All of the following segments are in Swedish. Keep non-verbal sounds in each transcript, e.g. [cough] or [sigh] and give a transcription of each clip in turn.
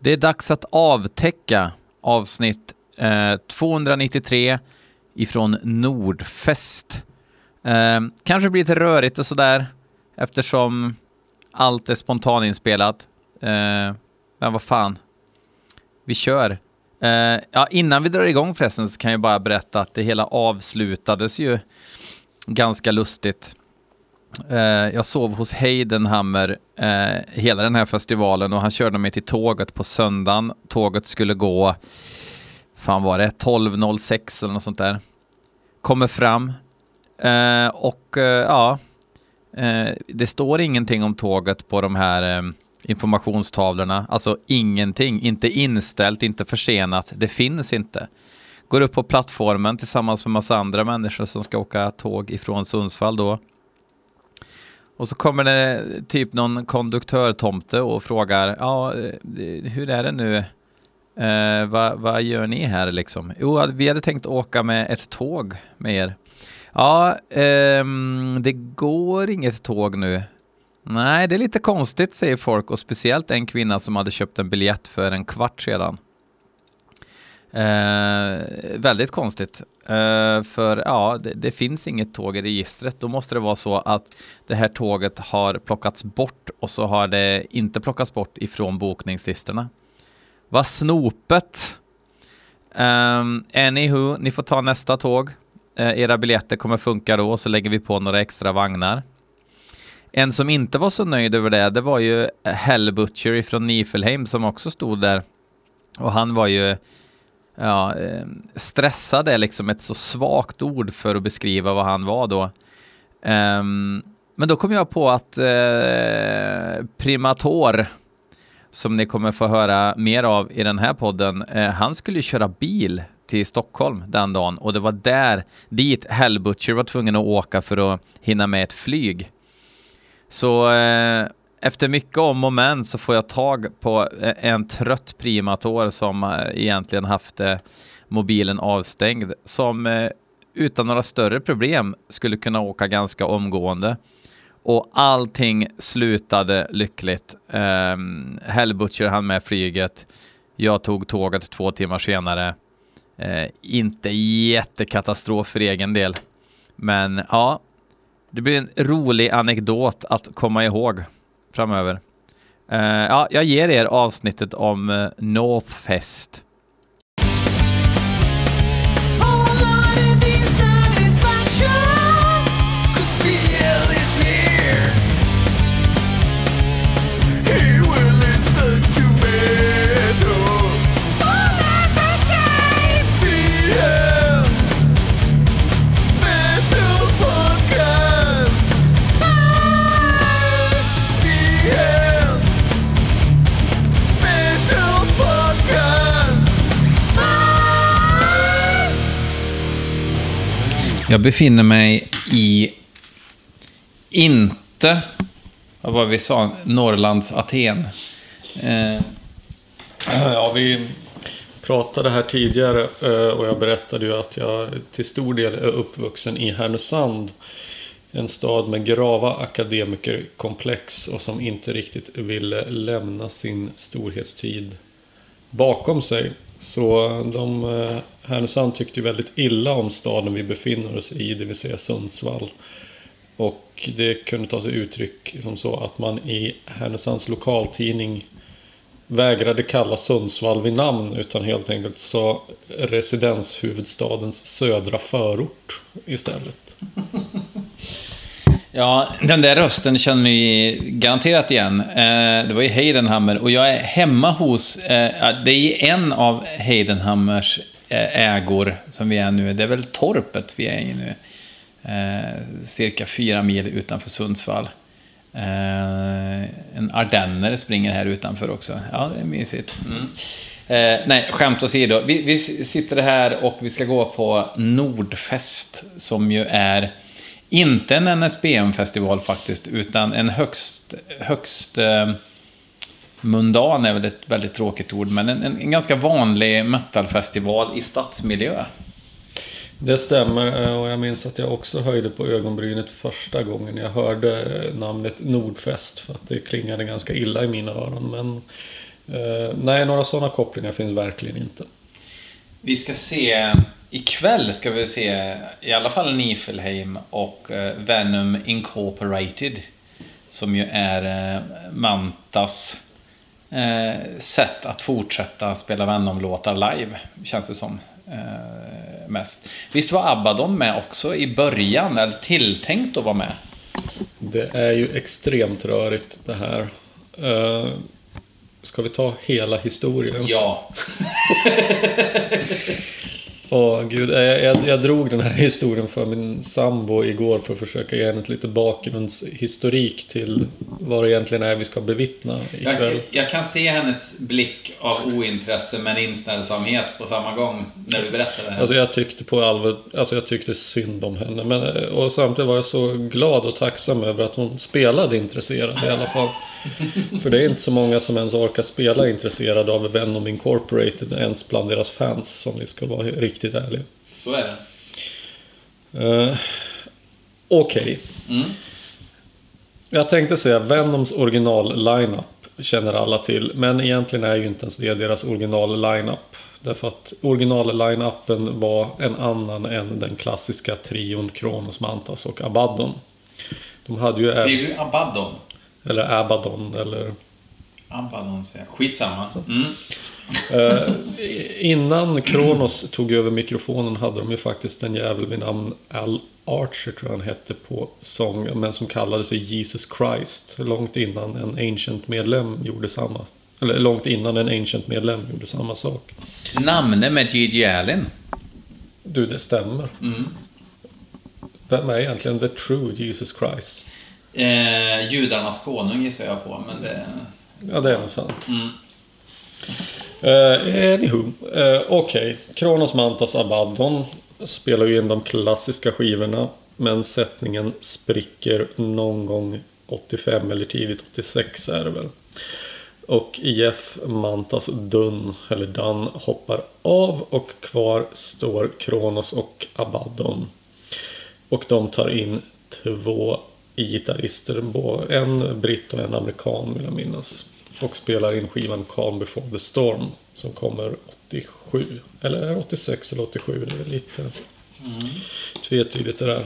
Det är dags att avtäcka avsnitt eh, 293 ifrån Nordfest. Eh, kanske blir lite rörigt och sådär eftersom allt är spontaninspelat. Eh, men vad fan, vi kör. Eh, ja, innan vi drar igång förresten så kan jag bara berätta att det hela avslutades ju ganska lustigt. Eh, jag sov hos Heidenhammer eh, hela den här festivalen och han körde mig till tåget på söndagen. Tåget skulle gå, fan var det, 12.06 eller något sånt där. Kommer fram eh, och eh, ja, eh, det står ingenting om tåget på de här eh, informationstavlorna. Alltså ingenting, inte inställt, inte försenat, det finns inte. Går upp på plattformen tillsammans med massa andra människor som ska åka tåg ifrån Sundsvall då. Och så kommer det typ någon konduktörtomte och frågar, ja, eh, hur är det nu? Eh, vad, vad gör ni här liksom? Jo, vi hade tänkt åka med ett tåg med er. Ja, eh, det går inget tåg nu. Nej, det är lite konstigt säger folk och speciellt en kvinna som hade köpt en biljett för en kvart sedan. Eh, väldigt konstigt. Eh, för ja, det, det, finns inget tåg i registret. Då måste det vara så att det här tåget har plockats bort och så har det inte plockats bort ifrån bokningslistorna. Vad snopet! Eh, anywho, ni får ta nästa tåg. Eh, era biljetter kommer funka då, så lägger vi på några extra vagnar. En som inte var så nöjd över det, det var ju Hellbutcher från Nifelheim som också stod där. Och han var ju ja, eh, stressad är liksom ett så svagt ord för att beskriva vad han var då. Um, men då kom jag på att eh, Primator, som ni kommer få höra mer av i den här podden, eh, han skulle ju köra bil till Stockholm den dagen och det var där dit Hellbutcher var tvungen att åka för att hinna med ett flyg. Så eh, efter mycket om och men så får jag tag på eh, en trött primator som eh, egentligen haft eh, mobilen avstängd som utan några större problem skulle kunna åka ganska omgående. Och allting slutade lyckligt. Um, Hellbutcher hann med flyget. Jag tog tåget två timmar senare. Uh, inte jättekatastrof för egen del. Men ja, det blir en rolig anekdot att komma ihåg framöver. Uh, ja, jag ger er avsnittet om eh, Northfest. Jag befinner mig i, inte, vad var vi sa, Norrlands Aten. Eh. Ja, vi pratade här tidigare eh, och jag berättade ju att jag till stor del är uppvuxen i Härnösand. En stad med grava akademikerkomplex och som inte riktigt ville lämna sin storhetstid bakom sig. Så de, eh, Härnösand tyckte ju väldigt illa om staden vi befinner oss i, det vill säga Sundsvall. Och det kunde ta sig uttryck som så att man i Härnösands lokaltidning vägrade kalla Sundsvall vid namn utan helt enkelt sa residenshuvudstadens södra förort istället. [laughs] Ja, den där rösten känner ni garanterat igen. Eh, det var ju Heidenhammer och jag är hemma hos, eh, det är en av Heidenhammers eh, ägor som vi är nu. Det är väl torpet vi är i nu. Cirka fyra mil utanför Sundsvall. En ardenner springer här utanför också. Ja, det är mysigt. Mm. Eh, nej, skämt åsido. Vi, vi sitter här och vi ska gå på Nordfest som ju är inte en NSBM-festival faktiskt, utan en högst, högst eh, mundan är väl ett väldigt tråkigt ord, men en, en, ganska vanlig metalfestival i stadsmiljö. Det stämmer eh, och jag minns att jag också höjde på ögonbrynet första gången jag hörde eh, namnet Nordfest för att det klingade ganska illa i mina öron. Men Eh, nej, några sådana kopplingar finns verkligen inte. Vi ska se, ikväll ska vi se i alla fall Nifelheim och eh, Venom Incorporated. Som ju är eh, Mantas eh, sätt att fortsätta spela Venom-låtar live, känns det som. Mest. Visst var Abaddon med också i början, eller tilltänkt att vara med? Det är ju extremt rörigt det här. Ska vi ta hela historien? Ja. [laughs] Åh gud, jag, jag, jag, drog den här [laughs] historien för min sambo igår för att försöka ge henne lite bakgrundshistorik till vad det egentligen är vi ska bevittna ikväll. Jag, jag kan se hennes blick av ointresse men inställsamhet på samma gång när du berättar det här. Alltså jag tyckte på allvar, alltså jag tyckte synd om henne. Men, och samtidigt var jag så glad och tacksam över att hon spelade intresserad i alla fall. [laughs] För det är inte så många som ens orkar spela intresserade av Venom Incorporated ens bland deras fans som vi ska vara riktigt ärliga. Så är det. Uh, Okej. Okay. Mm. Jag tänkte säga Venoms original lineup känner alla till. Men egentligen är ju inte ens det deras original lineup. Därför att original line-upen var en annan än den klassiska trion Kronos, Mantas och Abaddon. De hade ju... Säger du Abaddon? Eller Abaddon eller... Abaddon säger jag. Skitsamma. Mm. Uh, innan Kronos tog över mikrofonen hade de ju faktiskt en jävel vid namn Al Archer tror jag han hette på sång. Men som kallade sig Jesus Christ. Långt innan en Ancient-medlem gjorde samma. Eller långt innan en Ancient-medlem gjorde samma sak. Namne med Gigi Allen. Du, det stämmer. Mm. Vem är egentligen the true Jesus Christ? Eh, judarnas konung gissar jag på, men det... Ja, det är nog sant. Mm. Uh, anywho, uh, okej. Okay. Kronos Mantas Abaddon spelar ju in de klassiska skivorna. Men sättningen spricker någon gång 85 eller tidigt 86 är det väl. Och Jeff Mantas Dunn, eller Dunn, hoppar av och kvar står Kronos och Abaddon. Och de tar in två gitarrister, en britt och en amerikan vill jag minnas. Och spelar in skivan Calm before the storm som kommer 87. Eller 86 eller 87, det är lite mm. tvetydigt det där.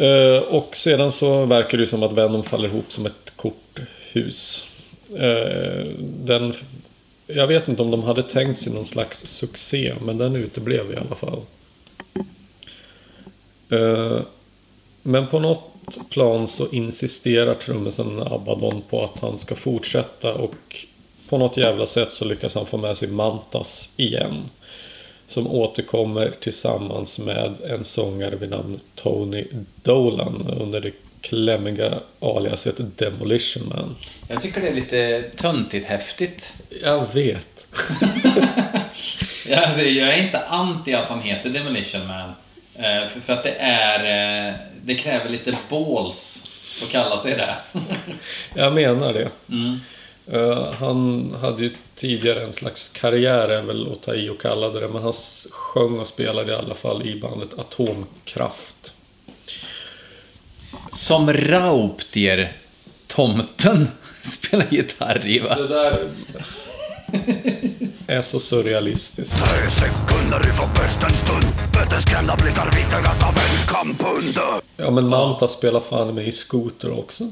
Uh, och sedan så verkar det som att Venom faller ihop som ett korthus. Uh, den, jag vet inte om de hade tänkt sig någon slags succé, men den uteblev i alla fall. Uh, men på något plan så insisterar trummisen Abaddon på att han ska fortsätta och på något jävla sätt så lyckas han få med sig Mantas igen. Som återkommer tillsammans med en sångare vid namn Tony Dolan under det klämmiga aliaset Demolition Man. Jag tycker det är lite töntigt häftigt. Jag vet. [laughs] alltså, jag är inte anti att han heter Demolition Man. Eh, för att det är... Eh, det kräver lite balls att kalla sig det. [laughs] jag menar det. Mm. Uh, han hade ju tidigare en slags karriär, är väl att ta i och kalla det men han sjöng och spelade i alla fall i bandet Atomkraft. Som Rauptier, tomten, [laughs] spelar gitarr i va? Det där [laughs] är så surrealistiskt. Ja men Manta spelar fan med i Scooter också.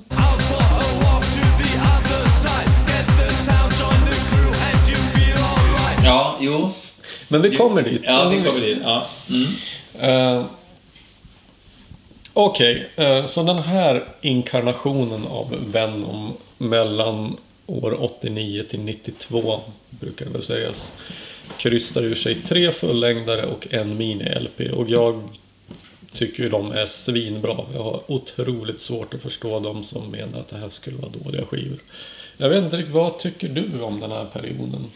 Ja, jo. Men vi kommer dit. Ja, vi kommer dit. Ja. Mm. Uh, Okej, okay. uh, så den här inkarnationen av Venom mellan år 89 till 92 brukar det väl sägas. Krystar ur sig tre fullängdare och en mini-LP och jag tycker ju de är svinbra. Jag har otroligt svårt att förstå de som menar att det här skulle vara dåliga skivor. Jag vet inte riktigt, vad tycker du om den här perioden?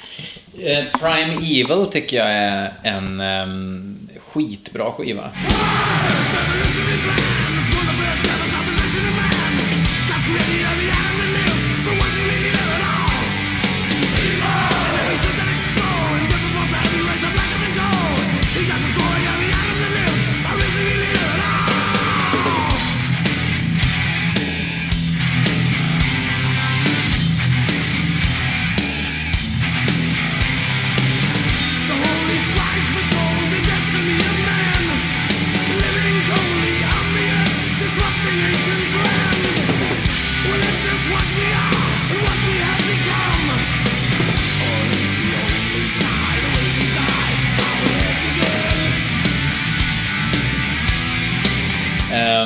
Eh, Prime Evil tycker jag är en um, skitbra skiva.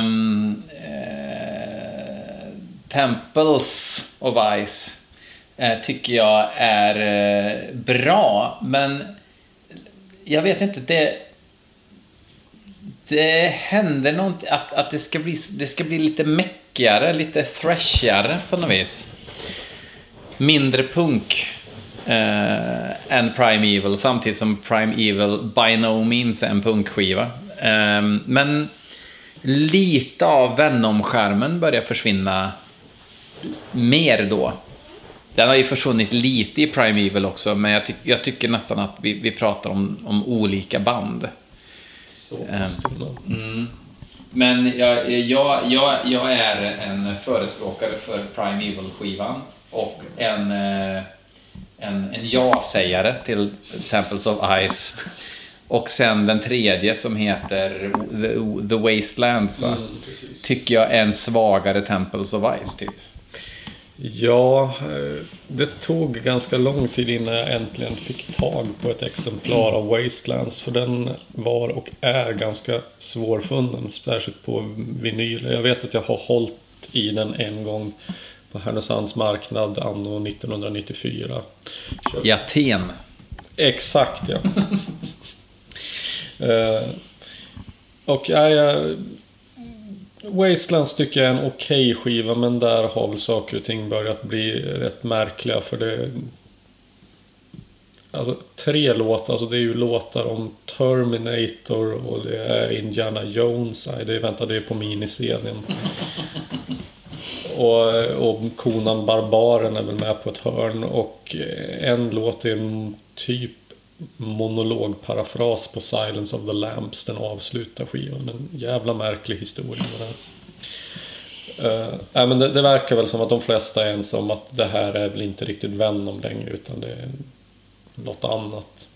Ehm, eh, temples och Vice eh, tycker jag är eh, bra, men jag vet inte, det det händer någonting, att, att det, ska bli, det ska bli lite meckigare, lite thrashigare på något vis. Mindre punk eh, än Prime Evil, samtidigt som Prime Evil by no means är en punkskiva. Eh, men lite av Venom-skärmen börjar försvinna mer då. Den har ju försvunnit lite i Prime Evil också, men jag, ty jag tycker nästan att vi, vi pratar om, om olika band. Mm. Men jag, jag, jag, jag är en förespråkare för Prime Evil-skivan och en, eh, en, en ja-sägare till Temples of Ice. Och sen den tredje som heter The, The Wastelands, va? Mm, tycker jag är en svagare Temples of Ice, typ. Ja, eh, det tog ganska lång tid innan jag äntligen fick tag på ett exemplar av Wastelands. För den var och är ganska svårfunnen, särskilt på vinyl. Jag vet att jag har hållit i den en gång på Härnösands marknad anno 1994. I Aten? Exakt, ja. Eh, och ja, jag Wastelands tycker jag är en okej okay skiva men där har väl saker och ting börjat bli rätt märkliga för det... Alltså tre låtar, alltså det är ju låtar om Terminator och det är Indiana Jones. Nej, det, vänta, det är på miniscenen. Och, eh, och Konan Barbaren är väl med på ett hörn och eh, en låt är en typ monologparafras på Silence of the Lamps. Den avslutar skivan. En jävla märklig historia med det Uh, äh, men det, det, verkar väl som att de flesta är ense om att det här är väl inte riktigt Venom längre utan det är något annat.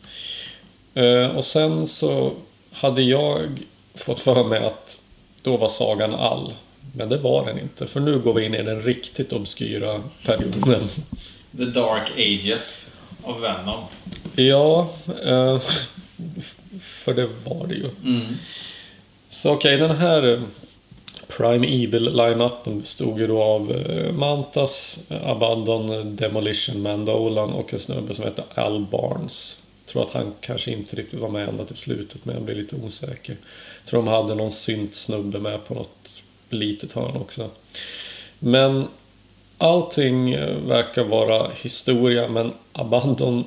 Uh, och sen så hade jag fått för mig att då var sagan all. Men det var den inte, för nu går vi in i den riktigt obskyra perioden. The Dark Ages av Venom. Ja, eh, för det var det ju. Mm. Så okej, okay, den här eh, Prime Evil-line-upen bestod ju då av eh, Mantas, Abaddon, Demolition Man Dolan och en snubbe som heter Al Barnes. Jag tror att han kanske inte riktigt var med ända till slutet men jag blir lite osäker. Jag tror de hade någon synt snubbe med på något litet hörn också. Men allting eh, verkar vara historia men Abandon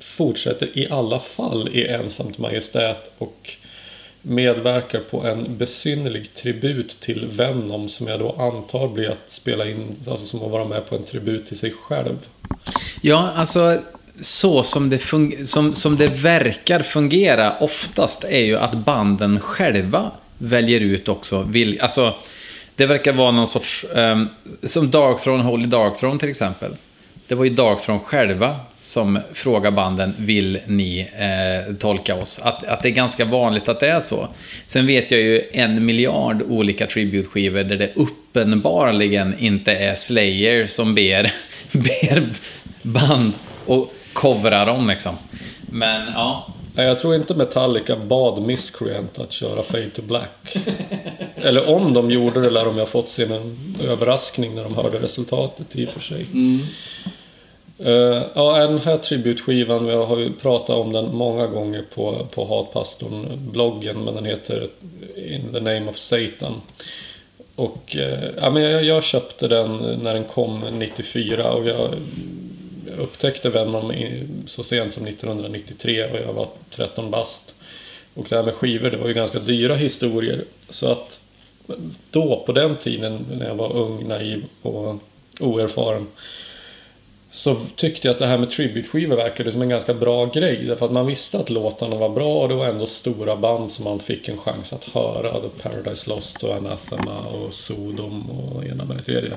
fortsätter i alla fall i ensamt majestät och medverkar på en besynnerlig tribut till Venom som jag då antar blir att spela in, alltså som att vara med på en tribut till sig själv. Ja, alltså så som det, som, som det verkar fungera oftast är ju att banden själva väljer ut också, vill, alltså det verkar vara någon sorts, um, som Darkthrone, Holy Darkthrone till exempel. Det var ju Darkthrone själva som frågade banden, vill ni eh, tolka oss? Att, att det är ganska vanligt att det är så. Sen vet jag ju en miljard olika tributskivor där det uppenbarligen inte är Slayer som ber, [laughs] ber band och covrar dem liksom. Men ja. Jag tror inte Metallica bad Miscreant att köra Fade to Black. [laughs] Eller om de gjorde det lär de ha fått sin överraskning när de hörde resultatet i och för sig. Mm. Uh, ja, den här tributskivan, vi har ju pratat om den många gånger på, på Hatpastorn-bloggen, men den heter In the name of Satan. Och uh, ja, men jag, jag, köpte den när den kom 94 och jag upptäckte Venom så sent som 1993 och jag var 13 bast. Och det här med skivor, det var ju ganska dyra historier. Så att då, på den tiden, när jag var ung, naiv och oerfaren, så tyckte jag att det här med tributskivor verkade som en ganska bra grej. Därför att man visste att låtarna var bra och det var ändå stora band som man fick en chans att höra. The Paradise Lost och Anathema och Sodom och ena med det tredje.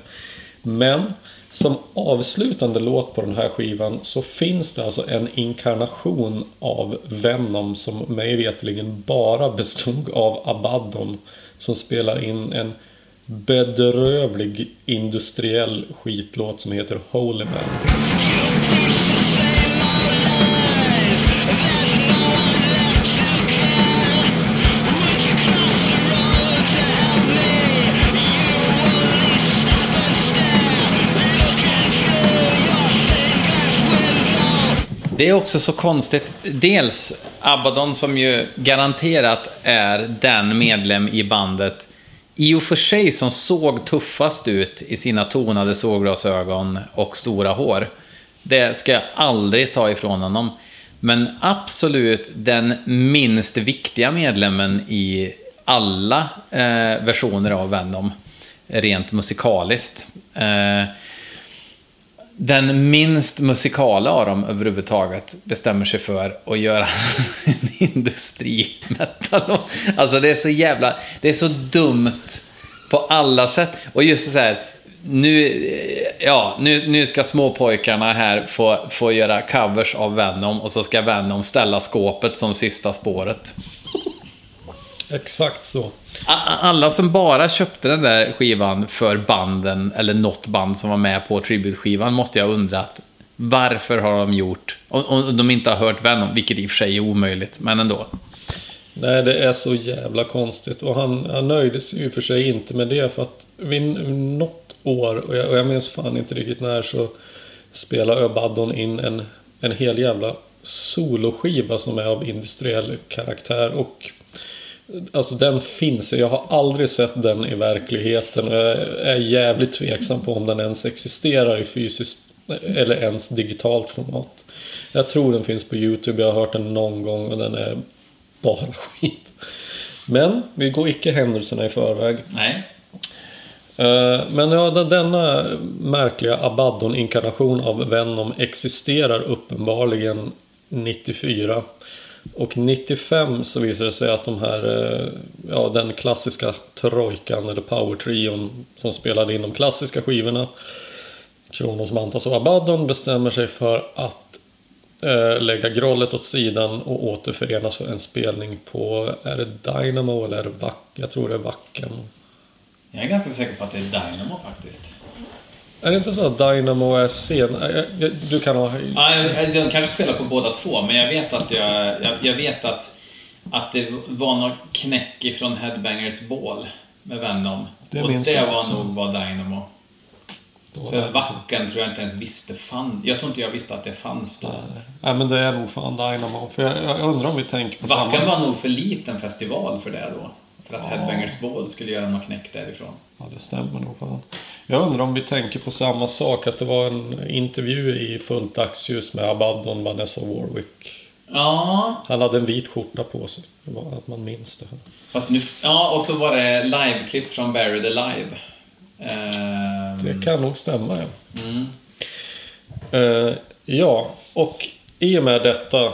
Men som avslutande låt på den här skivan så finns det alltså en inkarnation av Venom som mig veterligen bara bestod av Abaddon som spelar in en bedrövlig industriell skitlåt som heter Holy Man. Det är också så konstigt. Dels Abaddon som ju garanterat är den medlem i bandet i och för sig som såg tuffast ut i sina tonade såglasögon och stora hår. Det ska jag aldrig ta ifrån honom. Men absolut den minst viktiga medlemmen i alla eh, versioner av Venom, rent musikaliskt. Eh, den minst musikala av dem överhuvudtaget bestämmer sig för att göra [laughs] en industrimetal. Alltså det är så jävla, det är så dumt på alla sätt. Och just så här, nu, ja, nu, nu ska småpojkarna här få, få göra covers av Venom och så ska Venom ställa skåpet som sista spåret. Exakt så. Alla som bara köpte den där skivan för banden, eller något band som var med på tributskivan måste jag ha undrat varför har de gjort, om de inte har hört Venom, vilket i och för sig är omöjligt, men ändå. Nej, det är så jävla konstigt. Och han, han nöjde sig ju för sig inte med det. För att vid något år, och jag, och jag minns fan inte riktigt när, så spelade Öbaddon in en, en hel jävla soloskiva som är av industriell karaktär. Och Alltså den finns, jag har aldrig sett den i verkligheten. Jag är jävligt tveksam på om den ens existerar i fysiskt eller ens digitalt format. Jag tror den finns på Youtube, jag har hört den någon gång och den är bara [laughs] skit. Men vi går icke händelserna i förväg. Nej. Eh, men ja, denna märkliga Abaddon-inkarnation av Venom existerar uppenbarligen 94. Och 95 så visade det sig att de här, eh, ja den klassiska trojkan eller powertrion, som spelade in de klassiska skivorna Kronos, Mantas och Abaddon bestämmer sig för att eh, lägga grollet åt sidan och återförenas för en spelning på, är det Dynamo eller är det Vack? Jag tror det är Vacken. Jag är ganska säker på att det är Dynamo faktiskt. Är det inte så att Dynamo är sen? Du kan ha... Ja, de kanske spelar på båda två, men jag vet att jag, jag, jag vet att, att det var något knäck ifrån Headbangers Ball med Venom. Det och det var nog var Dynamo. För Vacken tror jag inte ens visste fanns. Jag tror inte jag visste att det fanns då. Nej, Nej men det är nog fan Dynamo. För jag, jag undrar om vi tänker på Vacken samma... var nog för liten festival för det då. För att ja. Headbangers Ball skulle göra något knäck därifrån. Ja, det stämmer nog fan. Jag undrar om vi tänker på samma sak. Att det var en intervju i fullt dagsljus med Abaddon, Vanessa Warwick. Ja. Han hade en vit skjorta på sig. Att man minns det. Fast nu, ja, och så var det liveklipp från Buried Alive. Um... Det kan nog stämma, ja. Mm. Uh, ja, och i och med detta,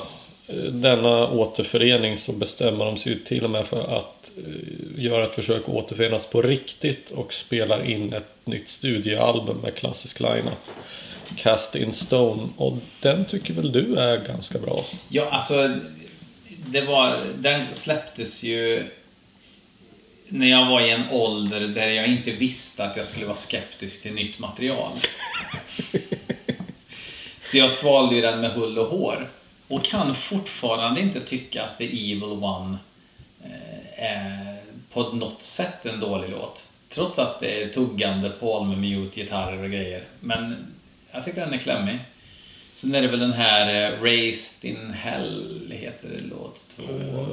eh, denna återförening, så bestämmer de sig till och med för att Eh, göra ett försök att återförenas på riktigt och spelar in ett nytt studioalbum med klassisk line Cast in Stone. Och den tycker väl du är ganska bra? Ja, alltså det var, den släpptes ju när jag var i en ålder där jag inte visste att jag skulle vara skeptisk till nytt material. [laughs] Så jag svalde ju den med hull och hår. Och kan fortfarande inte tycka att The Evil One eh, på något sätt en dålig låt. Trots att det är tuggande Paul med mute-gitarrer och grejer. Men jag tycker den är klämmig. Sen är det väl den här eh, Raised in Hell, heter det låt två. Mm.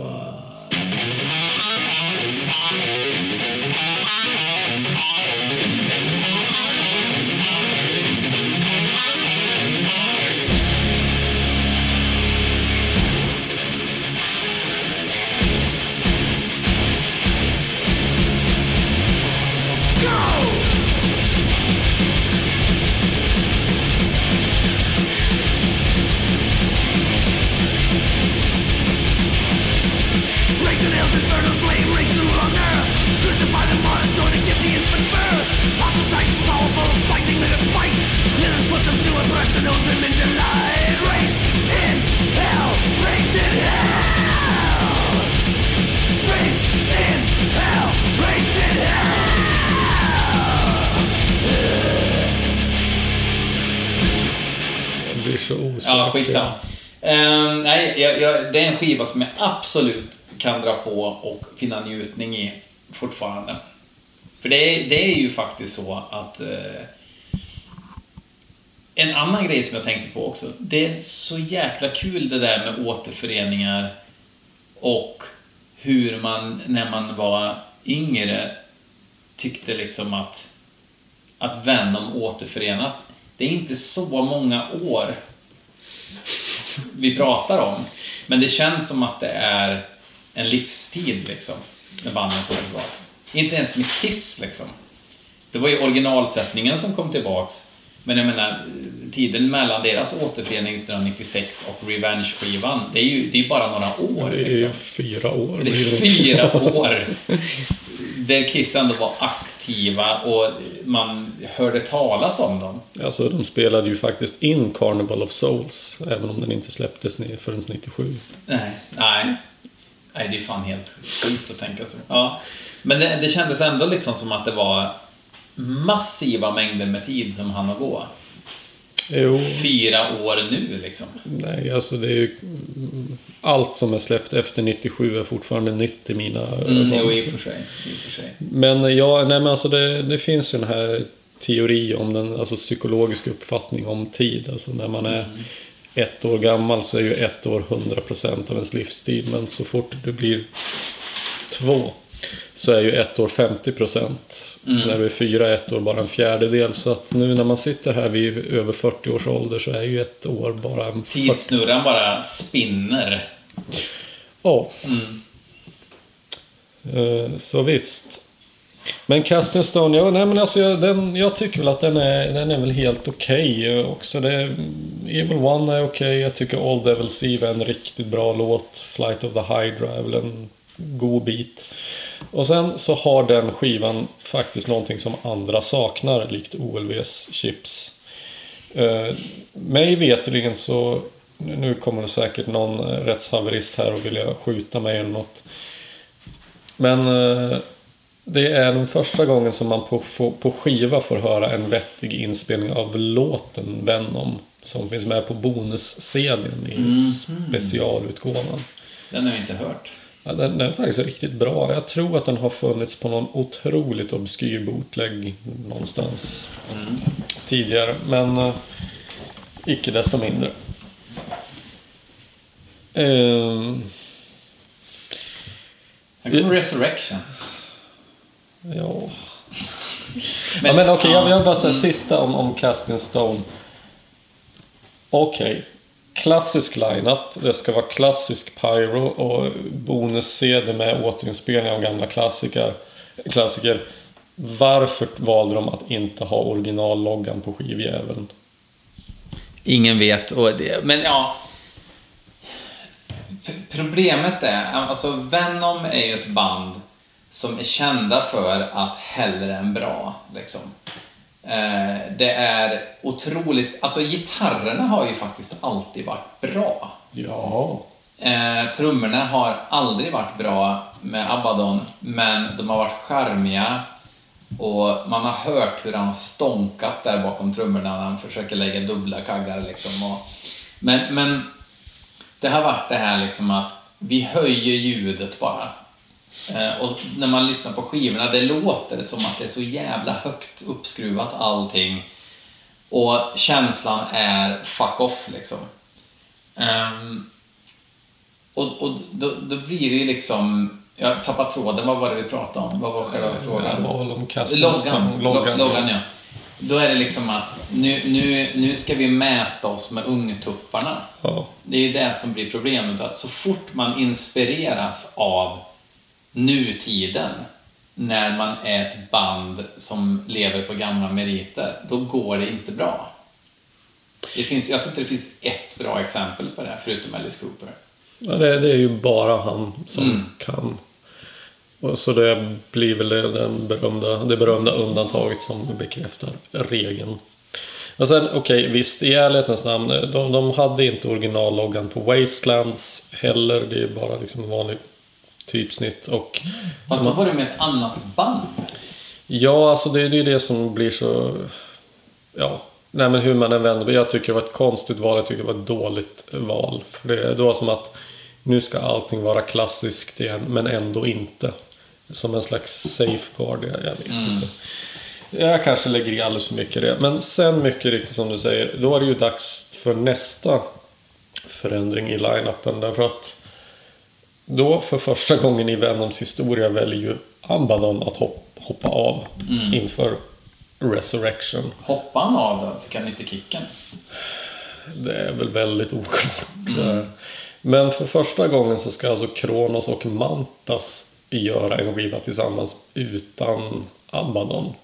Så osäker. Ja, skitsamma. Um, nej, jag, jag, det är en skiva som jag absolut kan dra på och finna njutning i fortfarande. För det är, det är ju faktiskt så att uh, en annan grej som jag tänkte på också. Det är så jäkla kul det där med återföreningar och hur man när man var yngre tyckte liksom att, att Venom återförenas. Det är inte så många år vi pratar om. Men det känns som att det är en livstid liksom. När banden kommer tillbaka. Inte ens med Kiss liksom. Det var ju originalsättningen som kom tillbaks. Men jag menar, tiden mellan deras återförening 1996 och Revenge-skivan, det är ju det är bara några år. Det är Liksom. fyra år. Det är fyra [laughs] år. Där Kiss ändå var aktiva och man hörde talas om dem. Alltså de spelade ju faktiskt in Carnival of Souls. Även om den inte släpptes förrän 97. Nej, nej. Nej, det är fan helt sjukt att tänka så. Ja. Men det, det kändes ändå liksom som att det var massiva mängder med tid som hann att gå. Jo, Fyra år nu liksom. nej alltså det är ju... Allt som är släppt efter 97 är fortfarande nytt i mina Mm, jo, ögon. i och för sig. I och för sig. Men ja, nej men alltså det, det finns ju den här teori om den alltså psykologisk uppfattning om tid. Alltså när man är ett år gammal så är ju ett år 100% av ens livstid. Men så fort du blir två så är ju ett år 50%. När du är fyra ett år bara en fjärdedel. Så att nu när man sitter här vid över 40 års ålder så är ju ett år bara en 40... Tidssnurran bara spinner. Ja. Mm. Eh, Så visst. Men Casting Stone, ja, nej, men alltså, jag, den, jag tycker väl att den är, den är väl helt okej eh, också. Det, Evil One är okej. Jag tycker All Devil's Eve är en riktigt bra låt. Flight of the Hydra är väl en god bit. Och sen så har den skivan faktiskt någonting som andra saknar, likt OLVs chips. Uh, mig veterligen så, nu kommer det säkert någon eh, rättshaverist här och vilja skjuta mig eller något. Men eh, det är den första gången som man på, på, på skiva får höra en vettig inspelning av låten Venom. Som finns med på bonus-CDn i specialutgåvan. Den har vi inte hört. Ja, den, den är faktiskt riktigt bra. Jag tror att den har funnits på någon otroligt obskyr bootleg någonstans tidigare. Men eh, icke desto mindre. Ehm, Sen kommer Resurrection. ja. [laughs] ja, men okej, jag vill bara säga sista om, om Casting Stone. Okej. Klassisk lineup. Det ska vara klassisk pyro och bonus-CD med återinspelning av gamla klassiker. klassiker. Varför valde de att inte ha originalloggan på skivjäveln? Ingen vet. Och det, men ja. Problemet är, alltså Venom är ju ett band som är kända för att hellre än bra. Liksom. Eh, det är otroligt, alltså gitarrerna har ju faktiskt alltid varit bra. Ja. Eh, trummorna har aldrig varit bra med Abaddon, men de har varit charmiga och man har hört hur han har stånkat där bakom trummorna när han försöker lägga dubbla kaggar liksom. Och, men, men det har varit det här liksom att vi höjer ljudet bara. Eh, och när man lyssnar på skivorna, det låter som att det är så jävla högt uppskruvat allting. Och känslan är fuck off liksom. Ehm, och och då, då blir det ju liksom... Jag tappar tråden. Vad var det vi pratade om? Vad var själva Det frågan? var väl om Loggan. Loggan. Loggan, ja. Då är det liksom att nu, nu, nu ska vi mäta oss med ungtupparna. Ja. Det är ju det som blir problemet. Att så fort man inspireras av nutiden när man är ett band som lever på gamla meriter, då går det inte bra. Det finns, jag tror inte det finns ett bra exempel på det, förutom Alice Cooper. Ja, det, det är ju bara han som Mm. kan. Och så det blir väl det, den berömda, det berömda undantaget som bekräftar regeln. Och sen, okej, visst, i ärlighetens namn, de, de hade inte originalloggan på Wastelands heller. Det är bara liksom en vanlig typsnitt. Och Fast då var det med ett annat band. ja, alltså det, det är det som blir så... Ja, nej men hur man än vänder Jag tycker det var ett konstigt val. Jag tycker det var ett dåligt val. För det, det var som att nu ska allting vara klassiskt igen, men ändå inte. Som en slags safeguard, jag, jag vet inte. Jag kanske lägger i alldeles för mycket i det. Men sen mycket riktigt som du säger. Då är det ju dags för nästa förändring i line-upen. Därför att då för första gången i Venoms historia väljer ju Abaddon att hop- hoppa av inför Resurrection. Hoppade han av då? Fick han inte kicken? Det är väl väldigt oklart. Eh, Men för första gången så ska alltså Kronos och Mantas göra en skiva tillsammans utan Abaddon.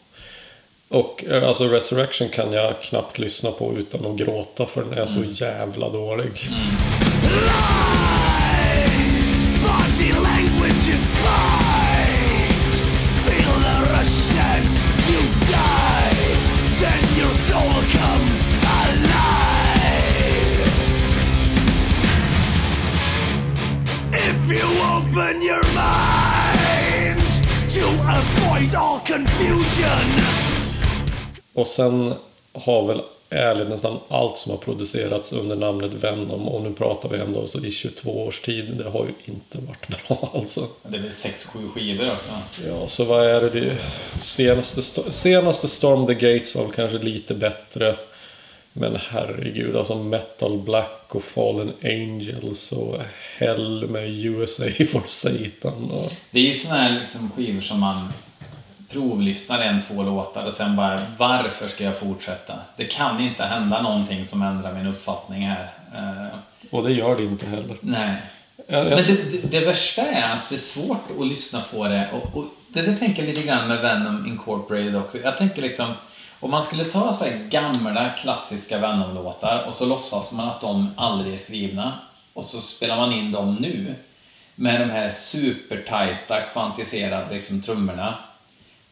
Och eh, alltså Resurrection kan jag knappt lyssna på utan att gråta för den är så jävla dålig. Body open your mind to avoid all confusion. Och sen har väl ärligt nästan allt som har producerats under namnet Venom och nu pratar vi ändå så i 22 års tid. Det har ju inte varit bra [laughs] alltså. Det är väl 6-7 skivor också. Ja, så vad är det? det senaste, senaste Storm the Gates var väl kanske lite bättre. Men herregud, alltså Metal Black och Fallen Angels och Hell med USA [laughs] for Satan. Och, Det är ju såna här liksom skivor som man provlyssnar en, två låtar och sen bara varför ska jag fortsätta? Det kan inte hända någonting som ändrar min uppfattning här. Eh, och det gör det inte heller. nej. Jag, Men jag, det, det, det värsta är att det är svårt att lyssna på det och, och det där tänker jag lite grann med Venom Incorporated också. Jag tänker liksom om man skulle ta så här gamla klassiska Venom-låtar och så låtsas man att de aldrig är skrivna och så spelar man in dem nu med de här supertajta kvantiserade liksom, trummorna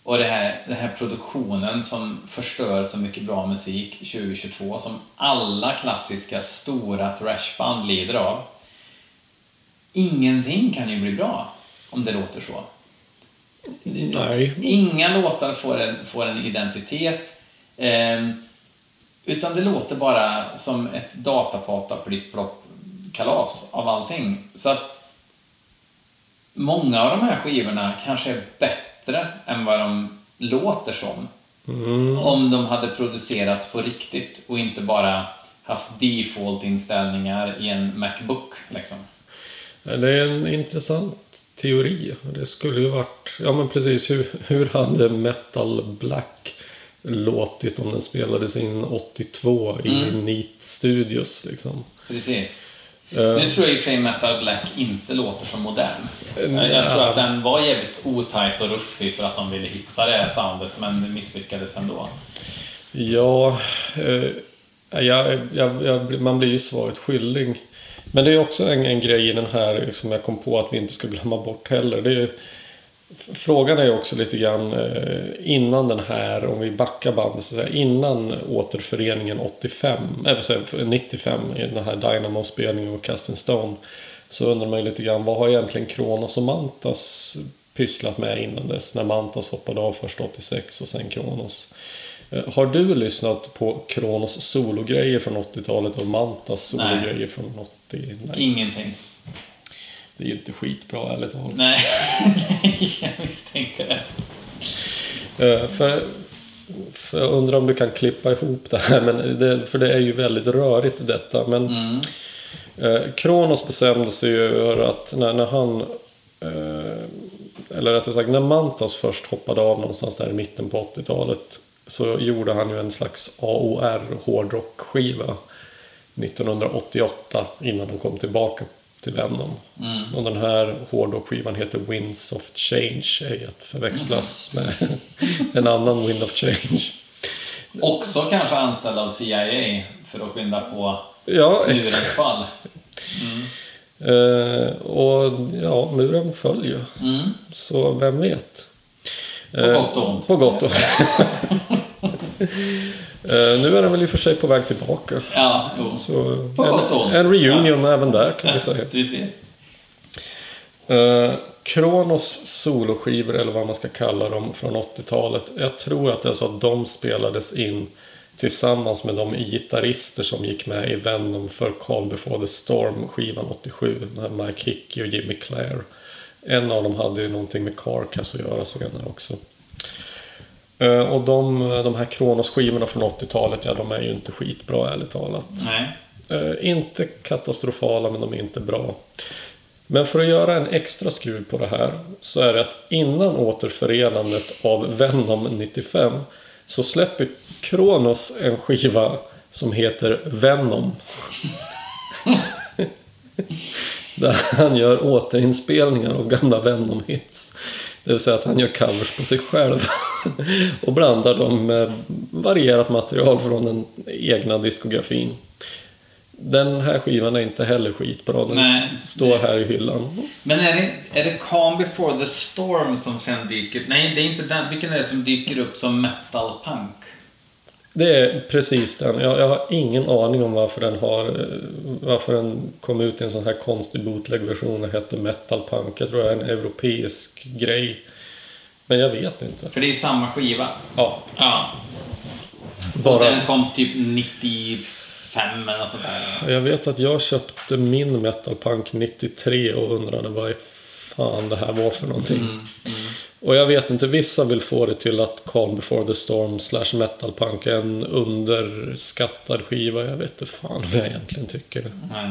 och det här, den här produktionen som förstör så mycket bra musik 2022 som alla klassiska stora thrashband lider av. Ingenting kan ju bli bra om det låter så. nej. Inga låtar får en, får en identitet. ehm, utan det låter bara som ett datapata plipp plopp kalas av allting. Så att många av de här skivorna kanske är bättre än vad de låter som. Om de hade producerats på riktigt och inte bara haft default-inställningar i en Macbook. Liksom. Det är en intressant teori. Det skulle ju varit, ja men precis, hur, hur hade Metal Black låtit om den spelades in 82 i Neat Studios liksom? Precis. Eh, Nu tror jag i och för sig Metal Black inte låter så modern. Eh, Jag, tror att den var jävligt otajt och ruffig för att de ville hitta det här soundet men misslyckades ändå. Ja, eh, jag, jag, jag, man blir ju svaret skyldig. Men det är också en, en grej i den här som jag kom på att vi inte ska glömma bort heller. Det är, frågan är också lite grann eh, innan den här, om vi backar bandet, så att säga, innan återföreningen 85, eller så här, 95 i den här Dynamo-spelningen och Casting Stone. Så undrar man ju lite grann, vad har egentligen Kronos och Mantas pysslat med innan dess? När Mantas hoppade av först 86 och sen Kronos. Eh, Har du lyssnat på Kronos sologrejer från 80-talet och Mantas sologrejer från 80? Nej. Ingenting. Det är ju inte skitbra ärligt talat. Nej, [laughs] jag misstänkte det. Eh, För, för jag undrar om du kan klippa ihop det här. Men det, för det är ju väldigt rörigt detta. Men Mm. eh, Kronos bestämde sig ju för att när, när han... Eh, eller rättare sagt när Mantas först hoppade av någonstans där i mitten på 80-talet. Så gjorde han ju en slags AOR hårdrockskiva 1988 innan de kom tillbaka till Venom. Och den här hårdrockskivan heter Winds of Change. Är att förväxlas med [laughs] en annan Wind of Change. Också kanske anställd av CIA för att skynda på Ja, murens fall. [laughs] Eh, och ja, muren föll ju. Mm. Så vem vet? På gott och ont. På gott och Eh, [laughs] Nu är den väl i och för sig på väg tillbaka. Ja, jo. Så På en, en reunion även där kan vi säga. Precis. Eh, Kronos soloskivor eller vad man ska kalla dem från 80-talet. Jag tror att det är så att de spelades in tillsammans med de gitarrister som gick med i Venom för Call Before the Storm skivan 87. Den här Mike Hickey och Jimmy Clare. En av dem hade ju någonting med Carcass att göra senare också. Eh, Och de, de här Kronos-skivorna från 80-talet, ja de är ju inte skitbra ärligt talat. Nej. Eh, inte katastrofala, men de är inte bra. Men för att göra en extra skruv på det här så är det att innan återförenandet av Venom 95 så släpper Kronos en skiva som heter Venom. [laughs] Där han gör återinspelningar av gamla Venom-hits. Det vill säga att han gör covers på sig själv. [laughs] Och blandar dem med varierat material från den egna diskografin. Den här skivan är inte heller skitbra. Den Nej, står här i hyllan. Men är det, är det Calm before the storm som sen dyker... Nej, det är inte den. Vilken är det som dyker upp som metal punk? Det är precis den. Jag, jag har ingen aning om varför den har eh, Varför den kom ut i en sån här konstig bootleg-version och hette Metal Punk. Jag tror det är en europeisk grej. Men jag vet inte. För det är ju samma skiva. Ja, Ja. Och bara... den kom typ 95 eller sånt där. Jag vet att jag köpte min Metal Punk 93 och undrade vad fan det här var för någonting. Mm, Och jag vet inte, vissa vill få det till att Calm before the storm slash Metal Punk är en underskattad skiva. Jag vet inte fan vad jag egentligen tycker. Nej.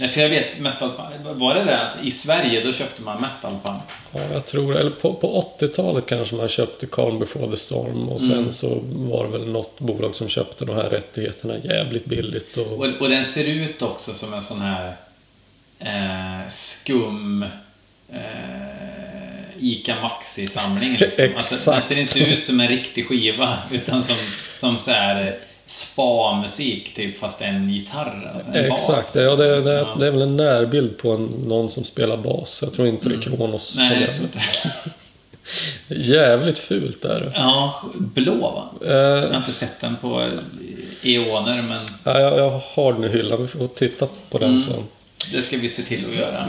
Nej, för jag vet metal. Var det det att i Sverige då köpte man metal punk? Ja, jag tror Eller på, på 80-talet kanske man köpte Calm before the storm. Och sen Mm. så var det väl något bolag som köpte de här rättigheterna jävligt billigt. Och, Och, och den ser ut också som en sån här eh, skum eh, Ica Maxi-samling. Liksom. [laughs] Alltså, den ser inte ut som en riktig skiva [laughs] utan som, som så här eh, spa-musik typ fast en gitarr. Alltså en Exakt, bas. ja, det, det, Ja. det är väl en närbild på en, någon som spelar bas. Jag tror inte det är Kronos. Mm. Nej, jag tror inte. [laughs] Jävligt fult är det. Ja, blå va? Jag Eh, har inte sett den på eoner men ja, jag, jag har den i hyllan, vi får titta på den Mm. sen. det ska vi se till att göra.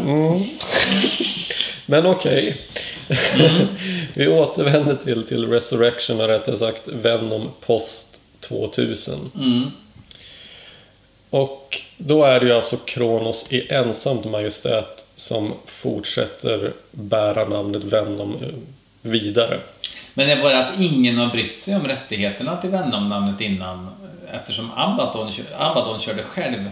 Men okej. Mm. [laughs] vi återvänder till, till Resurrection, och rättare sagt Venom Post 2000. Mm. Och då är det ju alltså Kronos i ensamt majestät som fortsätter bära namnet Venom eh, vidare. Men det är bara att ingen har brytt sig om rättigheterna till Venom-namnet innan eftersom Abaddon, Abaddon körde själv.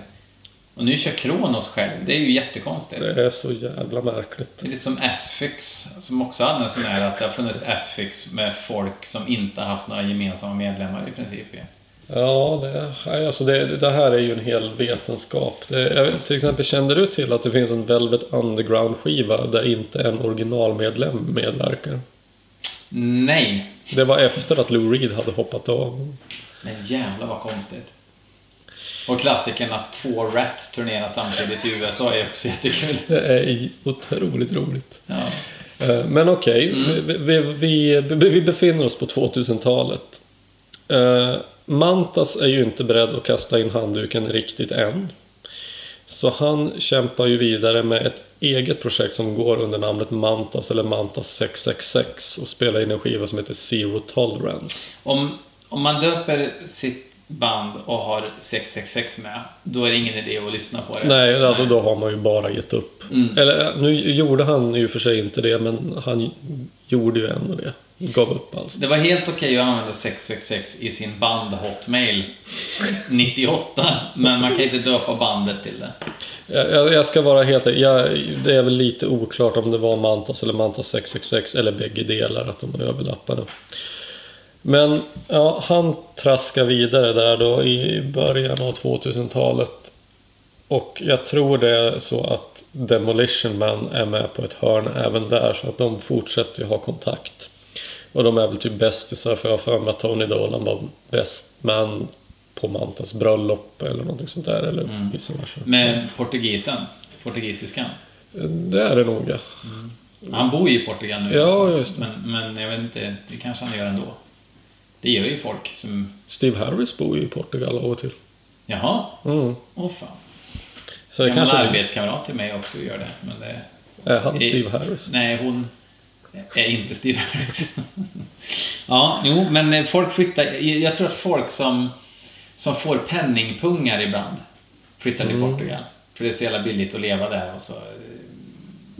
Och nu kör Kronos själv. Det är ju jättekonstigt. Det är så jävla märkligt. Det är lite som Asfix som också hade en sån här att det har funnits Asfix med folk som inte haft några gemensamma medlemmar i princip. Ja, det, alltså det, det här är ju en hel vetenskap. Det, jag, till exempel, kände du till att det finns en Velvet Underground-skiva där inte en originalmedlem medverkar? Nej, Det var efter att Lou Reed hade hoppat av. men jävlar vad konstigt. Och klassikern att två Rat turnerar samtidigt i USA är också jättekul. Det är otroligt roligt. Ja. Eh, Men okej, Mm. vi, vi, vi, vi befinner oss på 2000-talet. Eh, Mantas är ju inte beredd att kasta in handduken riktigt än. Så han kämpar ju vidare med ett eget projekt som går under namnet Mantas eller Mantas 666 och spelar in en skiva som heter Zero Tolerance. Om, om man döper sitt band och har 666 med, då är det ingen idé att lyssna på det. Nej, alltså då har man ju bara gett upp. Mm. Eller nu gjorde han ju för sig inte det, men han gjorde ju ändå det. Gav upp alltså. Det var helt okej att använda 666 i sin band Hotmail 98, men man kan inte döpa bandet till det. Jag, jag, jag ska vara helt jag, Det är väl lite oklart om det var Mantas eller Mantas 666 eller bägge delar, att de är överlappade. Men ja, han traskar vidare där då i början av 2000-talet. Och jag tror det är så att Demolition Man är med på ett hörn även där, så att de fortsätter ju ha kontakt. Och de är väl typ bästisar, för jag har för mig att Tony Dolan var bäst man på Mantas bröllop eller någonting sånt där, eller versa. Med portugisen, portugisiskan. Det är det nog ja. Han bor ju i Portugal nu. Ja, just det. Men, men jag vet inte, det kanske han gör ändå. Det gör ju folk som... Steve Harris bor ju i Portugal av och till. Jaha, Mm. åh fan. Så det En kanske arbetskamrat till mig också gör det. Men det är han det- Steve Harris. Nej, hon är inte Steve Harris. [laughs] ja, jo, men folk flyttar. Jag tror att folk som, som får penningpungar ibland flyttar till Mm. Portugal. För det är så jävla billigt att leva där och så...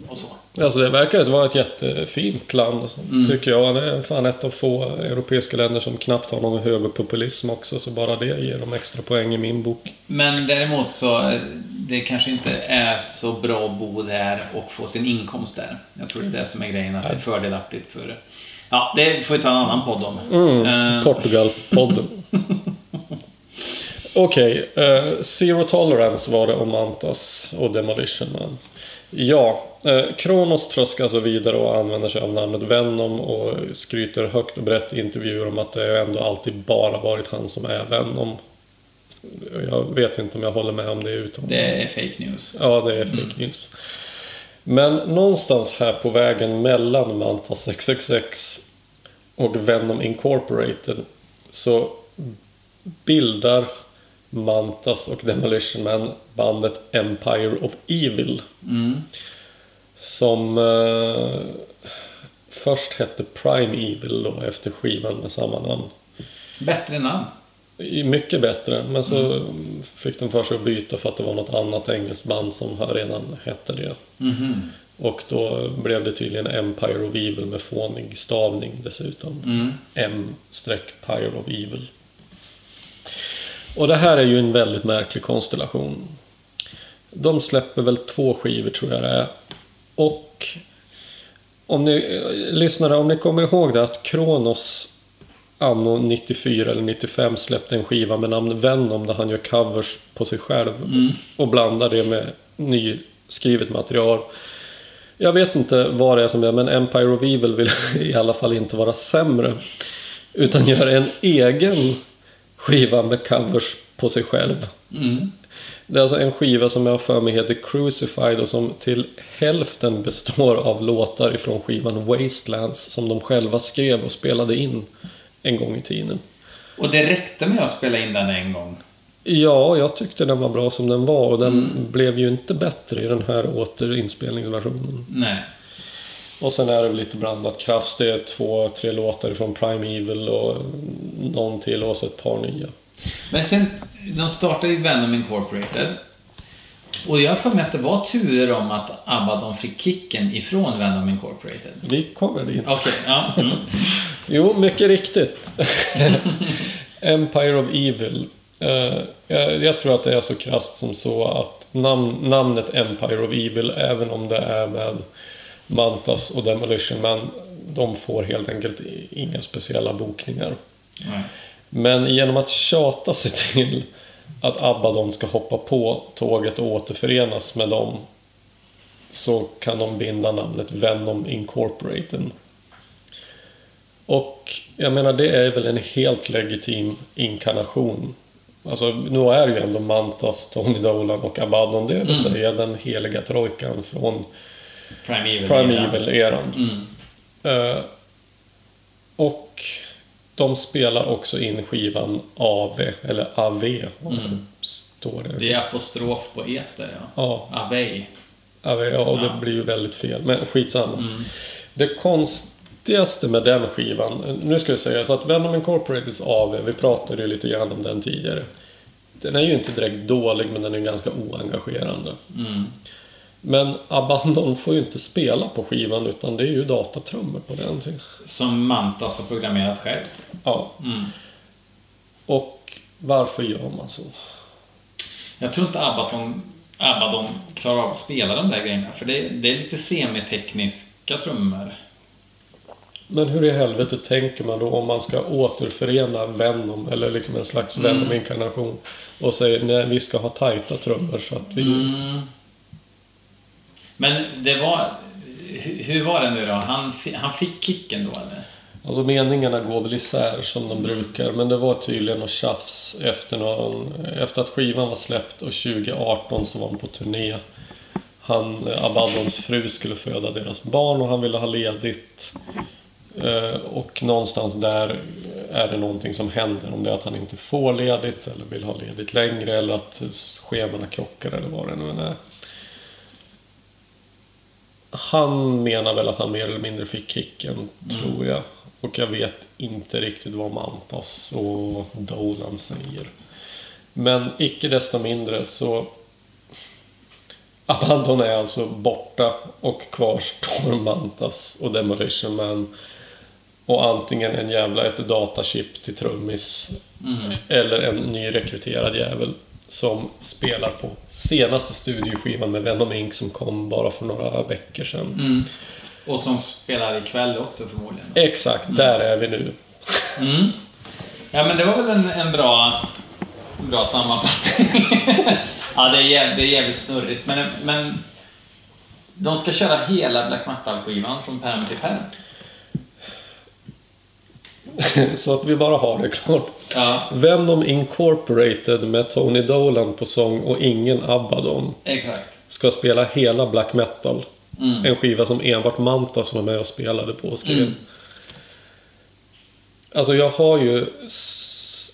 och så. Alltså det verkar vara ett jättefint land, alltså, Mm. tycker jag. Det är fan ett av få europeiska länder som knappt har någon högerpopulism också, så bara det ger dem extra poäng i min bok. Men däremot så eh, det kanske inte är så bra att bo där och få sin inkomst där. Jag tror det är det som är grejen, att det är fördelaktigt för... Ja, det får vi ta en annan podd om. Eh, Portugal-podden. [laughs] Okej, eh, Zero Tolerance var det om Mantas och Demolition Man. Ja, eh, Kronos tröskar alltså vidare och använder sig av namnet Venom och skryter högt och brett i intervjuer om att det ändå alltid bara varit han som är Venom. Jag vet inte om jag håller med om det uttalandet. det är fake news. Ja, det är fake news. Men någonstans här på vägen mellan Manta 666 och Venom Incorporated så bildar Mantas och Demolition Man bandet Empire of Evil. Mm. Som eh, först hette Prime Evil då efter skivan med samma namn. Bättre namn. Mycket bättre, men så fick de för sig att byta för att det var något annat engelskt band som redan hette det. Mhm. Och då blev det tydligen Empire of Evil med fånig stavning dessutom. Mm. M-Pyre of Evil. Och det här är ju en väldigt märklig konstellation. De släpper väl två skivor tror jag det är. Och om ni eh, lyssnare, om ni kommer ihåg det att Kronos anno 94 eller 95 släppte en skiva med namn Venom där han gör covers på sig själv och blandar det med nyskrivet material. Jag vet inte vad det är som är, men Empire of Evil vill [laughs] i alla fall inte vara sämre. Utan gör en egen skiva med covers på sig själv. Mm. Det är alltså en skiva som jag har för mig heter Crucified och som till hälften består av låtar ifrån skivan Wastelands som de själva skrev och spelade in en gång i tiden. Och det räckte med att spela in den en gång. Ja, jag tyckte den var bra som den var och den blev ju inte bättre i den här återinspelningsversionen. Nej. Och sen är det väl lite blandat krafts. Det är två, tre låtar från Prime Evil och någon till och så ett par nya. Men sen, de startade ju Venom Incorporated. Och jag för mig att det var turer om att Abaddon fick kicken ifrån Venom Incorporated. Vi kommer dit. Okej, ja. Mm. [laughs] Jo, mycket riktigt. [laughs] Empire of Evil. Eh, jag, tror att det är så krasst som så att namn, namnet Empire of Evil, även om det är med Mantas och Demolition Man, de får helt enkelt inga speciella bokningar. Nej. Men genom att tjata sig till att Abaddon ska hoppa på tåget och återförenas med dem så kan de binda namnet Venom Incorporated. Och jag menar det är väl en helt legitim inkarnation. Alltså nu är ju ändå Mantas, Tony Dolan och Abaddon, det vill säga den heliga trojkan från Prime Evil. Prime ja. Evil-eran. Mm. Eh, och de spelar också in skivan AV, eller AV, vad står det? Det är apostrof på eter, ja. Ja, Avej. AV, ja, och det Ja. blir ju väldigt fel, men skitsamma. Det konstigaste med den skivan, nu ska jag säga så att Venom Incorporateds AV, vi pratade ju lite grann om den tidigare. Den är ju inte direkt dålig, men den är ganska oengagerande. Mm. Men Abandon får ju inte spela på skivan, utan det är ju datatrummor på den. Som Mantas har programmerat själv. Ja, Mm. och varför gör man så? Jag tror inte Abaddon, Abaddon klarar av att spela de där grejerna. För det, det är lite semitekniska trummor. Men hur i helvete tänker man då om man ska återförena Venom, eller liksom en slags Mm. Venom-inkarnation och säger nej, vi ska ha tajta trummor så att vi... Mm. Men det var... Hur, var det nu då? Han, han fick kicken då eller? Alltså meningarna går väl isär som de brukar, men det var tydligen något tjafs efter, någon, efter att skivan var släppt och 2018 så var de på turné. Han, Abaddons fru skulle föda deras barn och han ville ha ledigt. Eh, och någonstans där är det någonting som händer. Om det är att han inte får ledigt eller vill ha ledigt längre eller att schemana krockar eller vad det nu än är. Han menar väl att han mer eller mindre fick kicken, tror jag. Och jag vet inte riktigt vad Mantas och Dolan säger. Men icke desto mindre så... Abandon är alltså borta och kvar står Mantas och Demolition Man. Och antingen en jävla ett datachip till trummis. Eller en nyrekryterad jävel. Som spelar på senaste studioskivan med Venom Inc. som kom bara för några veckor sedan. Mm. Och som spelar ikväll också förmodligen. Exakt, där är vi nu. Mm. Ja, men det var väl en, en bra, bra sammanfattning. [laughs] ja, det är, jävligt, det är jävligt snurrigt. Men, men de ska köra hela Black Metal-skivan från pärm till pärm. [laughs] Så att vi bara har det klart. Ja, Venom Incorporated med Tony Dolan på sång och ingen Abaddon exakt. ska spela hela Black Metal. Mm. En skiva som enbart Mantas var med och spelade på och skrev. Mm. Alltså jag har ju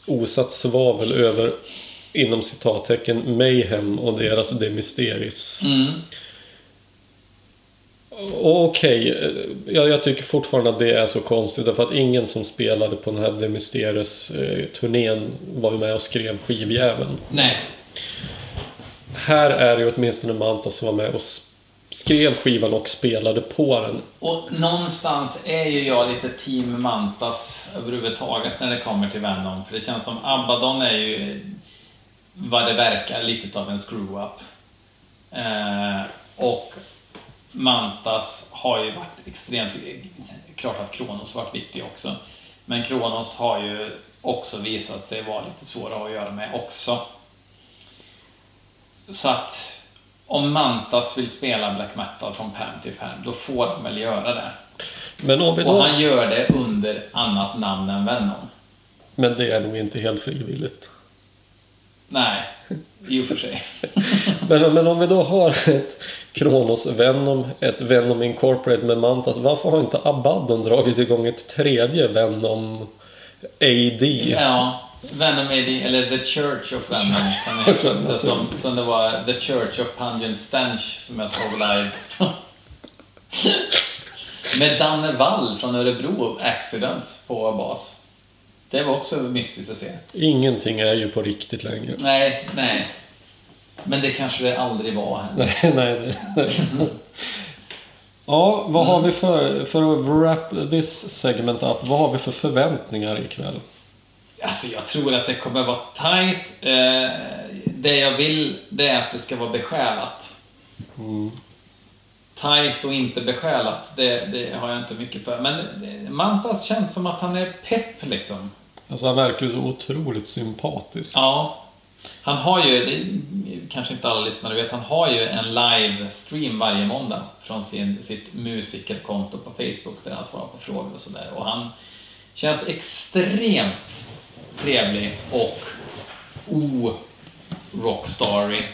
osatt svavel över inom citattecken Mayhem och deras De Mysteris. Mm. Okej, eh, jag, jag tycker fortfarande att det är så konstigt därför att ingen som spelade på den här De Mysteris eh, turnén var ju med och skrev skivjäveln. Nej. Här är det ju åtminstone Mantas som var med och skrev skivan och spelade på den. Och någonstans är ju jag lite team Mantas överhuvudtaget när det kommer till Venom. För det känns som Abaddon är ju vad det verkar lite av en screw-up. Eh, och Mantas har ju varit extremt... Klart att Kronos varit viktig också. Men Kronos har ju också visat sig vara lite svåra att göra med också. Så att om Mantas vill spela black metal från pärm till pärm, då får de väl göra det. Men om Och han gör det under annat namn än Venom. Men det är nog inte helt frivilligt. Nej, [laughs] i och för sig. [laughs] Men, men om vi då har ett Kronos Venom, ett Venom Incorporated med Mantas. Varför har inte Abaddon dragit igång ett tredje Venom AD? Ja, Venom det, eller The Church of Venom kan heta. [laughs] Så som, som det var The Church of Pungent Stench som jag såg live. [laughs] Med Danne Wall från Örebro Accidents på bas. Det var också mystiskt att se. Ingenting är ju på riktigt längre. Nej, nej. Men det kanske det aldrig var heller. Nej, [laughs] nej. Så. Ja, vad har vi för, för att wrap this segment up, vad har vi för förväntningar ikväll? Alltså jag tror att det kommer vara tight. Eh, det jag vill, det är att det ska vara besjälat. Mm. Tight och inte besjälat, det, det har jag inte mycket för. Men Mantas känns som att han är pepp liksom. Alltså han verkar ju så otroligt sympatisk. Ja. Han har ju, det kanske inte alla lyssnare vet, han har ju en livestream varje måndag från sin, sitt musikerkonto på Facebook där han svarar på frågor och sådär. Och han känns extremt trevlig och o-rockstarig.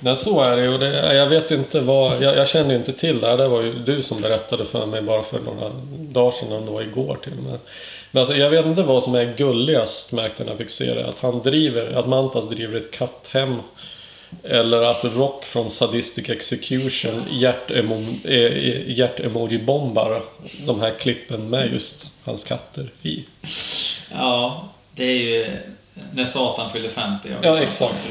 Nej, så är det ju. Jag vet inte vad... Jag, jag känner ju inte till det här. Det var ju du som berättade för mig bara för några dagar sedan, om det var igår till och med. Men alltså, jag vet inte vad som är gulligast märkte när jag fick se det. Att han driver, att Mantas driver ett katthem. Eller att Rock från Sadistic Execution hjärtemo- eh, hjärt-emoji-bombar de här klippen med just hans katter i. Ja, det är ju när Satan fyller 50. jag vet Ja, exakt.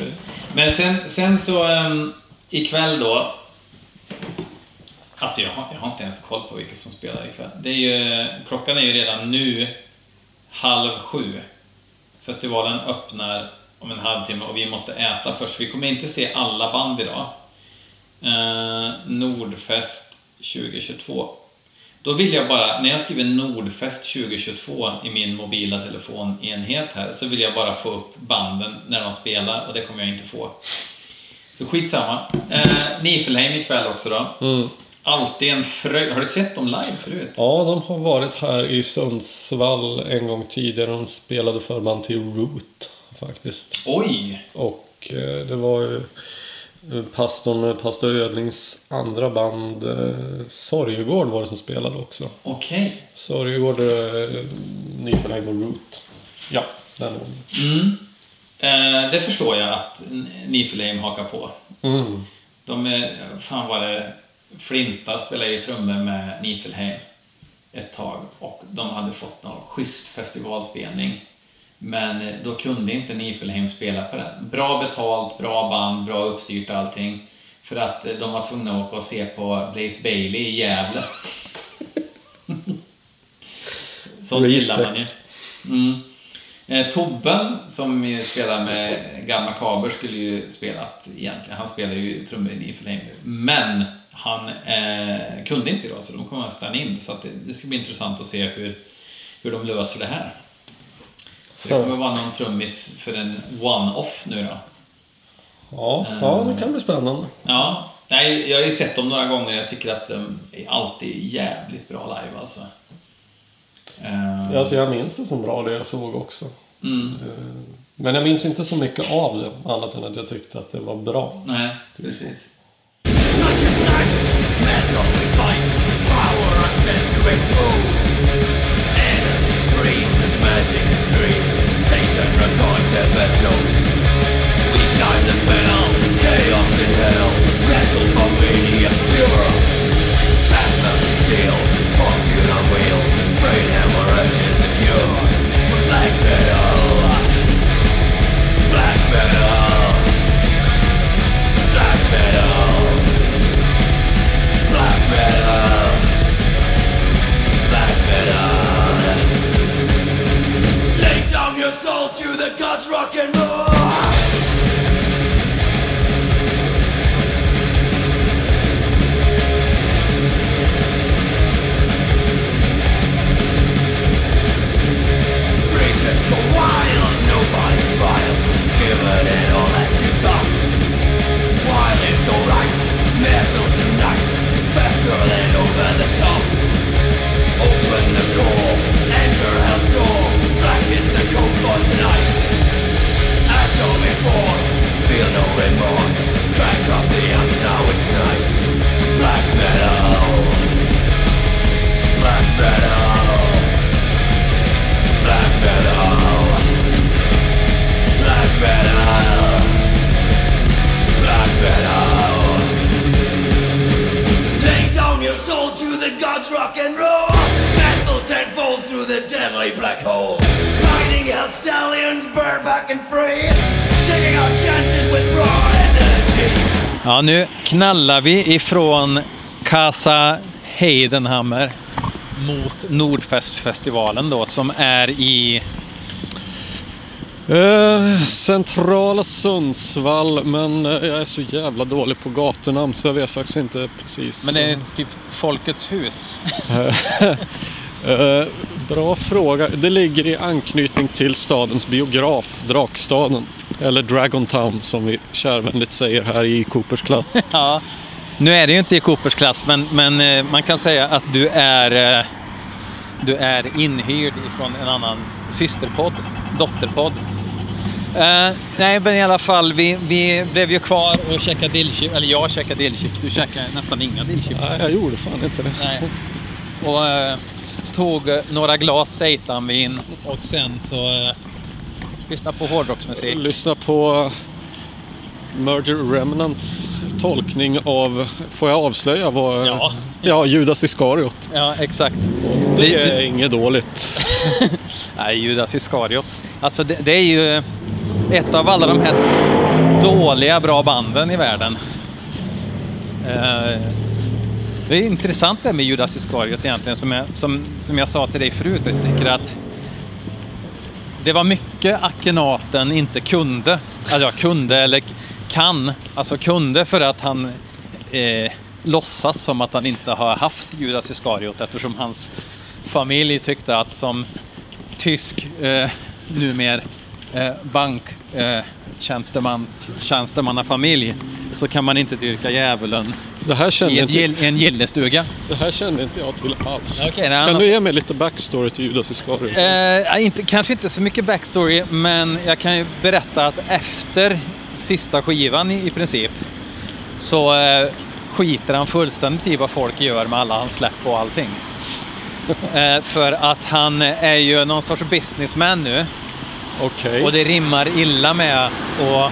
Men sen, sen så um, ikväll då. Alltså jag har, jag har inte ens koll på vilka som spelar ikväll. Det är ju, klockan är ju redan nu halv sju. Festivalen öppnar om en halvtimme och vi måste äta först. Vi kommer inte se alla band idag. Eh, Nordfest 2022. Då vill jag bara, när jag skriver Nordfest 2022 i min mobila telefonenhet här, så vill jag bara få upp banden när de spelar och det kommer jag inte få. Så skitsamma. Eh, Nifelheim ikväll också då. Mm. Alltid en fröjd. Har du sett dem live förut? Ja, de har varit här i Sundsvall en gång tidigare. De spelade förband till Root faktiskt. Oj! Och eh, det var ju eh, pastorn, pastor Ödlings andra band, eh, Sorgegård var det som spelade också. Okej. Sorgegård, eh, Nifelheim och Root. Ja, den ordningen. Mm. Eh, det förstår jag att Nifelheim hakar på. Mm. De är, fan var det, Flinta spelade ju trummor med Nifelheim ett tag och de hade fått någon schysst festivalspelning. Men eh, då kunde inte Nifelheim spela på den. Bra betalt, bra band, bra uppstyrt allting. För att eh, de var tvungna att åka och se på Blaze Bailey i Gävle. [laughs] Sånt gillar man ju. Mm. Eh, Tobben som spelar med Gamla Kaber skulle ju spelat egentligen. Han spelar ju trummor i Ni för länge. Men han eh, kunde inte idag så de kommer att stanna in. Så det, det ska bli intressant att se hur, hur de löser det här. Så det kommer vara någon trummis för en one-off nu då. Ja, ja, det kan bli spännande. Ja, nej, jag har ju sett dem några gånger. Jag tycker att de är alltid jävligt bra live alltså. Eh, Alltså, jag minns det som bra det jag såg också. mm, Eh, Men jag minns inte så mycket av det, annat än att jag tyckte att det var bra. nej, precis. Black metal, black metal, soul to the gods rock and roll. Knallar vi ifrån Casa Heidenhammer mot Nordfestfestivalen då som är i... Eh, centrala Sundsvall, men eh, jag är så jävla dålig på gatunamn så jag vet faktiskt inte precis. Men det är typ Folkets hus. [laughs] Eh, bra fråga. Det ligger i anknytning till stadens biograf, Drakstaden. Eller Dragon Town som vi kärvänligt säger här i Coopers klass. [laughs] Ja, nu är det ju inte i Coopers klass, men, men eh, man kan säga att du är, eh, du är inhyrd ifrån en annan systerpodd, dotterpodd. Eh, nej, men i alla fall, vi, vi blev ju kvar och käkade dillchips. Eller jag käkade dillchips, du käkade nästan inga dillchips. Nej, jag gjorde fan inte det. Nej. Och eh, tog några glas seitanvin och sen så eh, lyssnade på hårdrocksmusik. Lyssna på Murder Remnants tolkning av, får jag avslöja vad? Ja. Ja, Judas Iskariot. Ja, exakt. Det är inget dåligt. [laughs] Nej, Judas Iskariot. Alltså det, det är ju ett av alla de här dåliga bra banden i världen. Eh, det är intressant det med Judas Iskariot egentligen, som jag, som, som jag sa till dig förut. Jag tycker att det var mycket Akhenaten inte kunde. Alltså jag kunde eller kan. Alltså kunde för att han eh, låtsas som att han inte har haft Judas Iskariot eftersom hans familj tyckte att som tysk eh, numer eh, bank eh, så kan man inte dyrka djävulen Det här kände i ett inte, en gillestuga. det här kände inte jag till alls. Nej, kan annars- du ge mig lite backstory till Judas Iskariot? Eh, inte, kanske inte så mycket backstory, men jag kan ju berätta att efter sista skivan i, i princip så eh, skiter han fullständigt i vad folk gör med alla hans släpp och allting. [laughs] eh, för att han är ju någon sorts businessman nu Okay. och det rimmar illa med att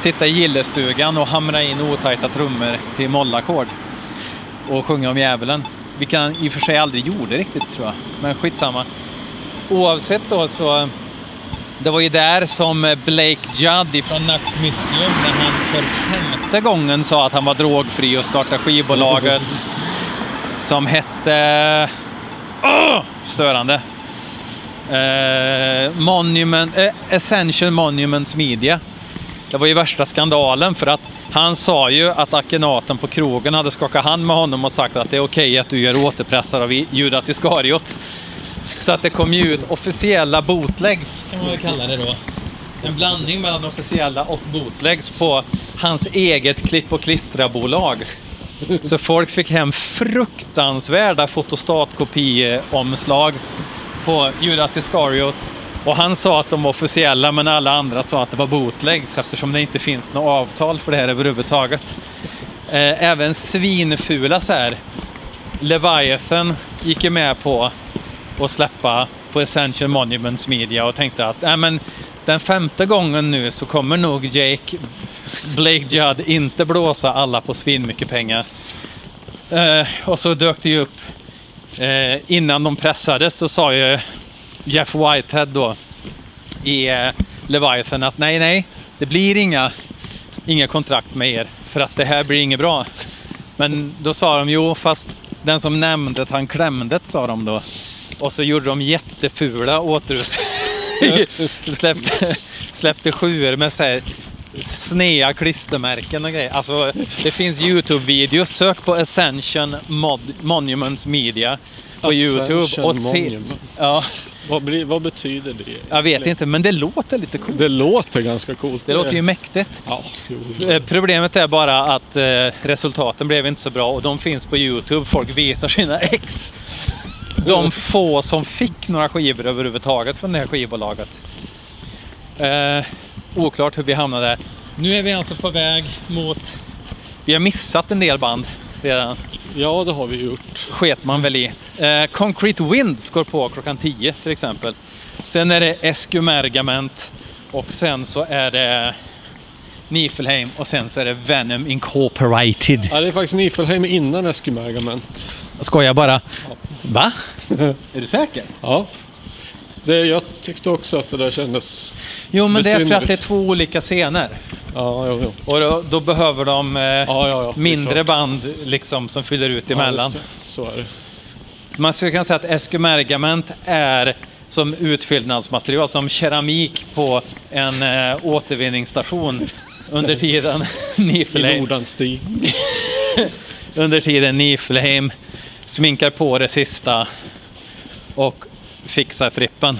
sitta i gillestugan och hamra in otajta trummor till mollackord och sjunga om djävulen. Vilket han i och för sig aldrig gjorde riktigt tror jag, men skitsamma. Oavsett då så Det var ju där som Blake Judd från Nacht när han för femte gången sa att han var drogfri och startade skivbolaget som hette... Oh! störande. Eh, Monument, eh, Essential Monuments Media. Det var ju värsta skandalen för att han sa ju att Akenaten på krogen hade skakat hand med honom och sagt att det är okej att du gör återpressar av Judas Iskariot. Så att det kom ju ut officiella bootlegs, kan man väl kalla det då. En blandning mellan officiella och bootlegs på hans eget klipp och klistra-bolag. Så folk fick hem fruktansvärda fotostatkopieomslag på Judas Iskariot. Och han sa att de var officiella men alla andra sa att det var bootlegs eftersom det inte finns något avtal för det här överhuvudtaget. Eh, även svinfula så här. Leviathan gick ju med på att släppa på Essential Monuments Media och tänkte att äh, men, den femte gången nu så kommer nog Jake Blake Judd inte blåsa alla på svinmycket pengar. Eh, och så dök det ju upp eh, innan de pressades så sa ju Jeff Whitehead då i eh, Leviathan att nej, nej, det blir inga, inga kontrakt med er för att det här blir inget bra. Men då sa de jo, fast den som nämnde att han klämde sa de då. Och så gjorde de jättefula återut... [laughs] släppte, släppte sjuor med så här snea klistermärken och grejer. Alltså, det finns Youtube-videos. Sök på Ascension Mod Monuments Media på Youtube. Och se, ja, Vad, blir, vad betyder det? jag vet inte, men det låter lite coolt. Det låter ganska coolt. Det låter ju mäktigt. Ja, jo. Eh, Problemet är bara att eh, resultaten blev inte så bra och de finns på Youtube. Folk visar sina ex. De få som fick några skivor överhuvudtaget från det här skivbolaget. Eh, oklart hur vi hamnade där. Nu är vi alltså på väg mot... Vi har missat en del band redan. ja, det har vi gjort. Sket man väl i. Eh, Concrete Winds går på klockan 10 till exempel. Sen är det Eskumergament och sen så är det Nifelheim och sen så är det Venom Incorporated. Ja, det är faktiskt Nifelheim innan Eskumergament. Skojar bara. Va? [laughs] är du säker? Ja. Det, jag tyckte också att det där kändes... Jo, men det är för att det är två olika scener. Ja, jo, jo. Och då, då behöver de eh, Ja, ja, ja, mindre band liksom som fyller ut Ja, emellan. det. så är det. Man skulle kunna säga att Eskumergament är som utfyllnadsmaterial, som keramik på en eh, återvinningsstation [laughs] under tiden [laughs] I Nifelheim, Nordanstig. [laughs] under tiden Nifelheim sminkar på det sista och fixar frippen.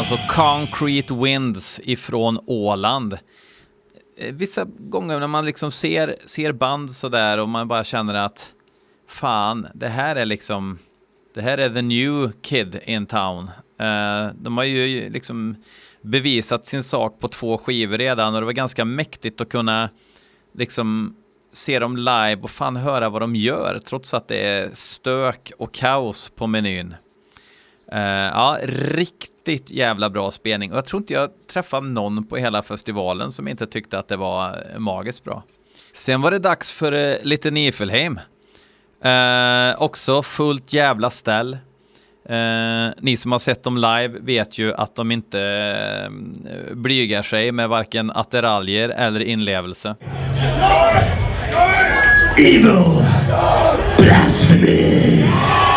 Alltså Concrete Winds ifrån Åland. Eh, vissa gånger när man liksom ser, ser band sådär och man bara känner att fan, det här är liksom, det här är the new kid in town. Eh, de har ju liksom bevisat sin sak på två skivor redan och det var ganska mäktigt att kunna liksom se dem live och fan höra vad de gör trots att det är stök och kaos på menyn. Uh, ja, riktigt jävla bra spelning. Och jag tror inte jag träffade någon på hela festivalen som inte tyckte att det var eh, magiskt bra. Sen var det dags för uh, lite Nifelheim. Uh, också fullt jävla ställ. Uh, ni som har sett dem live vet ju att de inte uh, blygar sig med varken attiraljer eller inlevelse. Evil. Blasphemies.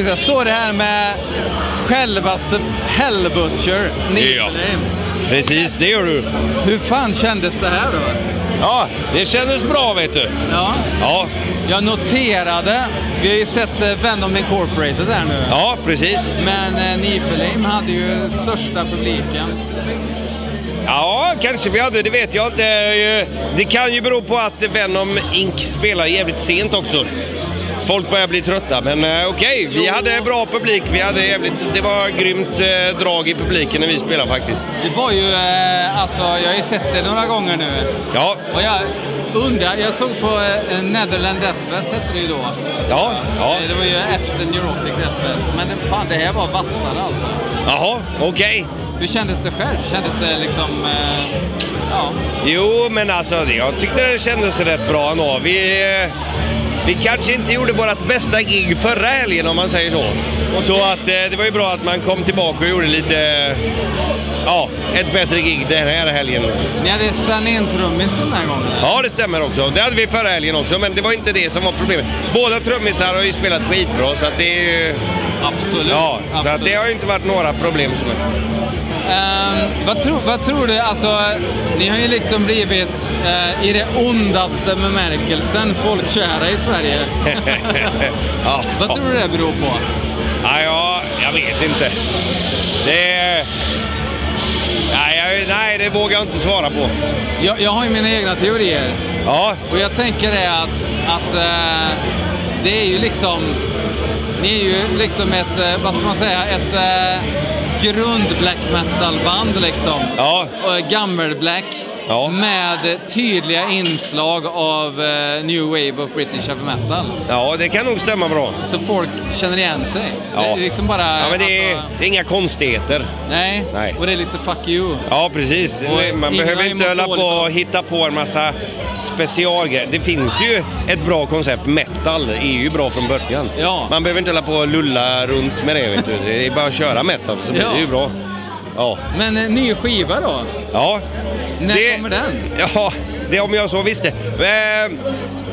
Ska jag står här med självaste Hellbutcher, Niflheim. Precis, det gör du. Hur fan kändes det här då? Ja, det kändes bra vet du. Ja, Ja, jag noterade, vi har ju sett eh, Venom Incorporated där nu. ja precis. Men eh, Niflheim hade ju största publiken. Ja, kanske vi hade, det vet jag inte. Eh, Det kan ju bero på att Venom Inc spelar jävligt sent också. Folk börjar bli trötta, men eh, okej, vi hade bra publik. Vi hade jävligt, det var grymt eh, drag i publiken när vi spelade faktiskt. Det var ju, eh, alltså jag har ju sett det några gånger nu. Ja, Och jag undrar, jag såg på eh, Netherland Death Fest hette det ju då. ja, ja. Eh, Det var ju efter Neurotic Death Fest. Men det, fan, det här var vassare alltså. Jaha, okej. Hur kändes det själv? Kändes det liksom... Eh, ja. Jo, men alltså det- jag tyckte det kändes rätt bra ändå. Vi, eh, vi kanske inte gjorde vårt bästa gig förra helgen om man säger så. Så att eh, det var ju bra att man kom tillbaka och gjorde lite, ja, ett bättre gig den här helgen. Ni hade stand-in trummis den här gången? Ja, det stämmer också. Det hade vi förra helgen också, men det var inte det som var problemet. Båda trummisar har ju spelat skitbra, så att det är ju... Absolut. Ja, så att det har ju inte varit några problem som Ehm, vad, tror, vad tror du, alltså ni har ju liksom blivit eh, i det ondaste bemärkelsen folkkära i Sverige. [laughs] ja. vad tror du det beror på? Ja, ja, jag vet inte. Det är... Nej, nej, det vågar jag inte svara på. Jag, jag har ju mina egna teorier. Ja, Och jag tänker det att, att eh, det är ju liksom... Ni är ju liksom ett, eh, vad ska man säga, ett grund black metal-band liksom. ja, Och gammel-black. Ja. Med tydliga inslag av eh, new wave of British heavy metal. ja, det kan nog stämma bra. Så folk känner igen sig. Det Ja. är liksom bara... Ja, men det är, alltså, det är inga konstigheter. nej. Nej. och det är lite fuck you. Ja, precis. Och Man behöver inte hålla på och hitta på en massa specialgrejer. Det finns ju ett bra koncept. Metal är ju bra från början. Ja. Man behöver inte hålla på och lulla runt med det. Vet du. Det är bara att köra metal så blir Ja. det ju bra. Ja. Men eh, ny skiva då? ja. När Det- kommer den? Ja, det om jag så visste. Eh,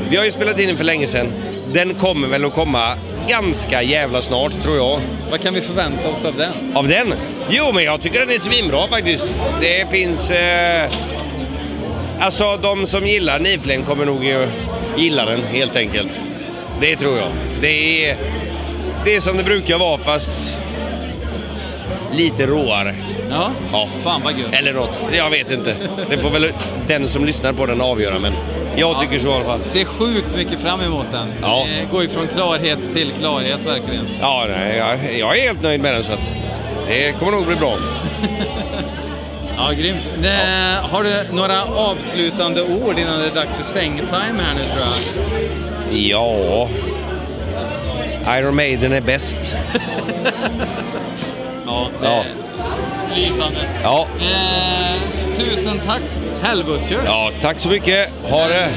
vi har ju spelat in den för länge sedan. Den kommer väl att komma ganska jävla snart tror jag. Vad kan vi förvänta oss av den? Av den? Jo, men jag tycker den är svinbra faktiskt. Det finns... Eh, alltså, de som gillar Niflen kommer nog gilla den, helt enkelt. Det tror jag. Det är, det är som det brukar vara, fast lite råare. Ja, Ja. fan vad gött. Eller något. Jag vet inte. Det får väl den som lyssnar på den avgöra, men jag tycker så i alla fall. Ser sjukt mycket fram emot den. Ja. Det går ju från klarhet till klarhet verkligen. Ja, nej, jag, jag är helt nöjd med den, så att det kommer nog bli bra. [laughs] Ja, grymt. Det, Har du några avslutande ord innan det är dags för sängtime här nu tror jag? Ja... Iron Maiden är bäst. [laughs] Ja, det Ja. är lysande. Ja, Eh, tusen tack, Hellbutcher. ja tack så mycket. Ha det!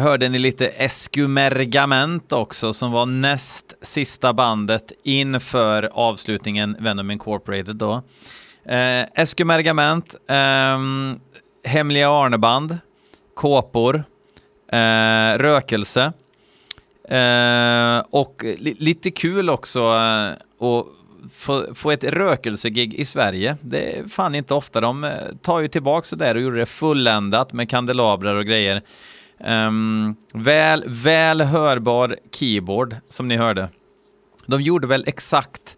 Hörde ni lite Eskumergament också, som var näst sista bandet inför avslutningen Venom Incorporated då. Eh, Eskumergament, eh, Hemliga Arneband, Kåpor, eh, Rökelse. Eh, och li- lite kul också eh, att få, få ett rökelsegig i Sverige. Det är fan inte ofta. De eh, tar ju tillbaka det där och gjorde det fulländat med kandelabrar och grejer. Ehm, väl, väl hörbar keyboard som ni hörde. De gjorde väl exakt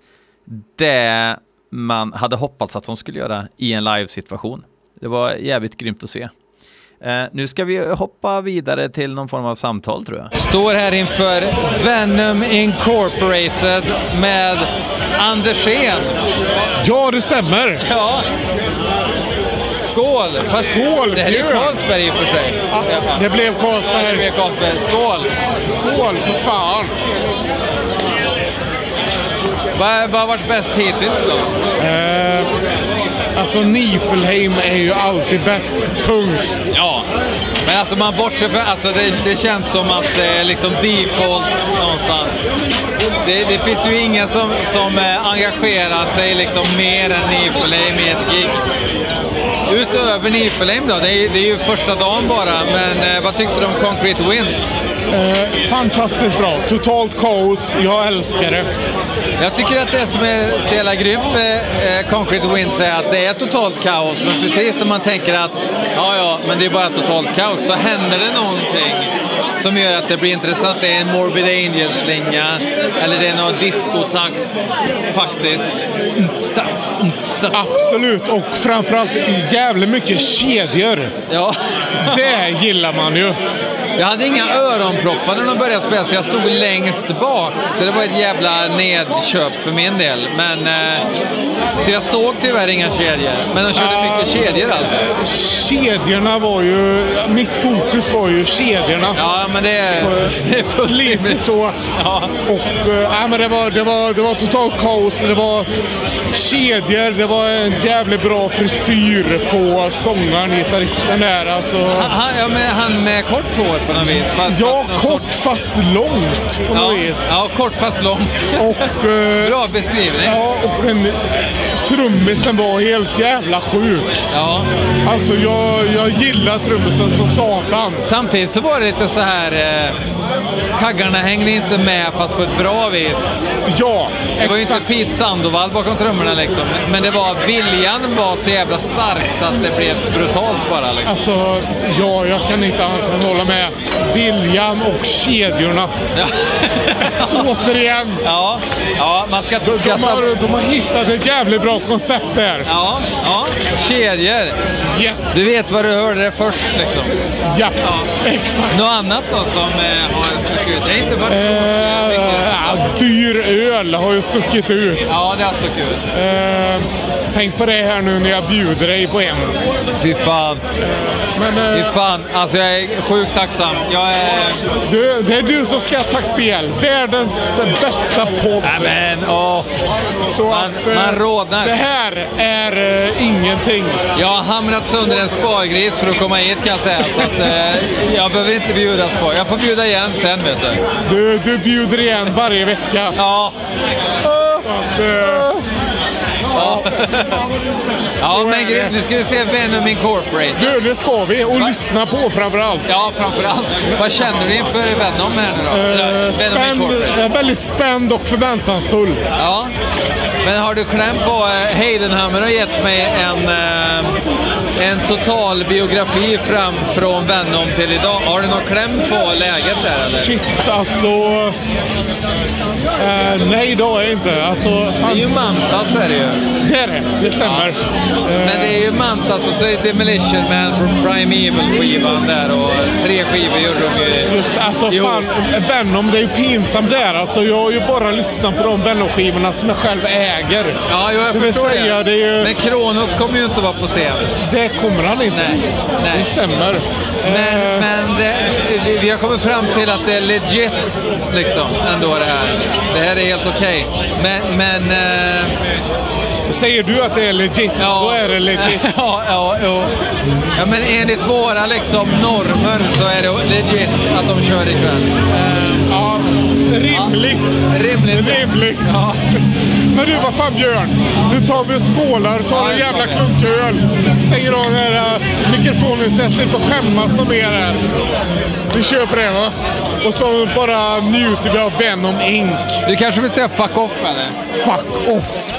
det man hade hoppats att de skulle göra i en live-situation. Det var jävligt grymt att se. Eh, nu ska vi hoppa vidare till någon form av samtal tror jag. Står här inför Venom Incorporated med Andersén. Ja, det stämmer. Ja. Skål! Fast Skål, Det här är. Carlsberg i och för sig. Ja, det blev Ja, det Carlsberg. blev Carlsberg. Skål! Skål för fan. Vad vad har varit bäst hittills då? Eh, alltså Nifelheim är ju alltid bäst. Punkt. Ja, men alltså man bortser från... Alltså det, det känns som att det är liksom default någonstans. Det, det finns ju ingen som, som eh, engagerar sig liksom mer än Nifelheim i ett gig. Utöver Nifelheim då, det är, det är ju första dagen bara, men eh, vad tyckte du om Concrete Wins? Eh, fantastiskt bra. Totalt kaos. Jag älskar det. Jag tycker att det som är så jävla grymt med eh, Concrete Winds är att det är totalt kaos. Men precis när man tänker att ja, ja, men det är bara totalt kaos så händer det någonting som gör att det blir intressant. Det är en Morbid Angel-slinga eller det är någon discotakt faktiskt. Stats, stats. Absolut. Och framförallt jävligt mycket kedjor. Ja. Det gillar man ju. Jag hade inga öronproppar när de började spela så jag stod längst bak. Så det var ett jävla nedköp för min del. Men, eh, så jag såg tyvärr inga kedjor. Men de körde mycket kedjor alltså. Kedjorna var ju... Mitt fokus var ju kedjorna. Ja, men det är, det är fullt Lite så. Ja. Och, äh, men det, var, det, var, det var totalt kaos. Det var kedjor. Det var en jävligt bra frisyr på sångaren, gitarristen där. Alltså, Han, ja, men han med kort hår på något vis. Fast, ja, fast kort fast långt på Ja, något vis. ja, kort fast långt. Och, eh, Bra beskrivning. ja, och en, trummisen var helt jävla sjuk. Ja. Alltså jag, jag gillar trummisen som satan. Samtidigt så var det lite så här... Eh, kaggarna hängde inte med fast på ett bra vis. Ja, Det var ju inte exakt. Pete Sandoval bakom trummorna liksom. Men det var, viljan var så jävla stark så att det blev brutalt bara. Liksom. Alltså, ja, jag kan inte annat än hålla med. Viljan och kedjorna. Ja. [laughs] Återigen. ja, ja, man ska inte De, de, har, de har hittat ett jävligt bra koncept där. Ja, ja, kedjor. Yes. Du vet vad du hörde det först liksom. Ja, exakt. Något annat då som eh, har stuckit ut? Det är inte varit Eh, ja, dyr öl har ju stuckit ut. Ja, det har stuckit ut. Eh, tänk på det här nu när jag bjuder dig på en. Fy fan. Men Fy eh, fan. Alltså jag är sjukt tacksam. Jag är... du, det är du som ska ha tack BL. Världens bästa podd. Nej men åh. Så Man- att, eh, man rodnar. Det här är eh, ingenting. Jag har hamrat sönder en spargris för att komma hit kan jag säga. Så att, eh, jag behöver inte bjudas på. Jag får bjuda igen sen vet du. Du, du bjuder igen varje vecka. Ja, eh, ja Så men grymt. Nu ska vi se Venom Incorporate. du, det ska vi. Och lyssna på framförallt. Ja, framförallt. Vad känner du inför Venom här nu då? Eh, Venom spänd, är väldigt spänd och förväntansfull. Ja. Men har du kläm på eh, Heidenhammer har gett mig en, eh, en total biografi fram från Venom till idag. Har du någon kläm på läget där eller? Shit, alltså... Eh, nej, det har jag inte. Alltså, Det fan, är ju Mantas är det ju. det är det. Det stämmer. Eh, Men det är ju Mantas och så är det Demolition Man från Primeval-skivan där och tre skivor gjorde de ju. Just, alltså Jo. fan, Venom, det är ju pinsamt där. Alltså, jag har ju bara lyssnat på de Venom-skivorna som jag själv äger. Ja, jag Det vill förstår säga, det är ju- Men Kronos kommer ju inte vara på scen. Det kommer han inte. Nej, nej. Det stämmer. Men, Eh, men det, vi- har kommit fram till att det är legit, liksom, ändå det här. Det här är helt okej. Men, men... eh, Säger du att det är legit, då är det legit. [laughs] ja, ja, jo. ja, men enligt våra liksom, normer så är det legit att de kör ikväll. Eh, Ja, rimligt. rimligt. Rimligt. Ja. Men du, vad fan Björn? Nu tar vi och skålar, tar en jävla klunk öl, stänger av den här äh, mikrofonen så jag slipper skämmas något mer här. Vi kör på det va? Och så bara njuter vi av Venom Inc. Du kanske vill säga fuck off eller? Fuck off!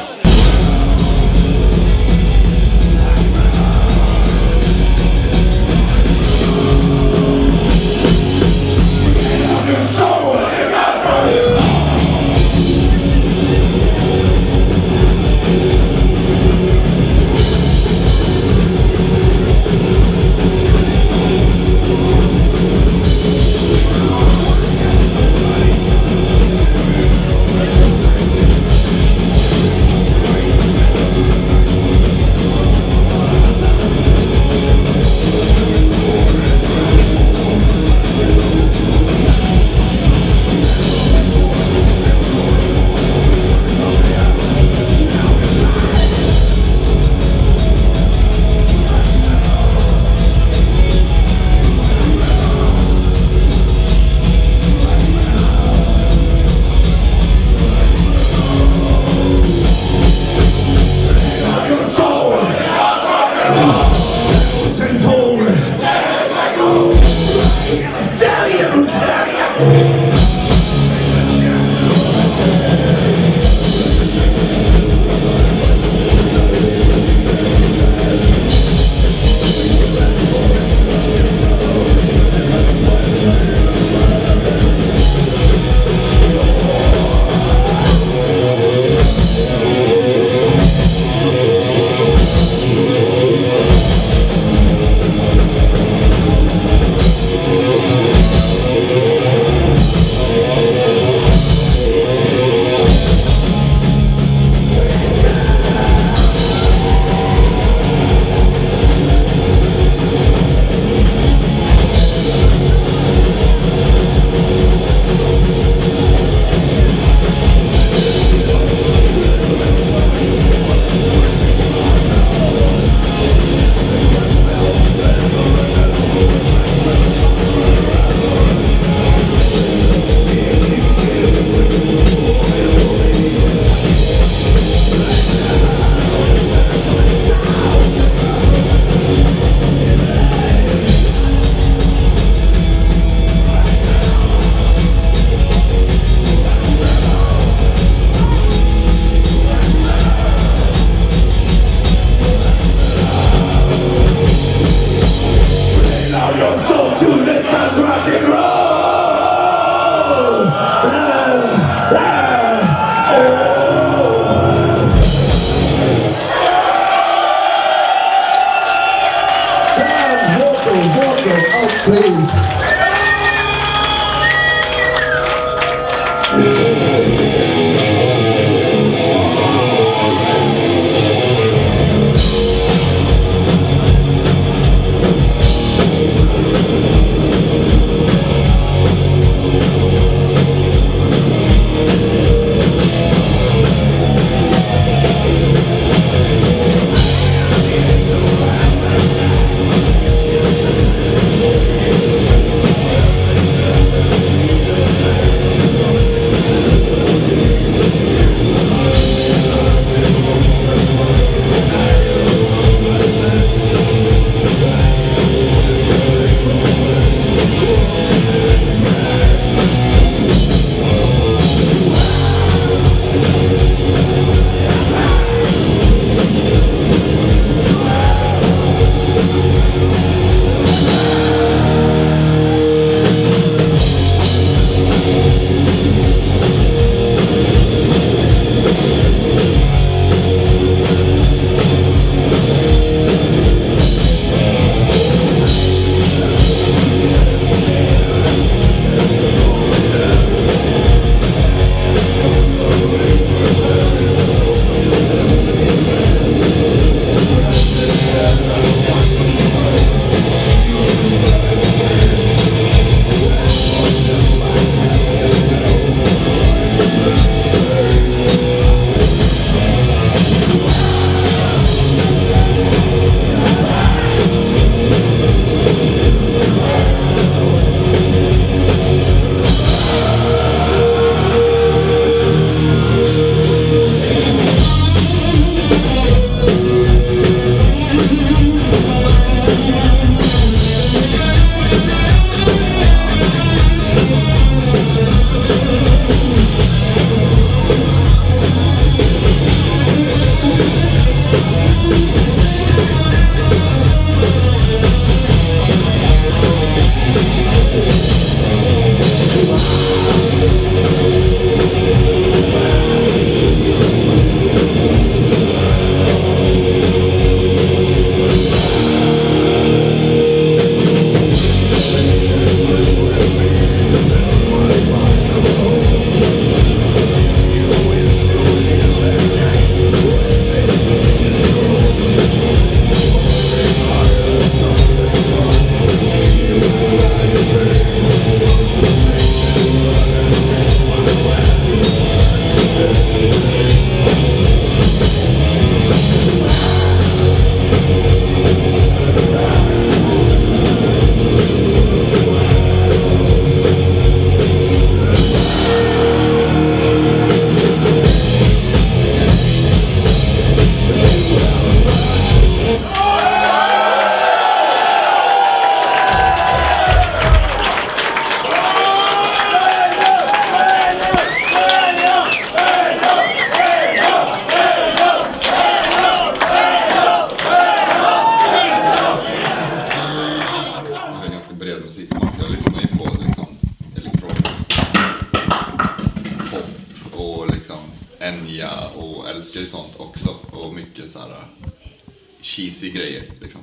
Cheesy grejer liksom.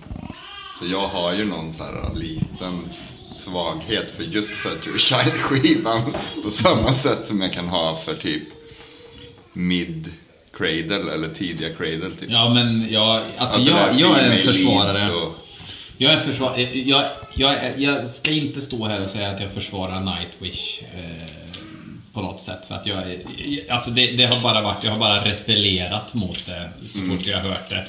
Så jag har ju någon så här liten svaghet för just Set Your Child-skivan på samma sätt som jag kan ha för typ mid Cradle eller tidiga Cradle typ. Ja, men jag, alltså, Alltså, jag, jag är en försvarare. Och- Jag är försvar, jag, jag, jag ska inte stå här och säga att jag försvarar Nightwish eh, på något sätt. För att jag, alltså det, det har bara varit, jag har bara repellerat mot det så fort jag har hört det.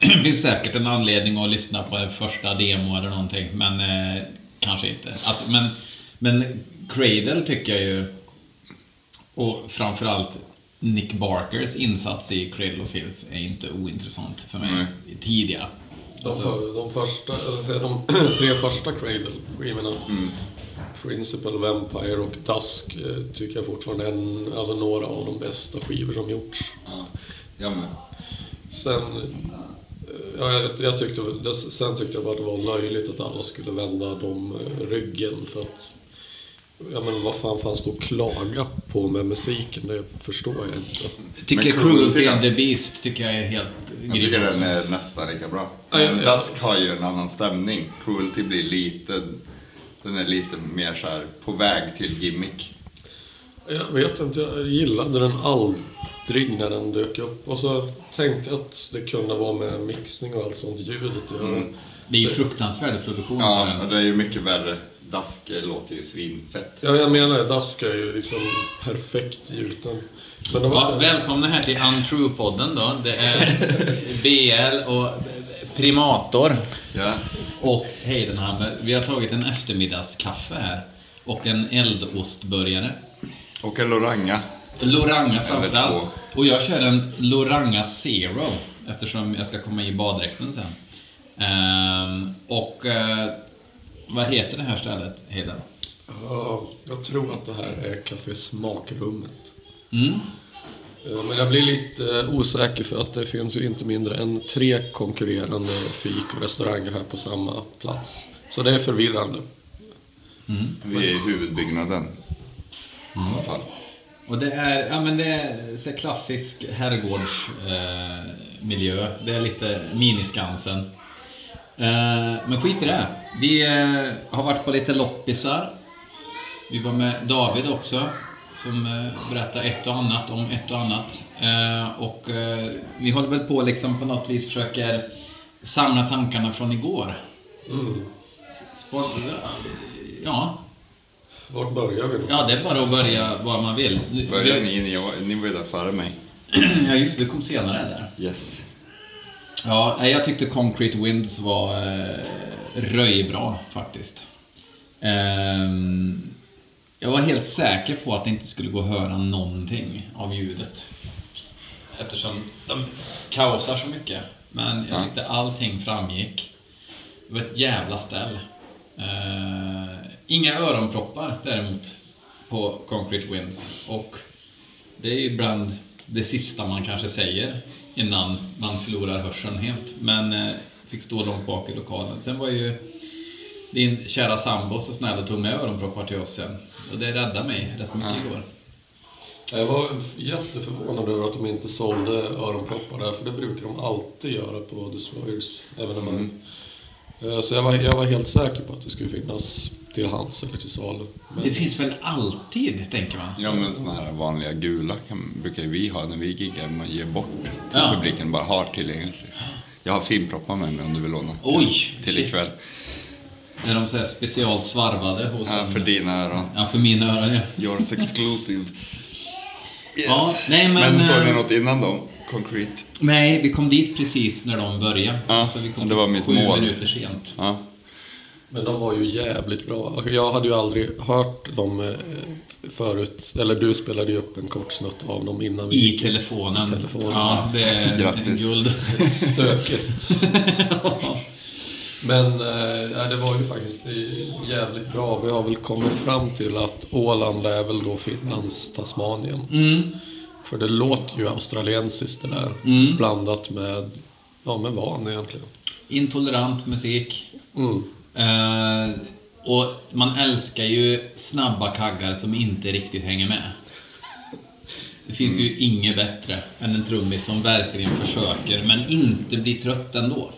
Det [clears throat] finns säkert en anledning att lyssna på en första demo eller någonting, men eh, kanske inte. Alltså, men, men Cradle tycker jag ju, och framförallt Nick Barkers insats i Cradle of Filth är inte ointressant för mig. Nej. Tidiga. De, Alltså, de första, de [clears throat] tre första Cradle-skivorna, Principal, Vampire och Dusk, eh, tycker jag fortfarande är en, alltså några av de bästa skivor som gjorts. Ja, jag med. Sen, ja, jag, jag tyckte, det- sen tyckte jag bara det var löjligt att alla skulle vända dem eh, ryggen för att Ja men vad fan fanns det att klaga på med musiken? Det förstår jag inte. tycker Men Cruelty and the Beast tycker jag är helt Jag tycker den är nästan lika bra. Men ja. Dusk har ju en annan stämning. Cruelty blir lite, den är lite mer så här på väg till gimmick. Jag vet inte, jag gillade den aldrig när den dök upp. Och så tänkte att det kunde vara med mixning och allt sånt ljudet att göra. Mm. Det är ju fruktansvärd produktion. Ja, och det är ju mycket värre. Dask låter ju svinfett. Ja, jag menar. Dask är ju liksom perfekt gjuten. Men de Ja, välkomna här till Untrue-podden då. Det är [laughs] BL och Primator Ja. och Heidenhammer. Vi har tagit en eftermiddagskaffe här och en eldostburgare. Och en Loranga. Loranga framförallt. Och jag kör en Loranga Zero eftersom jag ska komma i baddräkten sen. Ehm, och eh, vad heter det här stället, Heiden? Ja, jag tror att det här är Café Smakrummet. Mm. Eh, Men jag blir lite eh, osäker för att det finns ju inte mindre än tre konkurrerande fik och restauranger här på samma plats. Så det är förvirrande. Vi är i huvudbyggnaden. I alla fall. Och det är, ja men det är så klassisk herrgårdsmiljö. Eh, det är lite miniskansen. Eh, men skit i det. Vi eh, har varit på lite loppisar. Vi var med David också. Som eh, berättar ett och annat om ett och annat. Eh, och eh, vi håller väl på liksom på något vis försöker samla tankarna från igår. Mm. Sport, ja, Vart börjar vi då? ja, det är bara att börja var man vill. Börjar ni? Ni var, ni var ju där före mig. [clears throat] Ja, just det. Du kom senare där. Yes. Ja, jag tyckte Concrete Winds var eh, röjbra faktiskt. Ehm, jag var helt säker på att det inte skulle gå att höra någonting av ljudet. Eftersom de kaosar så mycket. Men jag Ja. tyckte allting framgick. Det var ett jävla ställ. Eh, inga öronproppar däremot på Concrete Winds. Och det är ibland det sista man kanske säger innan man förlorar hörseln helt. Men eh, fick stå långt bak i lokalen. Sen var ju din kära sambo så snäll och tog med öronproppar till oss sen. Och det räddade mig rätt mycket Ja. igår. Jag var jätteförvånad över att de inte sålde öronproppar där, för det brukar de alltid göra på Destroyers evenemang. Eh, Så jag var, jag var helt säker på att det skulle finnas till hands eller till salu. Men- Det finns väl alltid, tänker man? Ja men såna här vanliga gula kan, brukar ju vi ha när vi giggar. Man ger bort till Ja. publiken, bara har tillgängligt. Jag har finproppar med mig om du vill låna. till- Oj, Till ikväll. Är de så här specialt svarvade hos Ja, en- för dina öron. Ja, för mina öron ja. Yours exclusive. Yes. Ja, nej, men, såg ni eh, något innan då? Concrete? Nej, vi kom dit precis när de började. Ja, så vi kom det var mitt sju mål. minuter sent. Ja. Men de var ju jävligt bra. Jag hade ju aldrig hört dem eh, förut. Eller du spelade ju upp en kort snutt av dem innan vi I gick. telefonen. I telefonen. Ja, det är Grattis. guld. Stökigt. [laughs] Men eh, ja, det var ju faktiskt jävligt bra. Vi har väl kommit fram till att Åland är väl då Finlands Tasmanien. Mm. För det låter ju australiensiskt det där. Mm. Blandat med, ja med van egentligen. Intolerant musik. Mm. Eh, och man älskar ju snabba kaggar som inte riktigt hänger med. Det finns ju inget bättre än en trummis som verkligen försöker men inte blir trött ändå.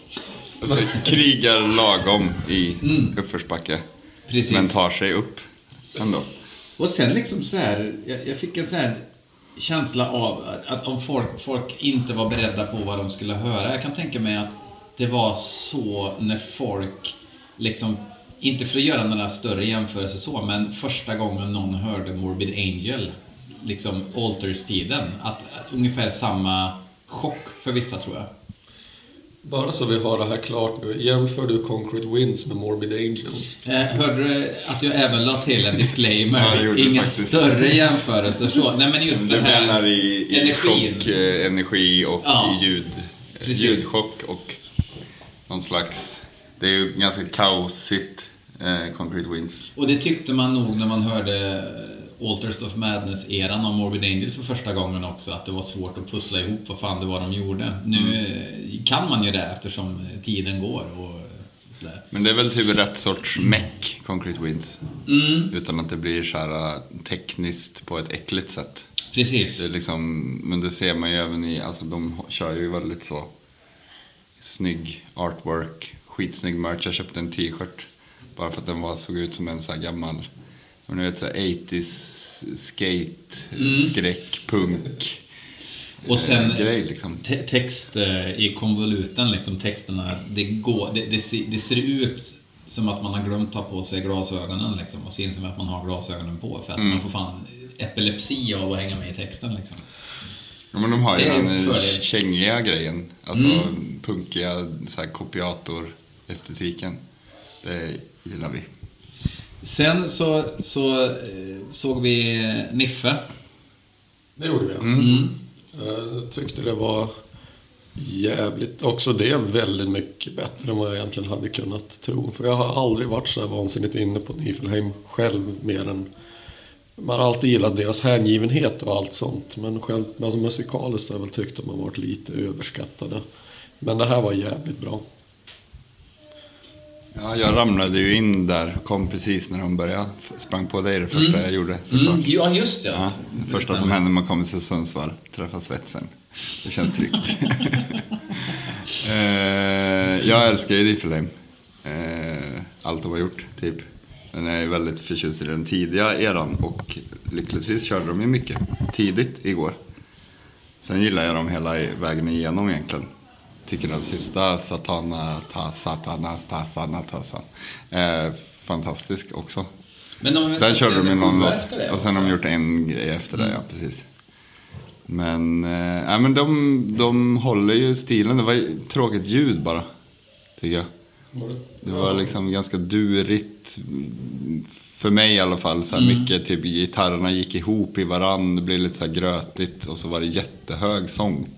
Alltså, krigar lagom i Mm. uppförsbacke. Precis. Men tar sig upp ändå. Och sen liksom så här, jag, jag fick en så här känsla av att, om folk, folk inte var beredda på vad de skulle höra. Jag kan tänka mig att det var så när folk liksom, inte för att göra några större jämförelser så, men första gången någon hörde Morbid Angel, liksom Alters-tiden, att, att ungefär samma chock för vissa tror jag. Bara så vi har det här klart nu. Jämför du Concrete Winds med Morbid Angel? Eh, hörde du att jag även la till en disclaimer? [laughs] Ja, det du faktiskt. större jämförelser så. Nej men just Du den här menar i, i energin. chock, eh, energi och Ja. i ljud, Precis. ljudchock och någon slags... Det är ju ganska kaosigt, eh, Concrete Winds. Och det tyckte man nog när man hörde Alters of Madness-eran av Morbid Angel för första gången också, att det var svårt att pussla ihop vad fan det var de gjorde. Nu eh, kan man ju det eftersom tiden går och sådär. Men det är väl typ rätt sorts meck, Concrete Winds. Mm, Utan att det blir så här eh, tekniskt på ett äckligt sätt. precis. Det är liksom, men det ser man ju även i, alltså de kör ju väldigt så snygg artwork, skitsnygg merch. Jag köpte en t-shirt bara för att den var, såg ut som en så här gammal Och ni vet så här 80s skate, Mm. skräck, punk. Och sen eh, grej liksom. te- text eh, i konvoluten, liksom texterna, det, går, det, det, ser, det ser ut som att man har glömt ta på sig glasögonen liksom, och inser man att man har glasögonen på för att Mm. man får fan epilepsi av att hänga med i texten. Liksom. Ja, men de har ju den en eh, kängiga grejen. Alltså Mm. punkiga så här, kopiator-estetiken. Det gillar vi. Sen så, så eh, såg vi Niffe. Det gjorde vi. Mm. Jag tyckte det var jävligt, också det väldigt mycket bättre än vad jag egentligen hade kunnat tro. För jag har aldrig varit så här vansinnigt inne på Nifelheim själv mer än man har alltid gillat deras hängivenhet och allt sånt. Men själv, alltså musikaliskt har jag väl tyckt att de har varit lite överskattade. Men det här var jävligt bra. Ja, jag ramlade ju in där, kom precis när de började. Sprang på dig det första Mm. jag gjorde såklart. Mm, ja, just ja. Ja, det första som hände när man kommer till Sundsvall, träffa svetsen. Det känns tryggt. [laughs] eh, jag älskar ju Diffelheim. Eh, allt de har gjort, typ. Men jag är väldigt förtjust i den tidiga eran och lyckligtvis körde de ju mycket tidigt igår. Sen gillar jag dem hela vägen igenom egentligen. Tycker den sista Satana, ta, Satana, Tasana, Tasan är fantastisk också. Men de släppt körde de i någon låt. Och sen har de gjort en grej efter det, ja precis. Men, eh, nej, men de, de håller ju stilen. Det var tråkigt ljud bara, tycker jag. Det var liksom ganska durigt. mm, För mig i alla fall. Så här Mm. Mycket typ gitarrerna gick ihop i varann. Det blev lite så här grötigt. Och så var det jättehög sång.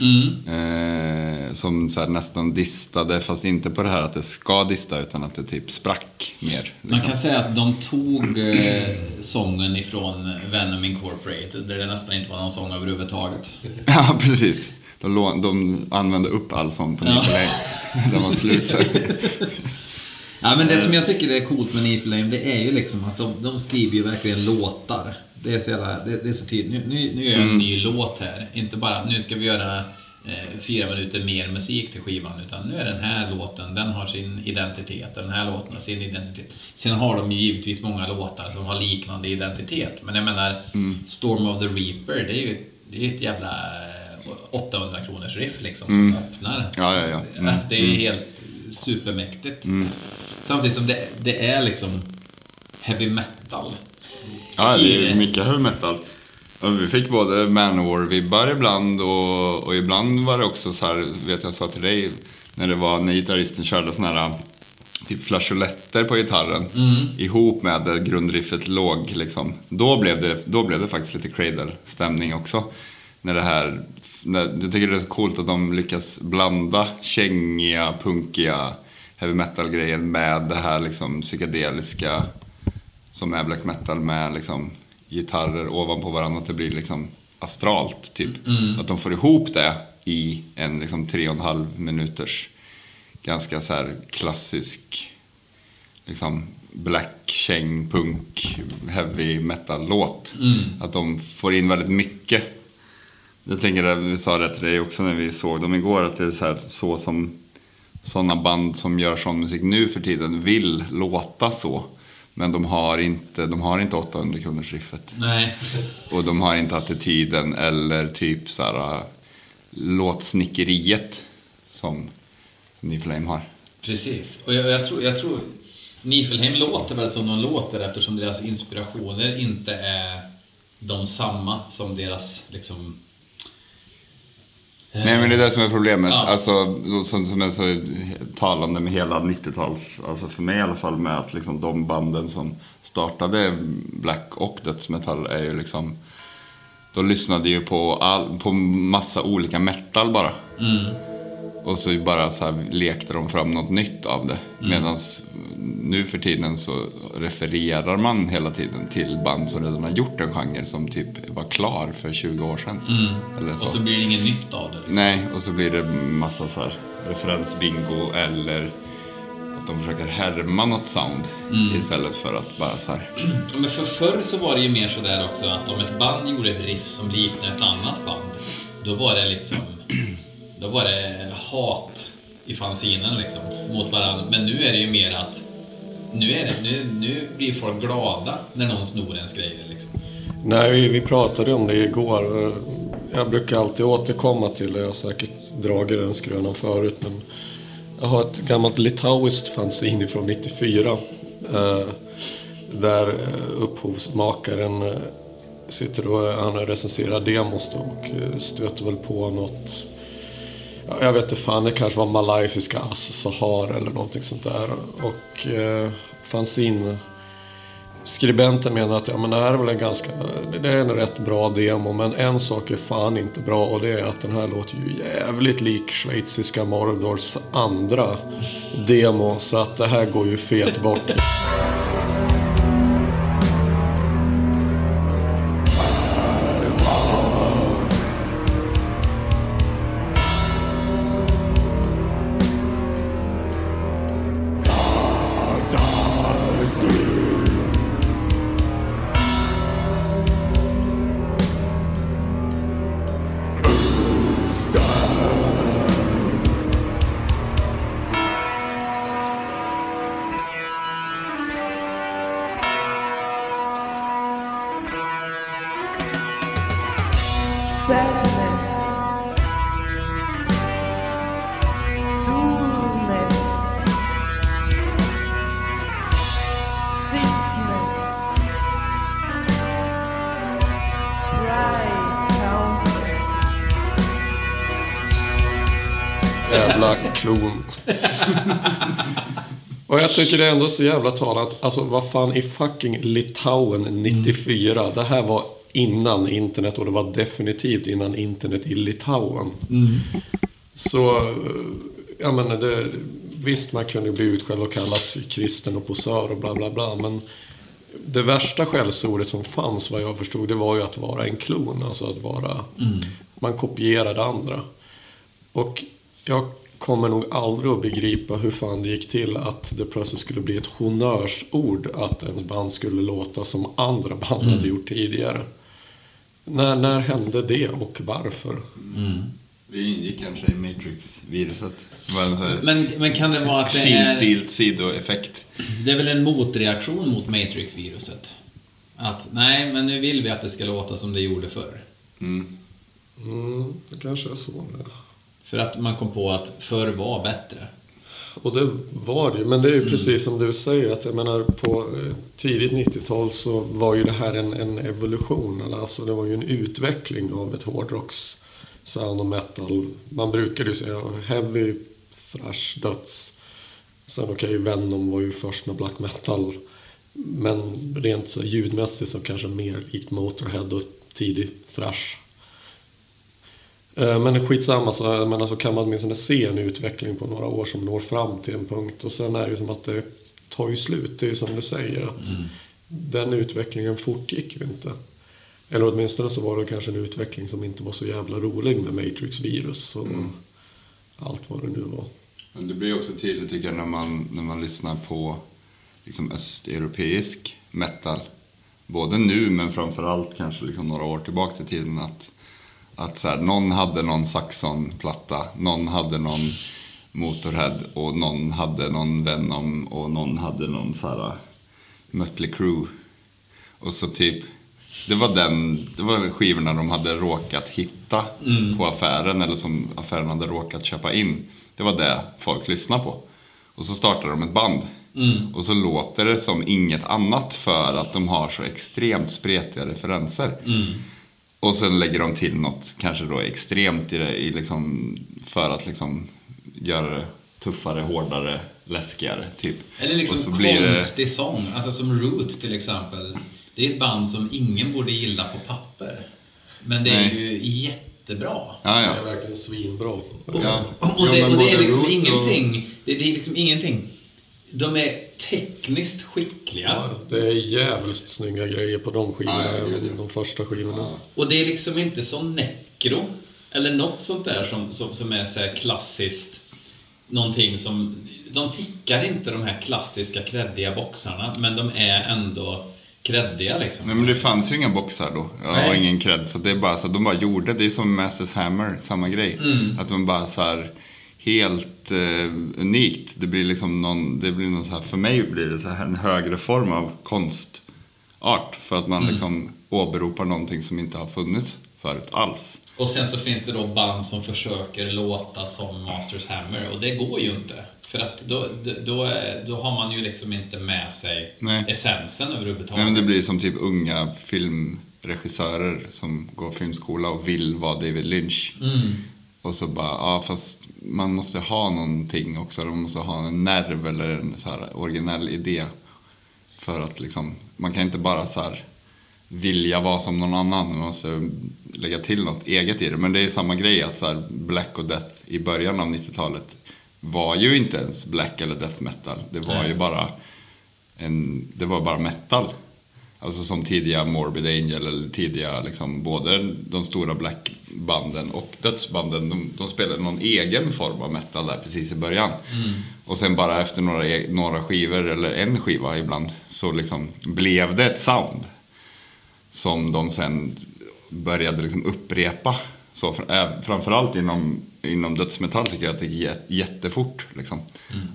Mm. Eh, som så här nästan distade. Fast inte på det här att det ska dista. Utan att det typ sprack mer. Man Liksom. kan säga att de tog eh, sången ifrån Venom Incorporated där det nästan inte var någon sång överhuvudtaget. [laughs] Ja, precis. De, lån, de använde upp all sång på Ja. Nicolay. Den var slut. [laughs] Ja, men det som jag tycker är coolt med Niflame det är ju liksom att de, de skriver ju verkligen låtar. Det är så, jävla, det, det är så tydligt. Nu, nu, nu gör jag en Mm. ny låt här. Inte bara nu ska vi göra eh, fyra minuter mer musik till skivan. Utan nu är den här låten, den har sin identitet. Och den här låten har sin identitet. Sen har de ju givetvis många låtar som har liknande identitet. Men jag menar, Mm. Storm of the Reaper, det är ju det är ett jävla eh, 800 kronors riff liksom. Som Mm. öppnar. Ja, ja, ja. Mm. Det är Mm. helt supermäktigt. Samtidigt som det, det är liksom heavy metal. Ja, det är mycket heavy metal. Och vi fick både Manowar-vibbar ibland och, och ibland var det också så här, vet jag sa till dig, när det var när gitarristen körde såna här typ flageoletter på gitarren Mm. ihop med det grundriffet låg liksom. Då blev det, då blev det faktiskt lite cradle-stämning också. När det här, när, jag tycker det är så coolt att de lyckas blanda kängiga, punkiga heavy metal-grejen med det här liksom psykedeliska som är black metal med liksom gitarrer ovanpå varandra. Att det blir liksom astralt typ. Mm. Att de får ihop det i en liksom tre och en halv minuters ganska så här klassisk liksom black, käng, punk, heavy metal-låt. Mm. Att de får in väldigt mycket. Jag tänker att vi sa det till dig också när vi såg dem igår, att det är så, här, så som sådana band som gör sån musik nu för tiden vill låta så. Men de har inte, de har inte 800 kronors riffet. Nej. Och de har inte attityden eller typ så här äh, låtsnickeriet som Niflame har. Precis. Och jag, jag tror, jag tror Nifelheim låter väl som de låter eftersom deras inspirationer inte är de samma som deras liksom... Nej men det är det som är problemet. Ja. Alltså, som, som är så talande med hela 90-tals, alltså för mig i alla fall med att liksom de banden som startade black och dödsmetall är ju liksom de lyssnade ju på, all, på massa olika metal bara. Mm. Och så bara så här lekte de fram något nytt av det. Mm. Medan nu för tiden så refererar man hela tiden till band som redan har gjort en genre som typ var klar för 20 år sedan. Mm. Eller Och så blir det inget nytt av det. Liksom. Nej, och så blir det massa så här referensbingo eller att de försöker härma något sound Mm. istället för att bara så här. Men för förr så var det ju mer sådär också att om ett band gjorde ett riff som liknade ett annat band, då var det liksom... Då var det hat i fanzinen liksom, mot varandra. Men nu är det ju mer att nu, är det, nu, nu blir folk glada när någon snor ens grejer. Liksom. Nej, vi, vi pratade om det igår. Jag brukar alltid återkomma till det. Jag har säkert dragit den skrönan förut. Men jag har ett gammalt litauiskt fanzine från 94. Eh, där eh, upphovsmakaren eh, sitter och han recenserar demos då och stöter väl på något jag vet inte fan, det kanske var malaysiska As-Sahar eller någonting sånt där. Och eh, fanzine skribenten menar att ja, men det här är väl en ganska, det är en rätt bra demo men en sak är fan inte bra och det är att den här låter ju jävligt lik schweiziska Mordors andra demo så att det här går ju fet bort. Jag tycker det är ändå så jävla talat. Alltså vad fan i fucking Litauen 94. Det här var innan internet och det var definitivt innan internet i Litauen. Så, eh, jag menar det, visst man kunde bli utskälld och kallas kristen och posör och bla bla bla. Men det värsta skällsordet som fanns vad jag förstod det var ju att vara en klon. Alltså att vara, man kopierade andra. Och jag kommer nog aldrig att begripa hur fan det gick till att det plötsligt skulle bli ett honnörsord att ens band skulle låta som andra band hade gjort tidigare. När, när hände det och varför? Vi ingick kanske i Matrix-viruset. Men, men kan det vara att det är, finstilt sidoeffekt. det är väl en motreaktion mot Matrix-viruset? Att nej, men nu vill vi att det ska låta som det gjorde förr. Mm. Mm, det kanske är så. det. För att man kom på att förr var bättre. Och det var det ju. Men det är ju precis som du säger att jag menar på eh, tidigt 90-tal så var ju det här en, en evolution. Alltså det var ju en utveckling av ett hårdrocks sound och metal. Man brukade ju säga heavy, thrash, döds. Sen okej, Venom var ju först med black metal. Men rent så ljudmässigt så kanske mer likt Motorhead och tidig thrash. Eh, Men skitsamma, så, men alltså kan man åtminstone se en utveckling på några år som når fram till en punkt. Och sen är det ju som att det tar ju slut. Det är ju som du säger att den utvecklingen fortgick ju inte. Eller åtminstone så var det kanske en utveckling som inte var så jävla rolig med Matrix-virus och allt vad det nu var. Men det blir också tydligt tycker jag när man, när man lyssnar på liksom östeuropeisk metal. Både nu men framförallt kanske liksom några år tillbaka i tiden att, att så här, någon hade någon Saxon-platta, någon hade någon Motorhead och någon hade någon Venom och någon hade någon så här Mötley Crüe. Och så typ, det var den, det var skivorna de hade råkat hitta på affären eller som affären hade råkat köpa in. Det var det folk lyssnade på. Och så startade de ett band. Och så låter det som inget annat för att de har så extremt spretiga referenser. Och sen lägger de till något kanske då extremt i det, i liksom, för att liksom göra det tuffare, hårdare, läskigare. Typ. Eller liksom Och så blir det- konstig sång. Alltså som Root till exempel. Det är ett band som ingen borde gilla på papper. Men det är Nej. ju jättebra. Ja, ja. Det är verkligen svinbra. ja. Och Ja, det, och det är liksom och- ingenting. Det, det är liksom ingenting. De är tekniskt skickliga. Ja, det är jävligt snygga grejer på de skivorna, Ja, ja, ja. även de första skivorna. Och det är liksom inte som Necro. Eller något sånt där som, som, som är så här klassiskt. Någonting som... De tickar inte de här klassiska kreddiga boxarna, men de är ändå kreddiga liksom. Nej men det fanns ju inga boxar då. Nej. har ingen cred. Så det är bara så att de bara gjorde, det är som Masters Hammer, samma grej. Mm. Att de bara så här helt eh, unikt. Det blir liksom någon, det blir någon så här, för mig blir det så här en högre form av konstart. För att man liksom åberopar någonting som inte har funnits förut alls. Och sen så finns det då band som försöker låta som Masters Hammer och det går ju inte. För att då, då, då har man ju liksom inte med sig Nej. essensen överhuvudtaget. Nej, men det blir som typ unga filmregissörer som går filmskola och vill vara David Lynch. Och så bara, ja fast man måste ha någonting också. Man måste ha en nerv eller en så här originell idé. För att liksom, man kan inte bara så här vilja vara som någon annan. Man måste lägga till något eget i det. Men det är samma grej att så här Black och Death i början av 90-talet var ju inte ens black eller death metal. Det var ju bara en, det var bara metal. Alltså som tidiga Morbid Angel eller tidiga liksom både de stora blackbanden och dödsbanden. De, de spelade någon egen form av metal där precis i början. Och sen bara efter några, e- några skivor eller en skiva ibland så liksom blev det ett sound. Som de sen började liksom upprepa. Så äh, framförallt inom, inom dödsmetall tycker jag att det gick jät- jättefort. Liksom.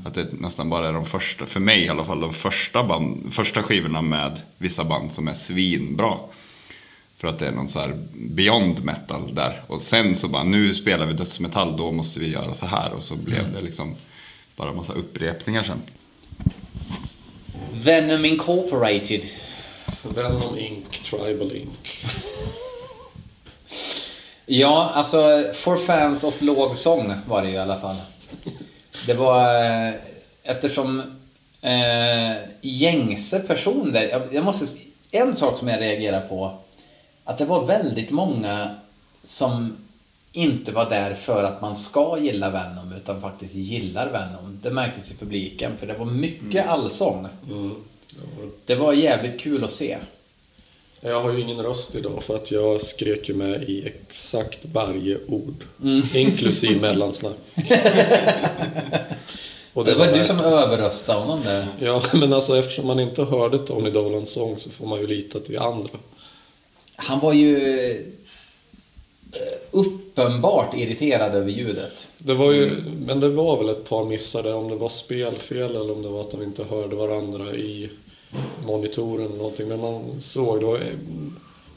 Att det nästan bara är de första, för mig i alla fall, de första, band, första skivorna med vissa band som är svinbra. För att det är någon så här beyond metal där. Och sen så bara, nu spelar vi dödsmetall, då måste vi göra så här. Och så blev det liksom bara massa upprepningar sen. Venom Incorporated. Venom Inc, Tribal Inc. [laughs] Ja, alltså For Fans of Låg Sång var det ju i alla fall. Det var eh, eftersom eh, gängse personer, jag, jag måste, en sak som jag reagerar på, att det var väldigt många som inte var där för att man ska gilla Venom utan faktiskt gillar Venom. Det märktes i publiken för det var mycket allsång. Det var jävligt kul att se. Jag har ju ingen röst idag för att jag skrek ju med i exakt varje ord. Mm. Inklusive mellansnack. [laughs] Och Det var du värt- som överröstade honom där. Ja, men alltså eftersom man inte hörde Tony Dolans sång så får man ju lita till andra. Han var ju eh, uppenbart irriterad över ljudet. Det var ju, men det var väl ett par missar där, om det var spelfel eller om det var att de inte hörde varandra i monitoren eller någonting. Men man såg då,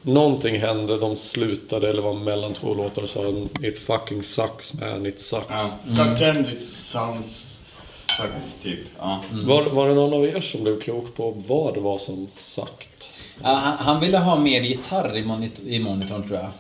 någonting hände, de slutade eller var mellan två låtar och sa It fucking sucks man, it sucks. Ja, God damn it sounds sucks, typ. Ja. Var, var det någon av er som blev klok på vad det var som sagt? Ja, han, han ville ha mer gitarr i, monit- i monitorn tror jag.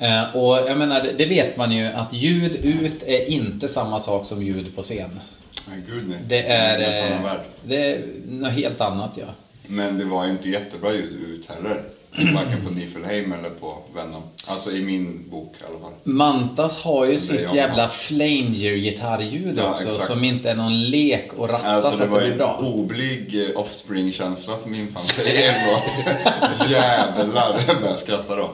Eh, och jag menar, det- det vet man ju att ljud ut är inte samma sak som ljud på scen. Nej, gud nej. Det är, en helt eh, det är något helt annat ja. Men det var ju inte jättebra ljud ut heller. [clears throat] Varken på Niflheim eller på Venom. Alltså i min bok i alla fall. Mantas har ju Det sitt jävla har. flanger-gitarrljud Ja, också exakt. som inte är någon lek och ratta Alltså så det att det var blir ju en bra. oblyg eh, Offspring-känsla som infann sig i en låt. Jävlar, jag började skratta då.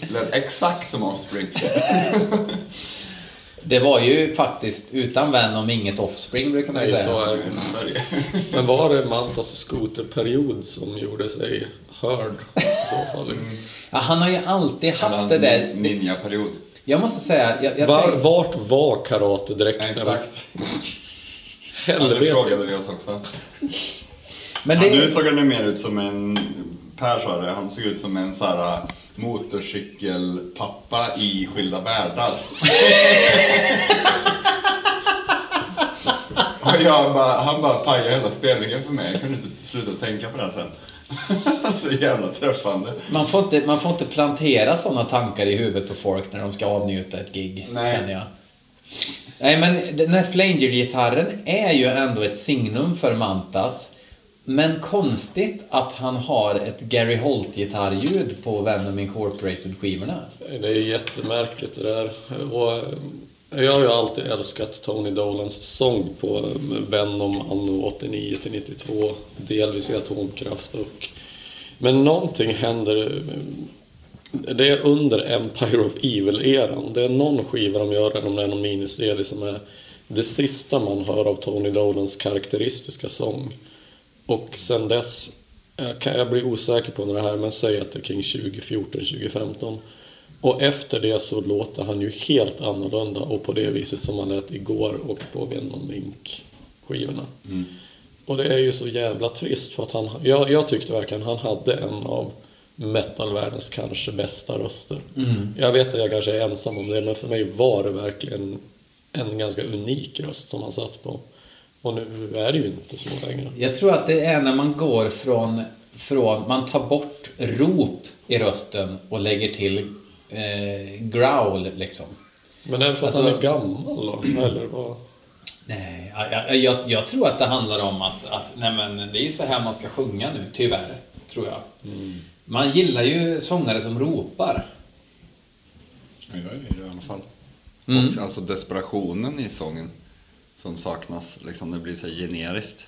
[laughs] Lät exakt som Offspring. [laughs] Det var ju faktiskt utan Venom inget Offspring brukar man ju Nej, säga. så är det. [laughs] Men var det Mantas skoterperiod som gjorde sig hörd i så fall? Ja, han har ju alltid haft det där. Ninja-period. Jag måste säga, jag, jag Var, tänk- vart var karatedräkten? Exakt. Ja, Helvete. frågade vi oss också. men Ja, det, nu såg han ju mer ut som en, Per sa det, han såg ut som en så här motorcykelpappa i Skilda Världar. [laughs] Och jag bara, han bara pajade hela spelningen för mig, jag kunde inte sluta tänka på det sen. [laughs] så jävla träffande. man, får inte, man får inte plantera sådana tankar i huvudet på folk när de ska avnjuta ett gig. Nej. Känner jag. Nej men den här Flanger-gitarren är ju ändå ett signum för Mantas. Men konstigt att han har ett Gary Holt-gitarrljud på Venom Incorporated-skivorna. Det är jättemärkligt det där. Och eh, jag har ju alltid älskat Tony Dolans sång på eh, Venom anno 89 till 92, delvis i Atomkraft. Och, men någonting händer. Eh, det är under Empire of Evil-eran. Det är någon skiva de gör, eller om det är någon miniserie som är det sista man hör av Tony Dolans karaktäristiska sång. Och sen dess jag bli osäker på när det här, men säg att det är kring 2014, 2015. Och efter det så låter han ju helt annorlunda och på det viset som han lät igår och på Venom Inc-skivorna. Och det är ju så jävla trist för att han, jag, jag tyckte verkligen han hade en av metalvärldens kanske bästa röster. Jag vet att jag kanske är ensam om det men för mig var det verkligen en ganska unik röst som han satt på. Och nu är det ju inte så längre. Jag tror att det är när man går från, från man tar bort rop i rösten och lägger till eh, growl liksom. Men är det för att Alltså- han är gammal då? Eller vad? Nej, jag, jag, jag tror att det handlar om att, att nej men, det är ju så här man ska sjunga nu, tyvärr. Tror jag. Man gillar ju sångare som ropar. Ja, jag gör det i alla fall. Mm. Och alltså desperationen i sången som saknas, liksom det blir så generiskt.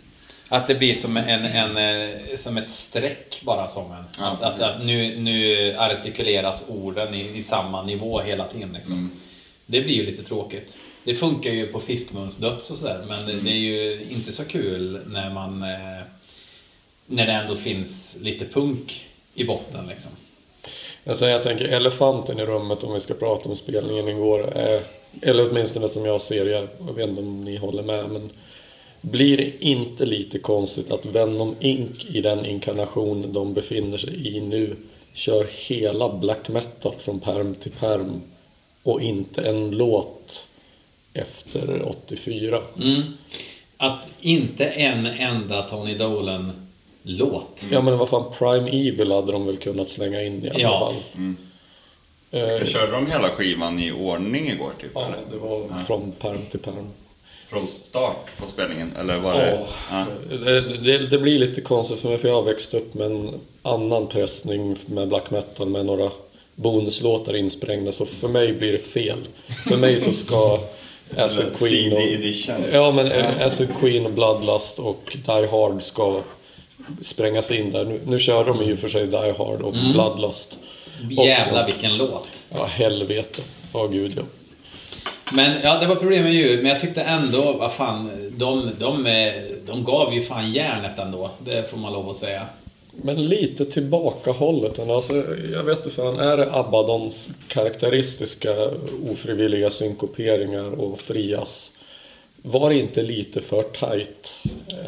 Att det blir som, en, en, eh, som ett streck bara sången. Ja, att, att, att nu, nu artikuleras orden i, i samma nivå hela tiden. Liksom. Mm. Det blir ju lite tråkigt. Det funkar ju på fiskmunsdöds och sådär men det, det är ju inte så kul när man eh, när det ändå finns lite punk i botten liksom. Alltså jag tänker elefanten i rummet om vi ska prata om spelningen igår. Är, eller åtminstone som jag ser det, jag vet inte om ni håller med. Men blir det inte lite konstigt att Venom Inc i den inkarnation de befinner sig i nu kör hela black metal från perm till perm och inte en låt efter 84? Mm. Att inte en enda Tony Dolan låt. Ja men vad fan, Prime Evil hade de väl kunnat slänga in i alla Ja. fall. Eh, Körde de hela skivan i ordning igår typ? ja, eller? det var från perm till perm. Från start på spelningen? Eller var det? Ja. Ja. Det, det, det blir lite konstigt för mig för jag har växt upp med en annan pressning med black metal med några bonuslåtar insprängda så för mig blir det fel. För mig så ska [laughs] Acid Queen och, edition. ja, men Acid Queen och Bloodlust och Die Hard ska sprängas in där. Nu, nu kör de ju för sig Die Hard och Bloodlust. Jävlar vilken låt. Ja, helvete. Ja, gud ja. Men ja, det var problem med ljud, men jag tyckte ändå, vad fan, de, de, de gav ju fan järnet ändå. Det får man lov att säga. Men lite tillbakahållet. Alltså, jag vet inte fan, är det Abaddons karaktäristiska ofrivilliga synkoperingar och frias? Var det inte lite för tight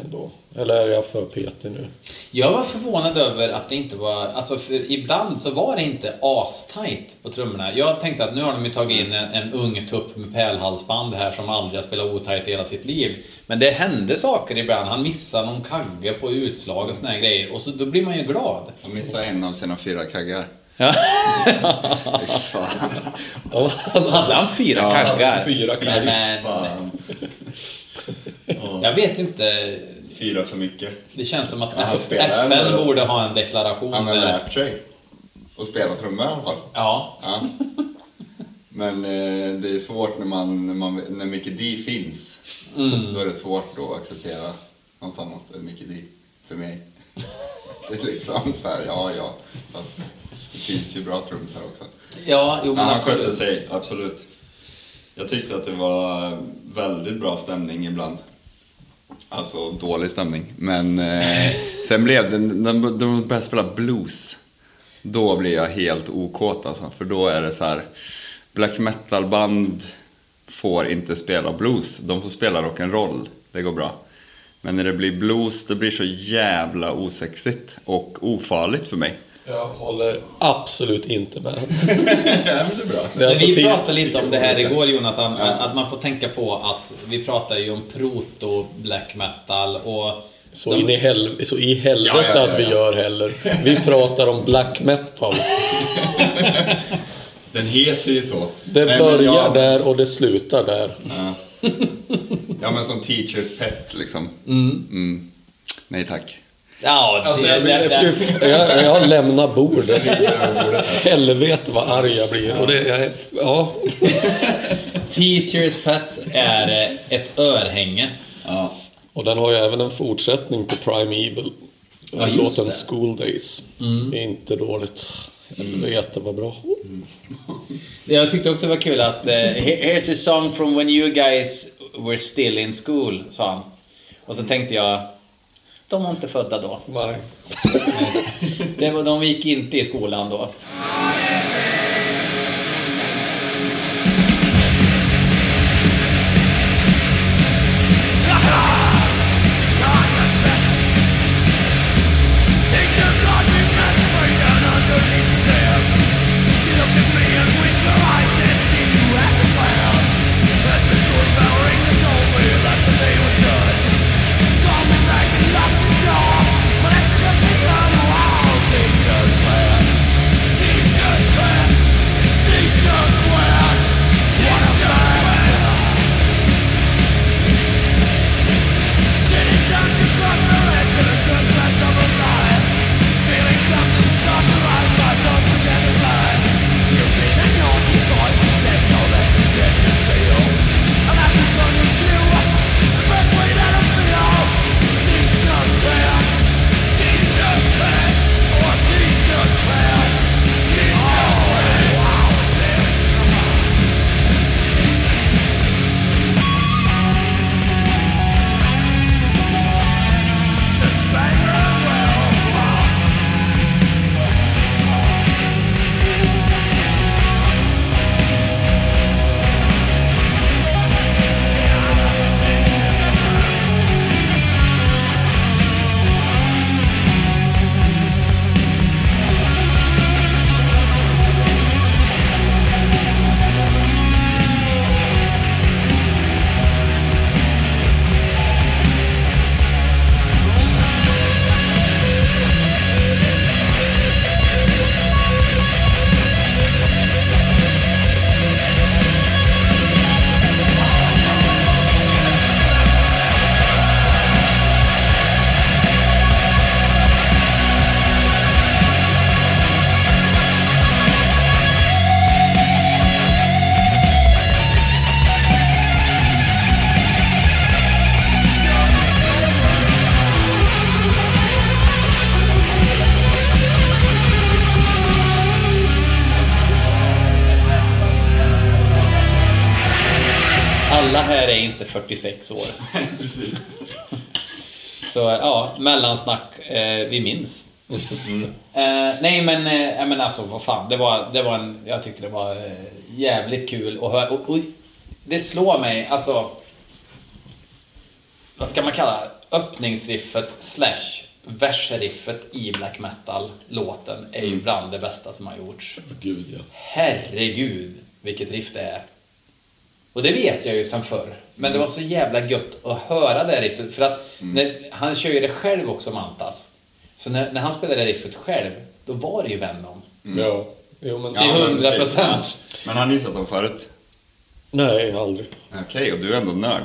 ändå? Eller är jag för petig nu? Jag var förvånad över att det inte var, alltså för ibland så var det inte astajt på trummorna. Jag tänkte att nu har de ju tagit in en, en ung tupp med pärlhalsband här som aldrig har spelat otajt i hela sitt liv. Men det hände saker ibland. Han missade någon kagge på utslag och såna här grejer. Och så, då blir man ju glad. Han missade en av sina fyra kaggar. Ja. Fy fan. Hade han fyra Ja, kaggar? fyra kaggar. Men. [laughs] jag vet inte. Fyra för mycket. Det känns som att Ja, han FN ändå. borde ha en deklaration. Han har där- lärt sig att spela trummor i alla fall. Ja. Ja. Men eh, det är svårt när, man, när, man, när Mickey D finns. Mm. Då är det svårt att acceptera något annat än Mickey D för mig. [laughs] Det är liksom så här, ja ja, fast det finns ju bra trummisar också. Ja, jo men Men han skötte sig, absolut. Jag tyckte att det var väldigt bra stämning ibland. Alltså dålig stämning. Men eh, sen blev det, när de började spela blues. Då blir jag helt okåt alltså. För då är det så här, black metal-band får inte spela blues. De får spela rock'n'roll. Det går bra. Men när det blir blues, det blir så jävla osexigt och ofarligt för mig. Jag håller absolut inte med. [laughs] Ja, men det är bra. Det är alltså vi pratade lite om det här igår Jonathan, att man får tänka på att vi pratar ju om proto black metal och Så, in i hel, så i helvete Ja, ja, ja, att vi ja. gör heller. Vi pratar om black metal. [laughs] Den heter ju så. Det Nej, börjar jag- där och det slutar där. Ja. ja, men som teachers pet liksom. Mm. Nej tack. Ja, Alltså, det, jag, det, det, blir, jag, jag lämnar bordet. Helvete vad arg jag blir. Och det, jag, ja. [laughs] Teachers Pet är eh, ett örhänge. Ja. Och den har ju även en fortsättning på Prime Evil. Ja, Låten det. Mm. School Days. Det är inte dåligt. Helvete vad bra. Jag tyckte också det var kul att "Here- Here's a song from when you guys were still in school, sa han. Och så tänkte jag, de var inte födda då. Nej. [laughs] Det var, de gick inte i skolan då. Vi minns. Mm. Eh, nej men, eh, men alltså vad fan. Det var, det var en, jag tyckte det var eh, jävligt kul att höra. Och, och det slår mig, alltså. Vad ska man kalla öppningsriffet slash versriffet i black metal-låten är ju bland det bästa som har gjorts. Gud ja. Herregud, vilket riff det är. Och det vet jag ju sen förr. Men det var så jävla gött att höra det riffet. För att när, han kör ju det själv också, Mantas. Så när, när han spelade det riffet själv, då var det ju Venom. Ja. Jo, men... Till Ja, men 100 precis. procent. Men har ni sett dem förut? Nej, aldrig. Okej, och du är ändå nörd?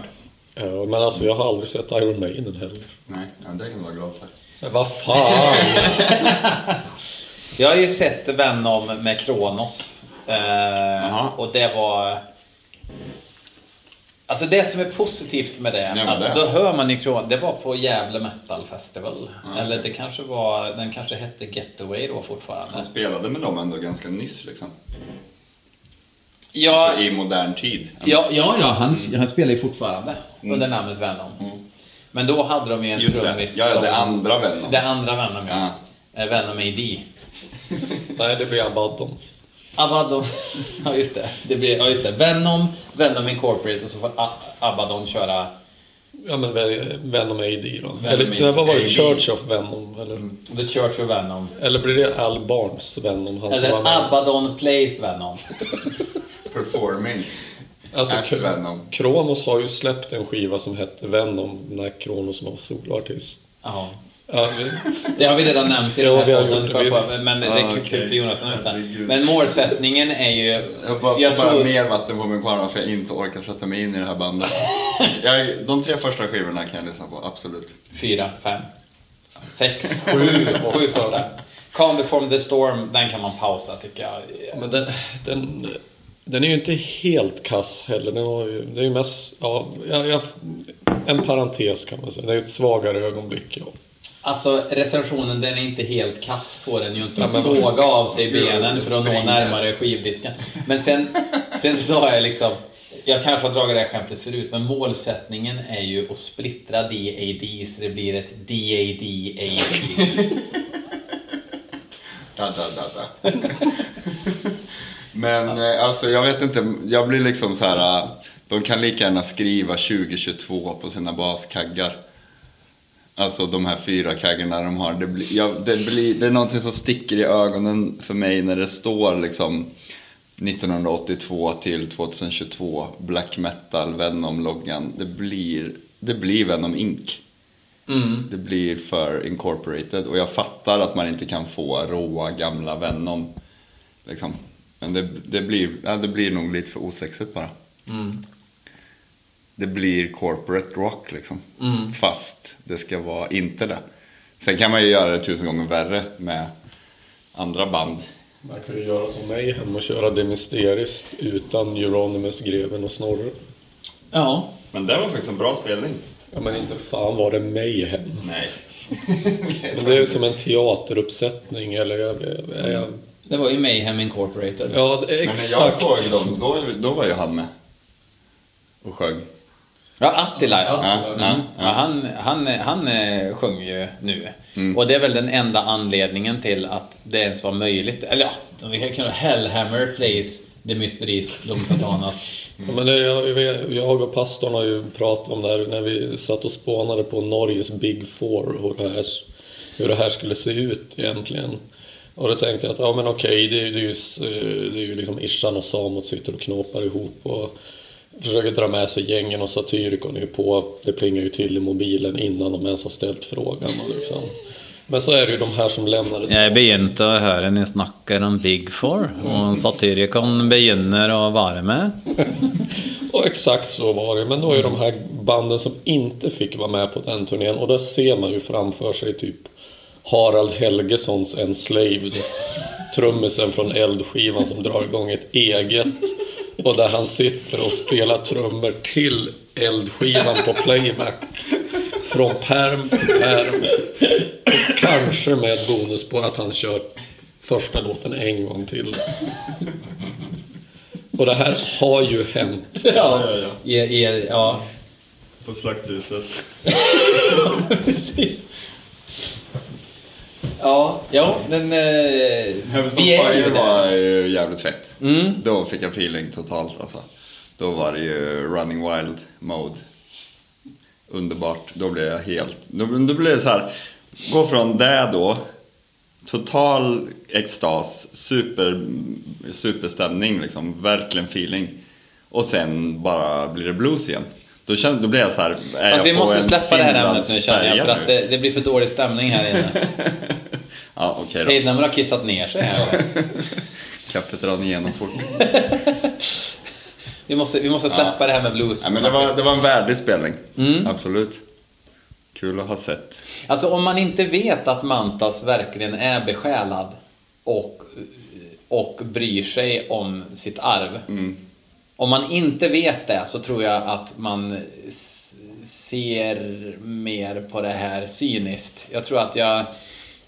Ja, men alltså jag har aldrig sett Iron Maiden heller. Nej, ja, det kan du vara glad för. Men vad fan! [laughs] Jag har ju sett Venom med Kronos. Eh, och det var... Alltså det som är positivt med det, Ja, men att det. då hör man ju Kronos. Det var på Gävle Metal Festival. Eller det kanske var, den kanske hette Getaway då fortfarande. Han spelade med dem ändå ganska nyss liksom. Ja, Alltså, I modern tid. ja, ja, ja han, han spelar ju fortfarande under namnet Venom. Men då hade de ju en Mm. Just det. trummis Ja, ja, som- det andra Venom. Det andra Venom, ja. Eh, Venom AD. Nej, det blir Abaddons. Abaddon. [laughs] Ja, just det. det blir, ja, just det. Venom, Venom Incorporated och så får A- Abaddon köra Ja, men Ven- Venom AD då. Venom eller vad var det? AD. Church of Venom? Eller, The Church of Venom. eller blir det Al Barnes Venom? Han som Eller? Abaddon Plays Venom. [laughs] Performing. Alltså, Venom. Kronos har ju släppt en skiva som hette Venom när Kronos var soloartist. Ja, vi- Det har vi redan nämnt i Ja, den här podden. gjort det. får jag Vi- på- Men det Ah, är kul okej. för Jonathan. Herregud. Men målsättningen är ju... Jag bara får Jag bara tror- mer vatten på min kvarn för jag inte orkar sätta mig in i det här bandet. [laughs] jag, de tre första skivorna kan jag lyssna på, absolut. Fyra, fem, sex, sju, sju förra. Calm before the storm, den kan man pausa tycker jag. Men den, den, den är ju inte helt kass heller. Den har ju, det är ju mest, ja, jag, jag, en parentes kan man säga. Det är ju ett svagare ögonblick. Ja. Alltså recensionen den är inte helt kass på den ju inte att såga av sig [laughs] benen för att nå närmare skivdisken. Men sen, sen sa jag liksom, jag kanske har dragit det här skämtet förut, men målsättningen är ju att splittra DAD så det blir ett DAD-AD. Da, da, da, da. Men eh, alltså jag vet inte, jag blir liksom så här. eh, De kan lika gärna skriva 2022 på sina baskaggar. Alltså de här fyra kaggarna de har. Det, blir, ja, det, blir, det är någonting som sticker i ögonen för mig när det står liksom 1982 till 2022 black metal Venom-loggan. Det blir, det blir Venom Inc. Det blir för incorporated och jag fattar att man inte kan få råa gamla Venom. Liksom. Men det, det, blir, ja, det blir nog lite för osexigt bara. Det blir corporate rock liksom. Fast det ska vara inte det. Sen kan man ju göra det tusen gånger värre med andra band. Man kan ju göra som mig hem och köra det mysteriskt utan Euronymous, Greven och Snorre. Ja. Men det var faktiskt en bra spelning. Ja, men inte fan var det Mayhem. Nej. [laughs] Men det är ju som en teateruppsättning eller... Jag, jag, jag, Det var ju Mayhem Incorporated. ja, är Men när jag exakt. såg dem, då, då var ju han med. Och sjöng. Ja, Attila ja. Ja, Mm. ja, ja. han, han, han eh, sjunger ju nu. Och det är väl den enda anledningen till att det ens var möjligt. Eller ja, vi kan kunna Hellhammer plays The Mysteries Dom Satanas. [laughs] Ja, men det, jag, jag och pastorn har ju pratat om det här när vi satt och spånade på Norges Big Four, hur det här, hur det här skulle se ut egentligen. Och då tänkte jag att ja men okej, det, är- det är ju, s- det är ju liksom Ishan och Samot sitter och knåpar ihop och försöker dra med sig gängen och Satyricon är ju på, det plingar ju till i mobilen innan de ens har ställt frågan. Och liksom. Men så är det ju de här som lämnade Jeg begynte å høre ni snakker om Big Four, og Satyricon begynner å være med. [laughs] Och exakt så var det. Men då är de här banden som inte fick vara med på den turnén och där ser man ju framför sig typ Harald Helgesons Enslaved. Trummisen från Eldskivan som drar igång ett eget. Och där han sitter och spelar trummor till Eldskivan på playback. Från perm till perm. Och kanske med bonus på att han kör första låten en gång till. Och det här har ju hänt. Ja, ja, ja. I, ja. På slakthuset. [laughs] precis. Ja, ja, men... Eh, Heavens on Fire var ju jävligt fett. Mm. Då fick jag feeling totalt alltså. Då var det ju running wild mode. Underbart. Då blev jag helt... Då, då blev det så här. Gå från det då. Total extas. Super, superstämning liksom. Verkligen feeling. Och sen bara blir det blues igen. Då, kände, då blev jag så här. Är Fast jag vi måste släppa det här ämnet nu känner jag, för att det, det blir för dålig stämning här inne. [laughs] Ja, okej då. Heidnammer har kissat ner sig här. [laughs] Kaffet rann igenom fort. Vi måste, vi måste släppa det här med blues. Ja, men det, var, det var en värdig spelning. Mm. Absolut. Kul att ha sett. Alltså om man inte vet att Mantas verkligen är besjälad och, och bryr sig om sitt arv. Mm. Om man inte vet det så tror jag att man ser mer på det här cyniskt. Jag tror att jag,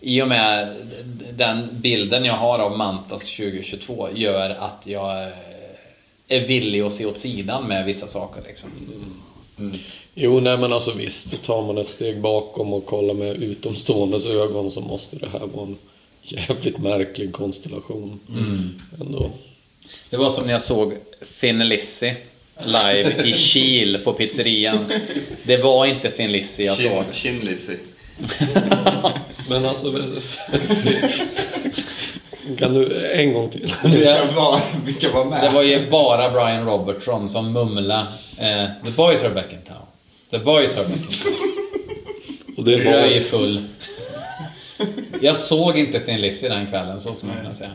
i och med den bilden jag har av Mantas 2022, gör att jag eh, är villig att se åt sidan med vissa saker. Liksom. Jo, nej men alltså visst, tar man ett steg bakom och kollar med utomståendes ögon så måste det här vara en jävligt märklig konstellation. Ändå. Det var som när jag såg Thin Lizzy live i Kil på pizzerian. Det var inte Thin Lizzy jag såg. Chin Lizzy. [laughs] Men alltså... [laughs] kan du en gång till? Vilka var, vilka var med? Det var ju bara Brian Robertson som mumla eh, The boys are back in town. The boys are back in town. Och det var... full. Jag såg inte Thin Lizzy den kvällen, så som man kan säga.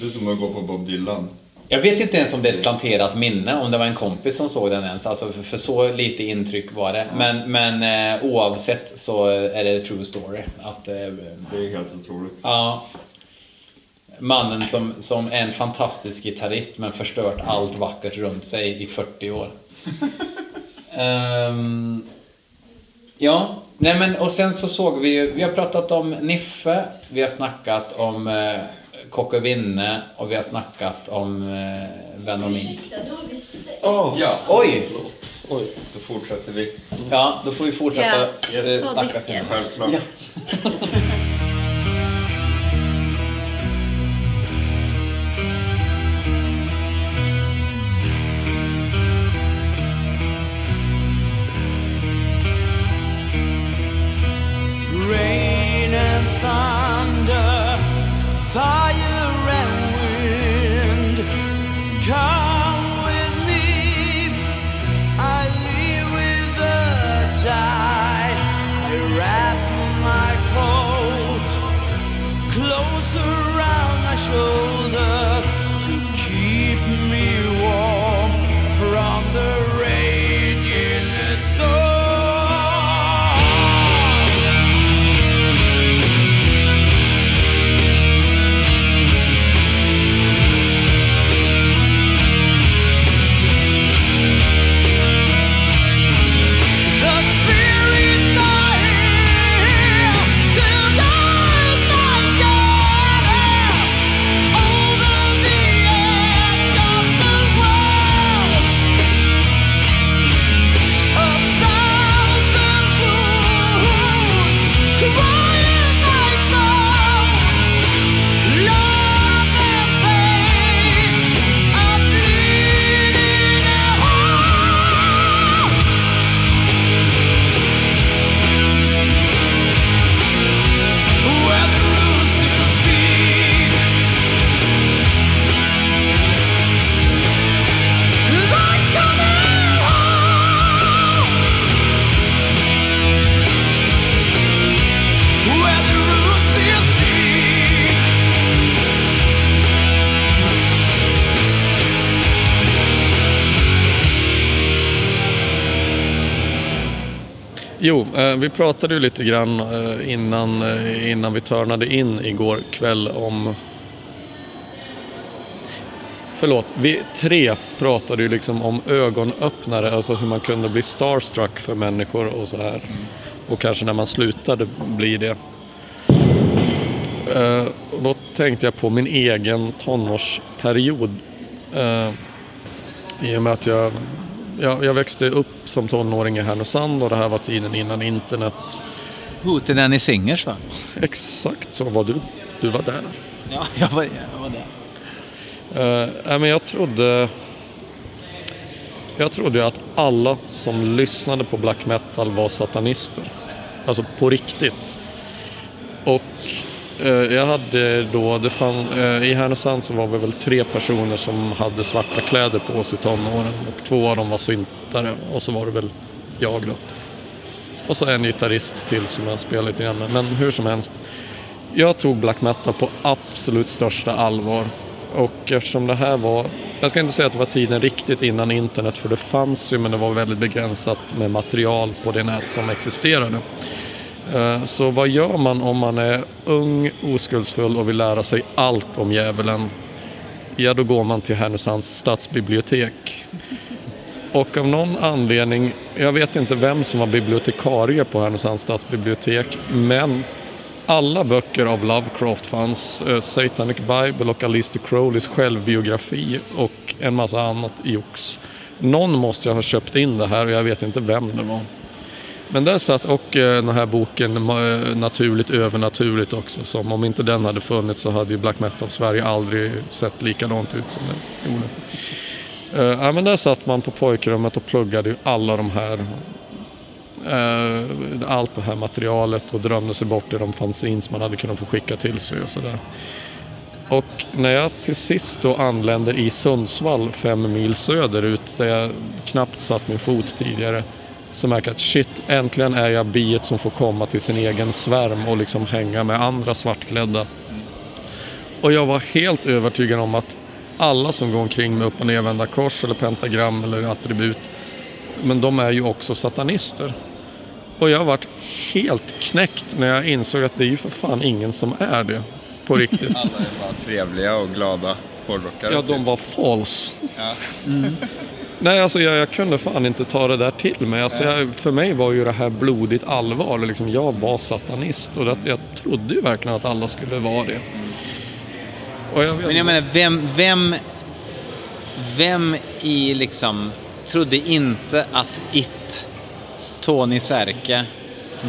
Det är som att gå på Bob Dylan. Jag vet inte ens om det är ett planterat minne, om det var en kompis som såg den ens. Alltså för, för så lite intryck var det. Men, men eh, oavsett så är det true story. Att, eh, Det är helt otroligt. ja, mannen som, som är en fantastisk gitarrist men förstört allt vackert runt sig i 40 år. [laughs] Ehm, ja, nej men och sen så såg vi ju, vi har pratat om Niffe, vi har snackat om eh, Kocke Vinne och vi har snackat om eh, Vän och Min. Ursäkta, du har visst det. Ja, Oj! Oj, då fortsätter vi. Ja, då får vi fortsätta Ja, eh, snacka. Självklart. Ja. [laughs] vi pratade ju lite grann eh, innan, eh, innan vi törnade in igår kväll om... Förlåt, vi tre pratade ju liksom om ögonöppnare, alltså hur man kunde bli starstruck för människor och så här. Och kanske när man slutade bli det. Eh, och då tänkte jag på min egen tonårsperiod. I och med att jag, jag, jag växte upp som tonåring i Härnösand och det här var tiden innan internet. Hootenanny Singers va? Exakt så var du. Du var där. Ja, [laughs] jag var, jag var där. Uh, nej, men jag trodde... Jag trodde att alla som lyssnade på black metal var satanister. Alltså på riktigt. Och Eh, jag hade då, det fann, eh, i Härnösand så var vi väl tre personer som hade svarta kläder på sig i tonåren och två av dem var syntare och så var det väl jag då. Och så en gitarrist till som jag spelade lite grann med. Men hur som helst. Jag tog black metal på absolut största allvar. Och eftersom det här var, jag ska inte säga att det var tiden riktigt innan internet för det fanns ju men det var väldigt begränsat med material på det nät som existerade. Eh, så vad gör man om man är ung, oskuldsfull och vill lära sig allt om djävulen? Ja, då går man till Härnösands stadsbibliotek. Och av någon anledning, jag vet inte vem som var bibliotekarie på Härnösands stadsbibliotek, men alla böcker av Lovecraft fanns. Eh, Satanic Bible och Alistair Crowleys självbiografi och en massa annat jox. Någon måste jag ha köpt in det här och jag vet inte vem det var. Men där satt och eh, den här boken eh, Naturligt övernaturligt också. Som om inte den hade funnits så hade ju black metal Sverige aldrig sett likadant ut som det gjorde. Eh, ja, men där satt man på pojkrummet och pluggade ju alla de här allt det här materialet och drömde sig bort i de fanzines man hade kunnat få skicka till sig och sådär. Och när jag till sist då anländer i Sundsvall fem mil söderut där jag knappt satt min fot tidigare så märker jag att shit, äntligen är jag biet som får komma till sin egen svärm och liksom hänga med andra svartklädda. Och jag var helt övertygad om att alla som går omkring med upp och nervända kors eller pentagram eller attribut, men de är ju också satanister. Och jag varit helt knäckt när jag insåg att det är ju för fan ingen som är det på riktigt. [laughs] Alla är bara trevliga och glada hårdrockare. Ja, de var false. Ja. Nej, alltså jag, jag kunde fan inte ta det där till mig. Att jag, för mig var ju det här blodigt allvar. Liksom, jag var satanist och det, jag trodde ju verkligen att alla skulle vara det. Jag, Men jag menar, vem, vem, vem i liksom trodde inte att It, Tony Särke,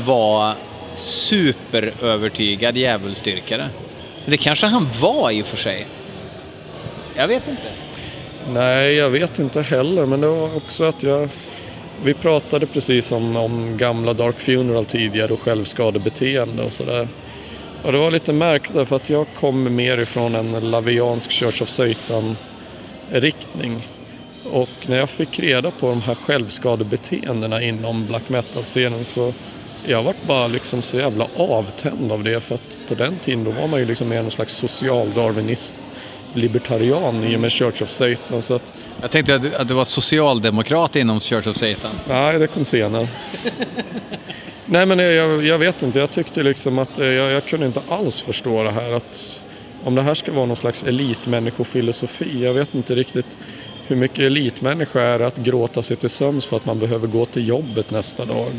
var superövertygad djävulsdyrkare? Det kanske han var i och för sig. Jag vet inte. Nej, jag vet inte heller. Men det var också att jag... Vi pratade precis om, om gamla Dark Funeral tidigare och självskadebeteende och sådär. Och det var lite märkligt därför att jag kommer mer ifrån en laviansk Church of Satan-riktning. Och när jag fick reda på de här självskadebeteendena inom black metal-scenen så jag vart bara liksom så jävla avtänd av det för att på den tiden då var man ju liksom mer någon slags socialdarwinist libertarian i och med Church of Satan så att Jag tänkte att du, att du var socialdemokrat inom Church of Satan. Nej, det kom senare. [laughs] Nej, men jag, jag, vet inte. Jag tyckte liksom att eh, jag, jag kunde inte alls förstå det här. Att om det här ska vara någon slags elitmänniskofilosofi. Jag vet inte riktigt hur mycket elitmänniska är att gråta sig till sömns för att man behöver gå till jobbet nästa dag.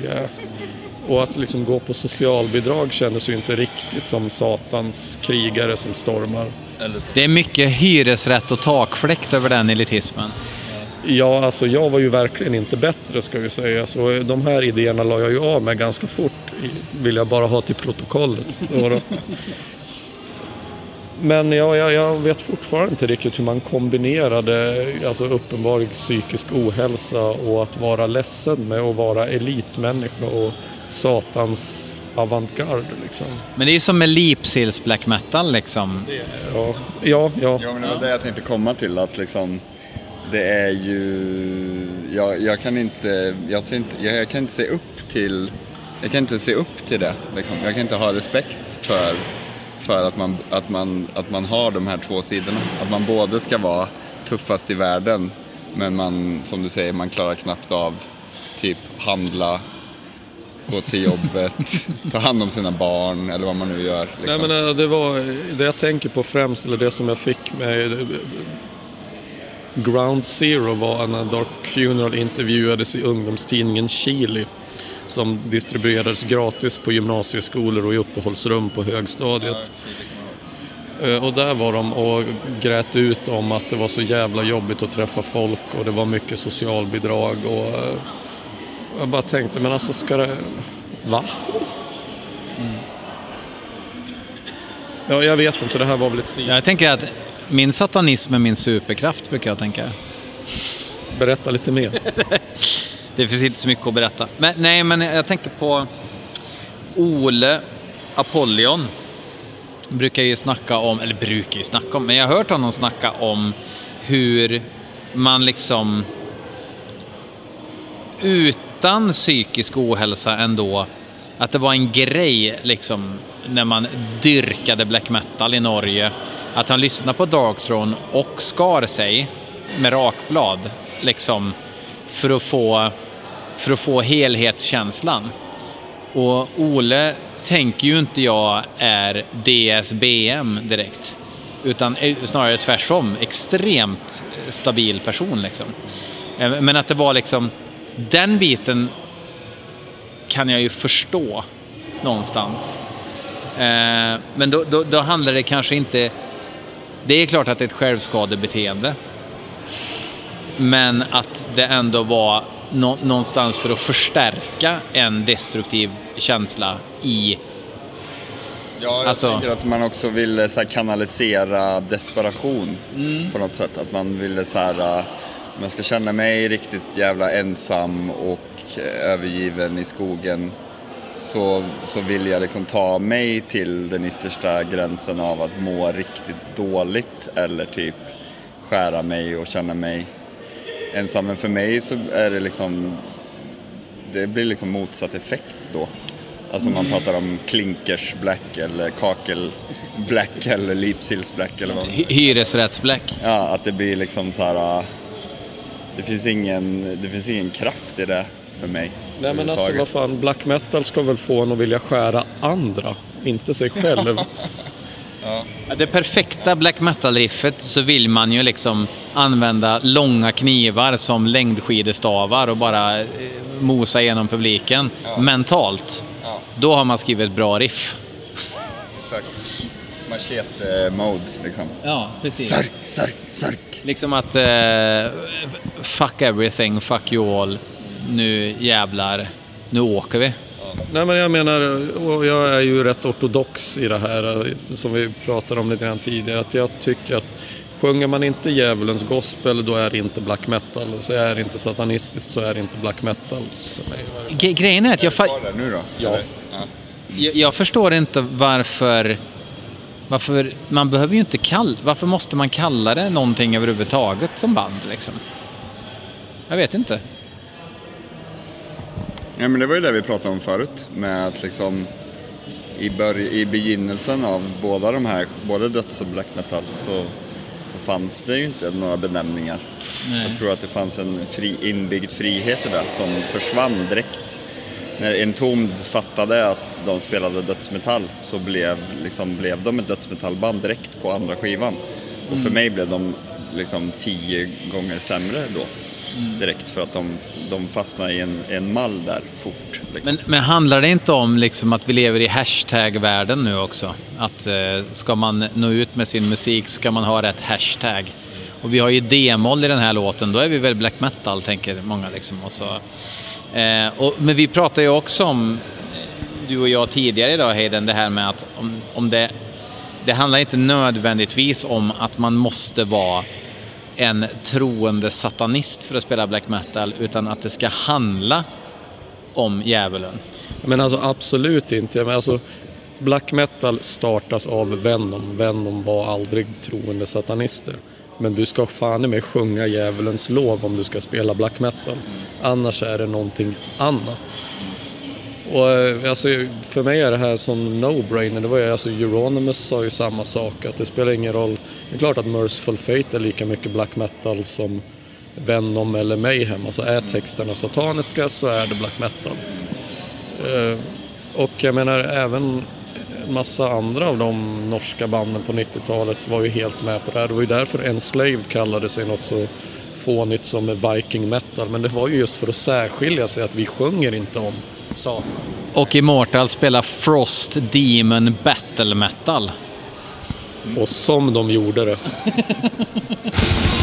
Eh, Och att liksom gå på socialbidrag kändes ju inte riktigt som satans krigare som stormar. Det är mycket hyresrätt och takfläkt över den elitismen. Ja, alltså jag var ju verkligen inte bättre ska vi säga. Så de här idéerna la jag ju av med ganska fort. Vill jag bara ha till protokollet. [laughs] Men ja, jag, jag vet fortfarande inte riktigt hur man kombinerade alltså uppenbar psykisk ohälsa och att vara ledsen med att vara elitmänniska och satans avantgarde liksom. Men det är som med Leapsills black metal liksom. Ja, ja, ja. Ja, men det var det jag tänkte komma till. Att liksom, det är ju... Jag, jag kan inte... Jag, ser inte jag, jag kan inte se upp till... Jag kan inte se upp till det. Liksom. Jag kan inte ha respekt för, för att, man, att, man, att man har de här två sidorna. Att man både ska vara tuffast i världen men man, som du säger, man klarar knappt av typ handla, gå till jobbet, [laughs] ta hand om sina barn eller vad man nu gör. Nej, Liksom. men eh, det var det jag tänker på främst, eller det som jag fick med Ground Zero var när Dark Funeral intervjuades i ungdomstidningen Chili som distribuerades gratis på gymnasieskolor och i uppehållsrum på högstadiet. Eh, Och där var de och grät ut om att det var så jävla jobbigt att träffa folk och det var mycket socialbidrag och eh, jag bara tänkte, men alltså ska det... Va? Ja, jag vet inte, det här var väl ett Jag tänker att min satanism är min superkraft, brukar jag tänka. Berätta lite mer. [laughs] Det finns inte så mycket att berätta. Men, nej, men jag tänker på Ole Apollyon. Brukar ju snacka om, eller brukar ju snacka om, men jag har hört honom snacka om hur man liksom utan psykisk ohälsa ändå, att det var en grej liksom när man dyrkade black metal i Norge, att han lyssnade på Darkthrone och skar sig med rakblad liksom för att få, för att få helhetskänslan. Och Ole tänker ju inte jag är DSBM direkt. Utan snarare tvärtom, extremt eh, stabil person liksom. Eh, men att det var liksom, den biten kan jag ju förstå någonstans. Eh, men då, då, då handlar det kanske inte, det är klart att det är ett självskadebeteende. Men att det ändå var nå- någonstans för att förstärka en destruktiv känsla i Ja, jag Alltså- tänker att man också ville så här, kanalisera desperation Mm. på något sätt. Att man ville så här, om jag ska känna mig riktigt jävla ensam och eh, övergiven i skogen så, så vill jag liksom ta mig till den yttersta gränsen av att må riktigt dåligt eller typ skära mig och känna mig ensam. Men för mig så är det liksom, det blir liksom motsatt effekt då. Alltså man pratar om klinkers black eller kakel black eller lipsils black eller vad hy- hyresrättsbläck. Ja, att det blir liksom så här. äh, Det finns ingen, det finns ingen kraft i det för mig. Nej men alltså vad fan, black metal ska väl få en att vilja skära andra, inte sig själv. [laughs] Ja, Det perfekta black metal-riffet så vill man ju liksom använda långa knivar som längdskidestavar och bara eh, mosa igenom publiken mentalt. Ja. Då har man skrivit ett bra riff. Exakt. Machete-mode liksom. Ja, precis. Sark, sark, sark. Liksom att eh, fuck everything, fuck you all. Nu jävlar, nu åker vi. Nej men jag menar, och jag är ju rätt ortodox i det här som vi pratade om lite grann tidigare. Att jag tycker att sjunger man inte djävulens gospel då är det inte black metal. Så är det inte satanistiskt så är det inte black metal för mig. Grejen är att jag, fa- Kvar där nu då? Ja. jag, jag förstår inte varför, varför man behöver ju inte kalla, varför måste man kalla det någonting överhuvudtaget som band liksom? Jag vet inte. Ja, men det var ju det vi pratade om förut med att liksom i, börj- i begynnelsen av båda de här, både döds och black metal så, så fanns det ju inte några benämningar. Jag tror att det fanns en fri, inbyggd frihet i det som försvann direkt. När Entombed fattade att de spelade dödsmetall så blev, liksom, blev de ett dödsmetallband direkt på andra skivan. Och för mig blev de liksom tio gånger sämre då. Direkt för att de, de fastnar i en, en mall där fort. Liksom. Men, men handlar det inte om liksom att vi lever i hashtag-världen nu också? Att eh, ska man nå ut med sin musik ska man ha rätt hashtag. Och vi har ju D-moll i den här låten, då är vi väl black metal tänker många liksom. Och så, eh, och, men vi pratade ju också om, eh, du och jag tidigare idag Hayden, det här med att om, om det, det handlar inte nödvändigtvis om att man måste vara en troende satanist för att spela black metal, utan att det ska handla om djävulen. Men alltså absolut inte. Men alltså, black metal startas av Venom. Venom var aldrig troende satanister. Men du ska fan i mig sjunga djävulens lov om du ska spela black metal. Annars är det någonting annat. Och eh, alltså, för mig är det här som no-brainer. Det var ju, alltså, Euronymous sa ju samma sak, att det spelar ingen roll. Det är klart att Merciful Fate är lika mycket black metal som Venom eller Mayhem. Alltså är texterna sataniska så är det black metal. Eh, och jag menar även en massa andra av de norska banden på 90-talet var ju helt med på det här. Det var ju därför Enslaved kallade sig något så fånigt som Viking metal. Men det var ju just för att särskilja sig att vi sjunger inte om Satan. Och Immortal spelar Frost Demon Battle Metal. Och som de gjorde det. [laughs]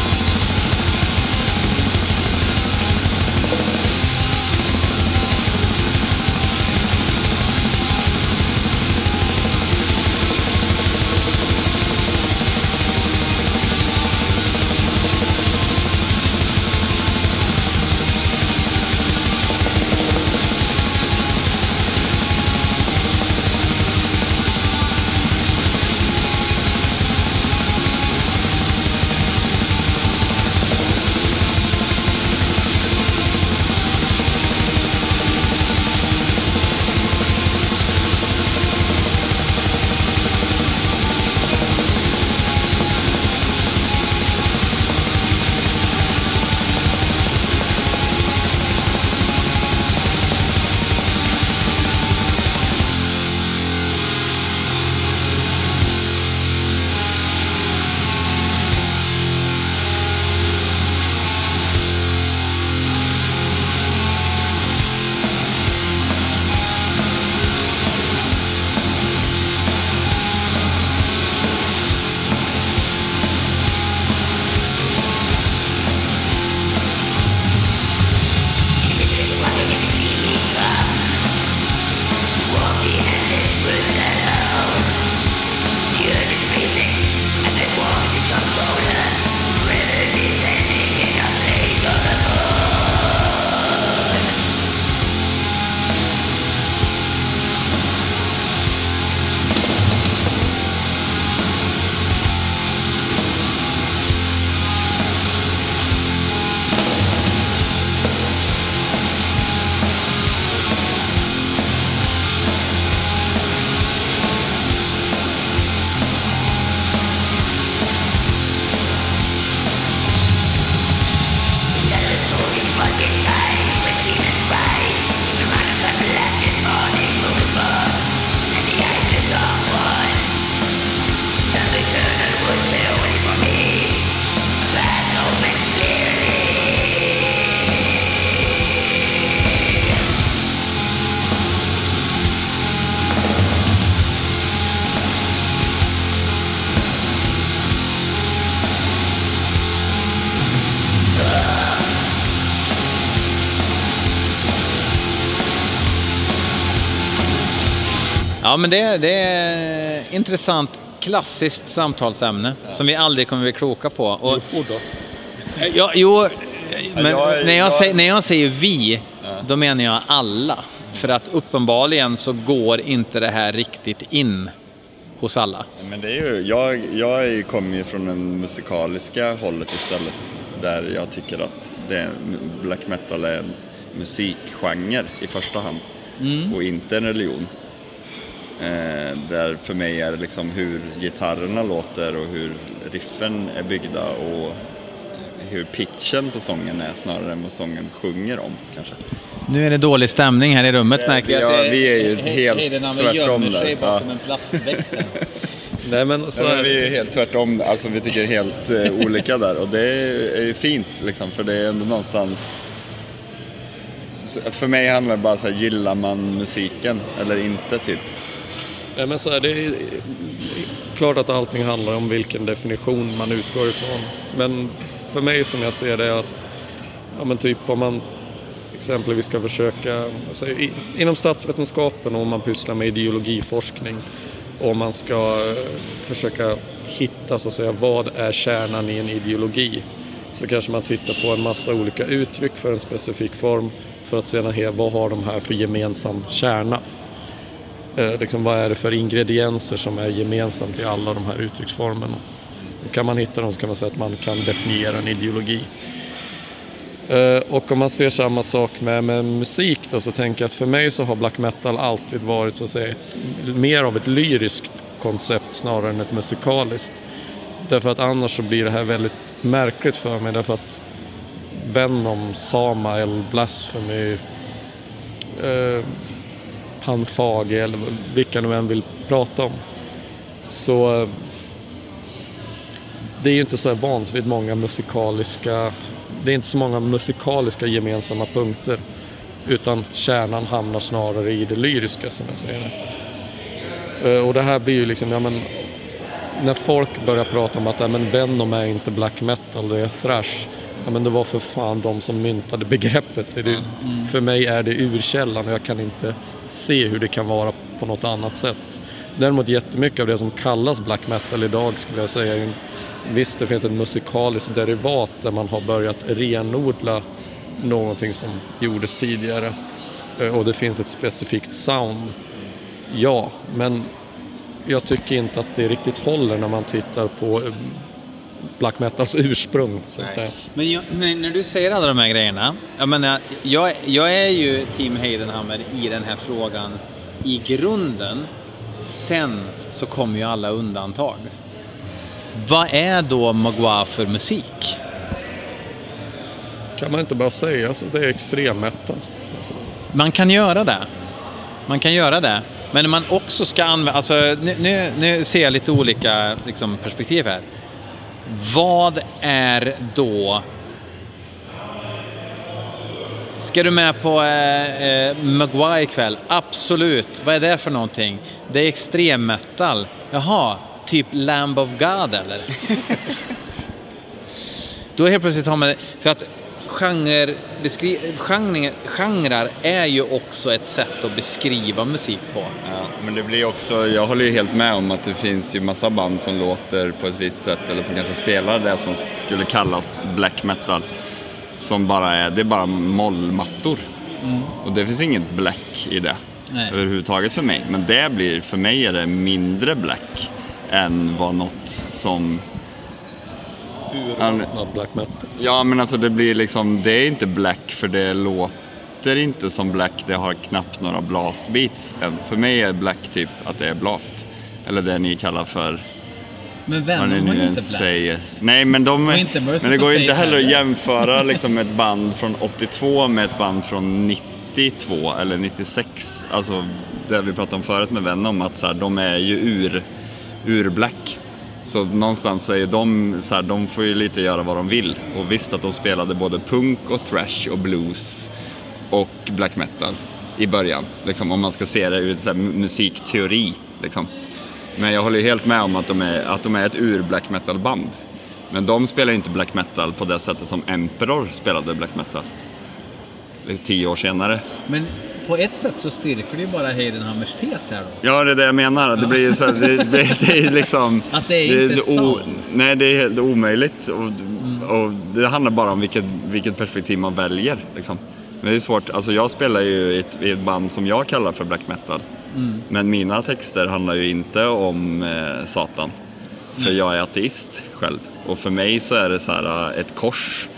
men det, det är intressant klassiskt samtalsämne som vi aldrig kommer bli kloka på. Och, ja, jo, men jag är- när, jag jag- säger, när jag säger vi, då menar jag alla. För att uppenbarligen så går inte det här riktigt in hos alla. Men det är ju, jag, jag kommer ju från den musikaliska hållet istället. Där jag tycker att det, black metal är en musikgenre i första hand. Och inte en religion. Eh, där för mig är det liksom hur gitarrerna låter och hur riffen är byggda och hur pitchen på sången är snarare än vad sången sjunger om kanske. Nu är det dålig stämning här i rummet märker jag. Ja, vi är ju helt tvärtom där. sig bakom Ja. en plastväxt. [laughs] Nej men så är vi är helt tvärtom, alltså vi tycker helt eh, olika där och det är ju fint liksom för det är ändå någonstans för mig handlar det bara så här, gillar man musiken eller inte typ? Nej, men så här, det är klart att allting handlar om vilken definition man utgår ifrån. Men för mig som jag ser det är att, ja men typ om man exempelvis ska försöka, alltså, i, inom statsvetenskapen om man pysslar med ideologiforskning och man ska eh, försöka hitta så att säga vad är kärnan i en ideologi så kanske man tittar på en massa olika uttryck för en specifik form för att sedan se vad har de här för gemensam kärna. Eh, liksom, vad är det för ingredienser som är gemensamt i alla de här uttrycksformerna? Och kan man hitta dem så kan man säga att man kan definiera en ideologi. Eh, och om man ser samma sak med, med musik då så tänker jag att för mig så har black metal alltid varit så att säga ett, mer av ett lyriskt koncept snarare än ett musikaliskt. Därför att annars så blir det här väldigt märkligt för mig därför att Venom, Samael, Blasphemy, eh, Panfage eller vilka nu än vill prata om. Så eh, det är ju inte så vansinnigt många musikaliska, det är inte så många musikaliska gemensamma punkter. Utan kärnan hamnar snarare i det lyriska som jag säger det. Eh, Och det här blir ju liksom, ja men när folk börjar prata om att ja, men Venom är inte black metal, det är thrash. Ja, men det var för fan de som myntade begreppet. Det det- För mig är det urkällan och jag kan inte se hur det kan vara på något annat sätt. Däremot jättemycket av det som kallas black metal idag skulle jag säga är Visst, det finns ett musikaliskt derivat där man har börjat renodla någonting som gjordes tidigare eh, och det finns ett specifikt sound. Ja, men jag tycker inte att det riktigt håller när man tittar på eh, black metals ursprung. Så att säga. Men, jag, men när du säger alla de här grejerna. Jag, menar, jag, jag är ju Team Heidenhammer i den här frågan i grunden. Sen så kommer ju alla undantag. Vad är då Magua för musik? Kan man inte bara säga så det är extrem metal? Man kan göra det. Man kan göra det. Men man också ska använda, alltså nu, nu, nu ser jag lite olika liksom, perspektiv här. Vad är då... Ska du med på eh, eh, Maguire ikväll? Absolut. Vad är det för någonting? Det är extrem metal. Jaha, typ Lamb of God eller? [laughs] Då helt plötsligt har man För att genre, beskri, genre, genrer är ju också ett sätt att beskriva musik på. Ja, men det blir också, jag håller ju helt med om att det finns ju massa band som låter på ett visst sätt eller som kanske spelar det som skulle kallas black metal. Som bara är, det är bara mollmattor. Och det finns inget black i det Nej. överhuvudtaget för mig. Men det blir, för mig är det mindre black än vad något som Urvattnad black metal. Ja, men alltså det blir liksom, det är inte black för det låter inte som black, det har knappt några blast beats. För mig är black typ att det är blast. Eller det ni kallar för, Men Venom har inte säger. blast. Nej, men de, Merciful men det går ju inte heller att jämföra [laughs] liksom ett band från 82 med ett band från 92 eller 96. Alltså det vi pratade om förut med Venom, att så här, de är ju ur, ur black. Så någonstans så är ju de, så här, de får ju lite göra vad de vill. Och visst att de spelade både punk och thrash och blues och black metal i början. Liksom, om man ska se det ur så här, musikteori. Liksom. Men jag håller ju helt med om att de är, att de är ett ur black metal band. Men de spelar ju inte black metal på det sättet som Emperor spelade black metal. Tio år senare. Men på ett sätt så styrker det ju bara Heidenhammers tes här då. Ja, det är det jag menar. Det blir så det, [laughs] det, det är liksom... Att det är inte ett sound. Nej, det är helt omöjligt. Och, och det handlar bara om vilket, vilket perspektiv man väljer. Liksom. Men det är svårt. Alltså jag spelar ju i ett, i ett band som jag kallar för black metal. Mm. Men mina texter handlar ju inte om eh, Satan. För jag är ateist själv. Och för mig så är det så här eh, ett kors.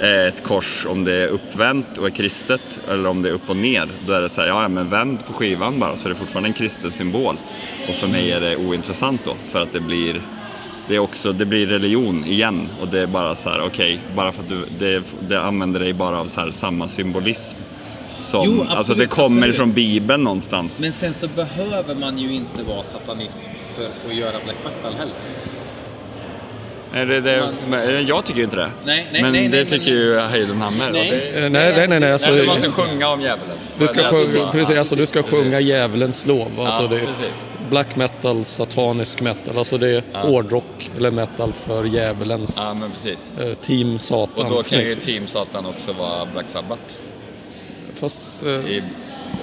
Eh, Ett kors om det är uppvänt och är kristet eller om det är upp och ner. Då är det så här, ja men vänd på skivan bara så är det fortfarande en kristen symbol. Och för mig är det ointressant då för att det blir det, är också, det blir religion igen och det är bara så här, okej, bara för att du, det, det använder dig bara av så här, samma symbolism. Som, Jo, alltså absolut, det kommer absolut. från Bibeln någonstans. Men sen så behöver man ju inte vara satanism för att göra black metal heller. Nej, det, det, är- jag tycker ju inte det. Nej, nej, men nej, det nej, tycker ju Heidenhammer. Nej. Det, Eh, Nej, nej, nej. nej alltså, Nej, du måste sjunga om djävulen. Du ska, är sjunga, precis, alltså, du ska sjunga djävulens lov. Alltså, Ja, det är precis. black metal, satanisk metal. Alltså det är hårdrock eller metal för djävulens Ja, men precis. eh, team Satan. Och då kan ju Team Satan också vara Black Sabbath. Fast, eh, I,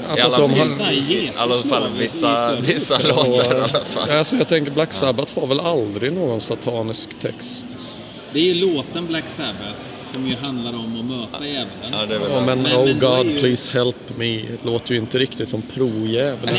ja, i fast alla, de har, i alla fall vissa, vissa låtar i alla fall. alltså, jag tänker Black Sabbath har väl aldrig någon satanisk text. Det är ju låten Black Sabbath som ju handlar om att möta djävulen. Ja, det är väl Ja, men, Men- Oh men God ju- please help me låter ju inte riktigt som pro-djävulen.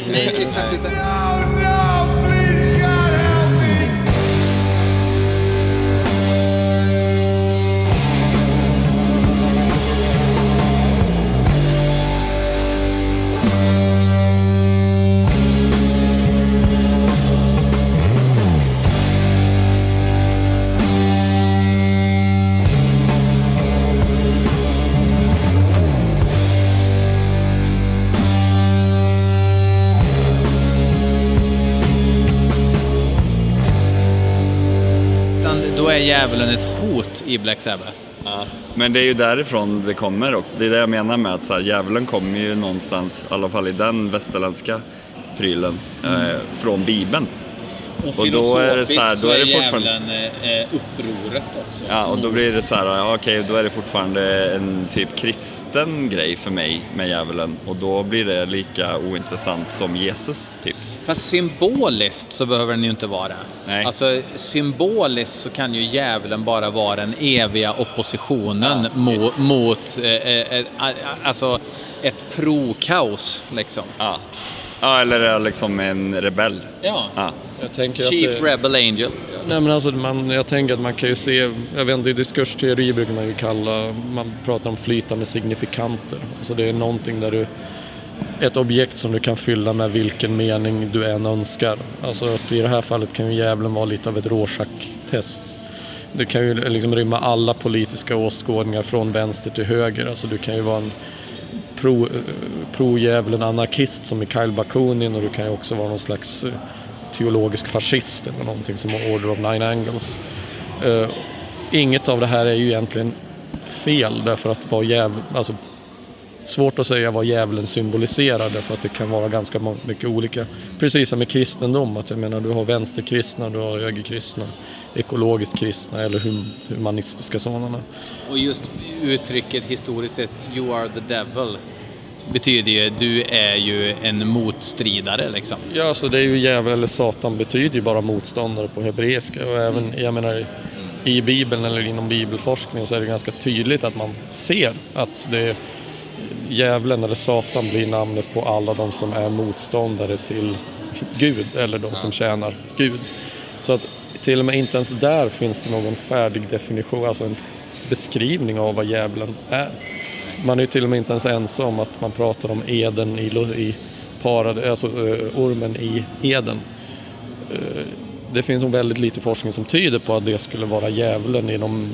Djävulen ett hot i Black Sabbath. Ja. Men det är ju därifrån det kommer också. Det är det jag menar med att så här, djävulen kommer ju någonstans, i alla fall i den västerländska prylen, eh, från Bibeln. Och då är det så här, då är det fortfarande... djävulen eh, upproret också. Ja, och då blir det så här, ja, okej, då är det fortfarande en typ kristen grej för mig med djävulen. Och då blir det lika ointressant som Jesus, typ. Fast symboliskt så behöver den ju inte vara. Nej. Alltså symboliskt så kan ju djävulen bara vara den eviga oppositionen mot, mot eh, eh, eh, alltså ett pro-kaos liksom. Ja. ja, eller är liksom en rebell. Ja. Ja. Jag tänker Chief att det, Rebel Angel. nej men alltså man, jag tänker att man kan ju se, jag vet inte, i diskursteori brukar man ju kalla, man pratar om flytande signifikanter. Alltså det är någonting där du, ett objekt som du kan fylla med vilken mening du än önskar. Alltså att i det här fallet kan ju djävulen vara lite av ett Rorschach-test. Det kan ju liksom rymma alla politiska åskådningar från vänster till höger. Alltså du kan ju vara en pro, eh, pro-djävulen anarkist som Mikhail Bakunin och du kan ju också vara någon slags eh, teologisk fascist eller någonting som Order of Nine Angles. Uh, inget av det här är ju egentligen fel därför att vara djävul, alltså svårt att säga vad djävulen symboliserar därför att det kan vara ganska mycket olika. Precis som med kristendom, att jag menar du har vänsterkristna, du har högerkristna, ekologiskt kristna eller hum, humanistiska sådana. Och just uttrycket historiskt sett, you are the devil, betyder ju du är ju en motstridare liksom. Ja, så det är ju djävul eller satan betyder ju bara motståndare på hebreiska och även, jag menar i bibeln eller inom bibelforskning så är det ganska tydligt att man ser att det är djävulen eller satan blir namnet på alla de som är motståndare till Gud eller de som tjänar Gud. Så att till och med inte ens där finns det någon färdig definition, alltså en beskrivning av vad djävulen är. Man är ju till och med inte ens ensam om att man pratar om Eden i, i parad, alltså eh, ormen i Eden. Eh, det finns nog väldigt lite forskning som tyder på att det skulle vara djävulen i de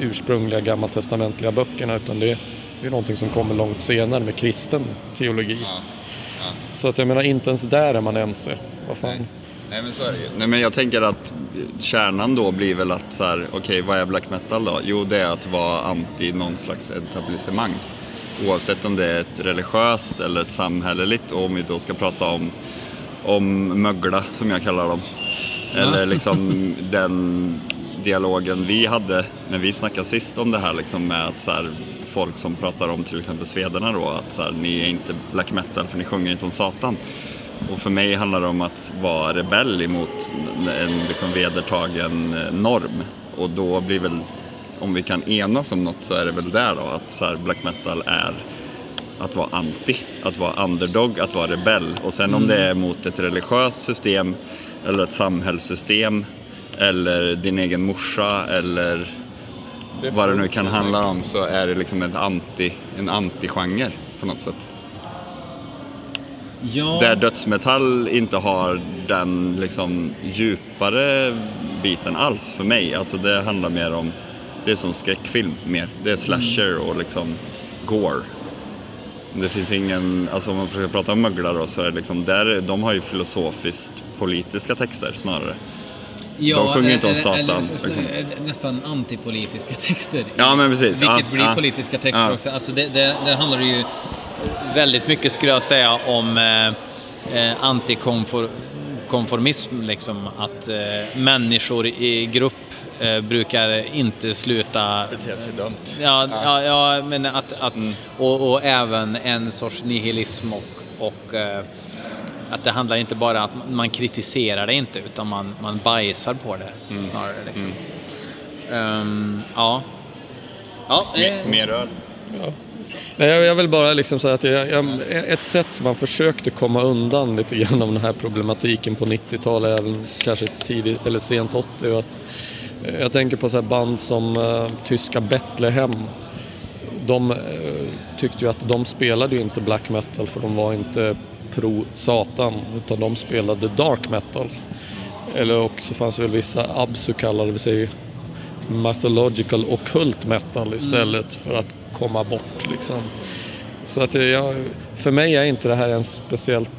ursprungliga gammaltestamentliga böckerna utan det är någonting som kommer långt senare med kristen teologi. Så att jag menar, inte ens där är man ense. Vad fan. Nej men så är det ju. Nej men jag tänker att kärnan då blir väl att så här, okej vad är black metal då? Jo det är att vara anti någon slags etablissemang. Oavsett om det är ett religiöst eller ett samhälleligt och om vi då ska prata om, om mögla som jag kallar dem. Eller liksom [laughs] den dialogen vi hade när vi snackade sist om det här liksom med att så här, folk som pratar om till exempel svederna då att så här, ni är inte black metal för ni sjunger inte om Satan. Och för mig handlar det om att vara rebell emot en liksom vedertagen eh, norm. Och då blir väl, om vi kan enas om något så är det väl där då att så här, black metal är att vara anti, att vara underdog, att vara rebell. Och sen om det är mot ett religiöst system eller ett samhällssystem eller din egen morsa eller vad det nu kan handla om så är det liksom ett anti, en anti-genre på något sätt. Ja. Där dödsmetall inte har den liksom djupare biten alls för mig. Alltså det handlar mer om, det är som skräckfilm mer. Det är slasher och liksom gore. Det finns ingen, alltså om man försöker prata om möglar då så är det liksom, där, de har ju filosofiskt politiska texter snarare. De sjunger inte om Satan. så- liksom. Nästan antipolitiska [laughs] texter. Ja, men precis. Vilket Ja, blir ja. politiska texter Ja. också. Alltså det, det, det handlar ju väldigt mycket skulle jag säga om eh, eh, antikonformism. Liksom. Att eh, människor i grupp eh, brukar inte sluta Bete sig dumt. Ja, ja. ja, men att, att Mm. och, och även en sorts nihilism och, och eh, att det handlar inte bara att man kritiserar det inte utan man, man bajsar på det Mm. snarare. Liksom. Ehm, ja. Ja, eh, Mer, mer öl. Nej, jag, vill bara liksom säga att jag, jag, ett sätt som man försökte komma undan lite grann av den här problematiken på 90-talet, även kanske tidigt eller sent 80, är att eh, jag tänker på så här band som eh, tyska Betlehem. De eh, tyckte ju att de spelade ju inte black metal för de var inte pro-satan utan de spelade dark metal. Eller också fanns det väl vissa absu kallade sig mythological occult metal istället för att komma bort liksom. Så att jag, för mig är inte det här en speciellt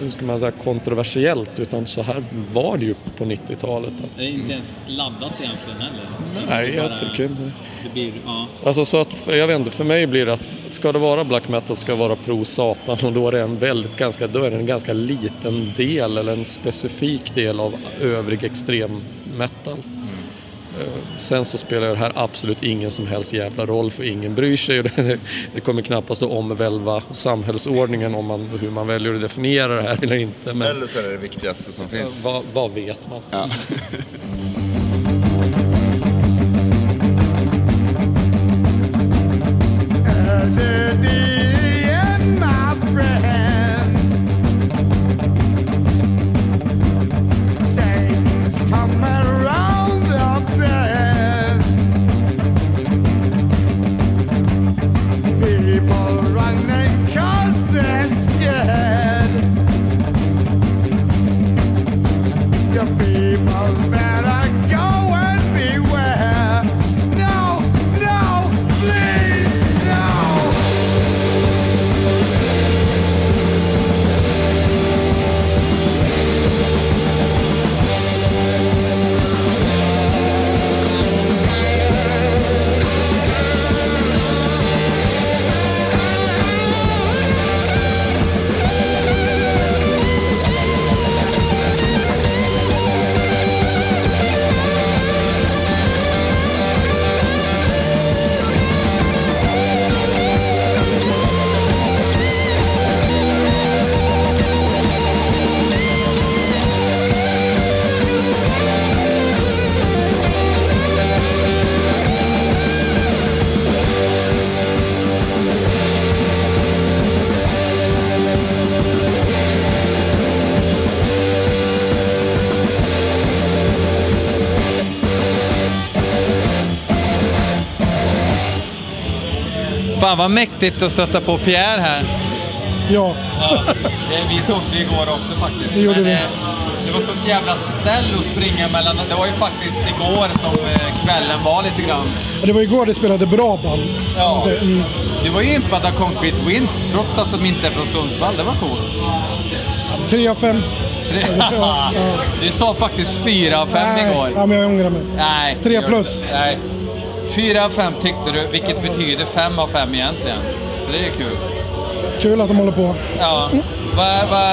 hur ska man säga, kontroversiellt utan så här var det ju på 90-talet. Att, Det är inte ens laddat egentligen heller. nej, jag tycker inte Det blir, ja. Alltså så att, jag vet inte, för mig blir det att ska det vara black metal ska det vara pro satan och då är det en väldigt ganska, då är det en ganska liten del eller en specifik del av övrig extrem metal. Eh, Sen så spelar det här absolut ingen som helst jävla roll för ingen bryr sig. [laughs] och Det, det kommer knappast att omvälva samhällsordningen om man, hur man väljer att definiera det här eller inte. Men Eller så är det det viktigaste som finns. vad, vad vet man? Ja. [laughs] People Fan vad mäktigt att stötta på Pierre här. Ja, Ja, det- vi sågs ju igår också faktiskt. Det gjorde Men, vi. eh, Det var sånt jävla ställ att springa mellan. Det var ju faktiskt igår som eh, kvällen var lite grann. det var igår det spelade bra band. Ja. Alltså, mm, Du var ju impad av Concrete Winds trots att de inte är från Sundsvall. Det var coolt. alltså, tre av fem. Tre- Alltså, ja, ja. Du sa faktiskt fyra av fem Nej, igår. ja, men jag ångrar mig. Nej. Tre plus. Nej. Fyra av fem tyckte du, vilket betyder fem av fem egentligen. Så det är kul. Kul att de håller på. Ja. Va, va...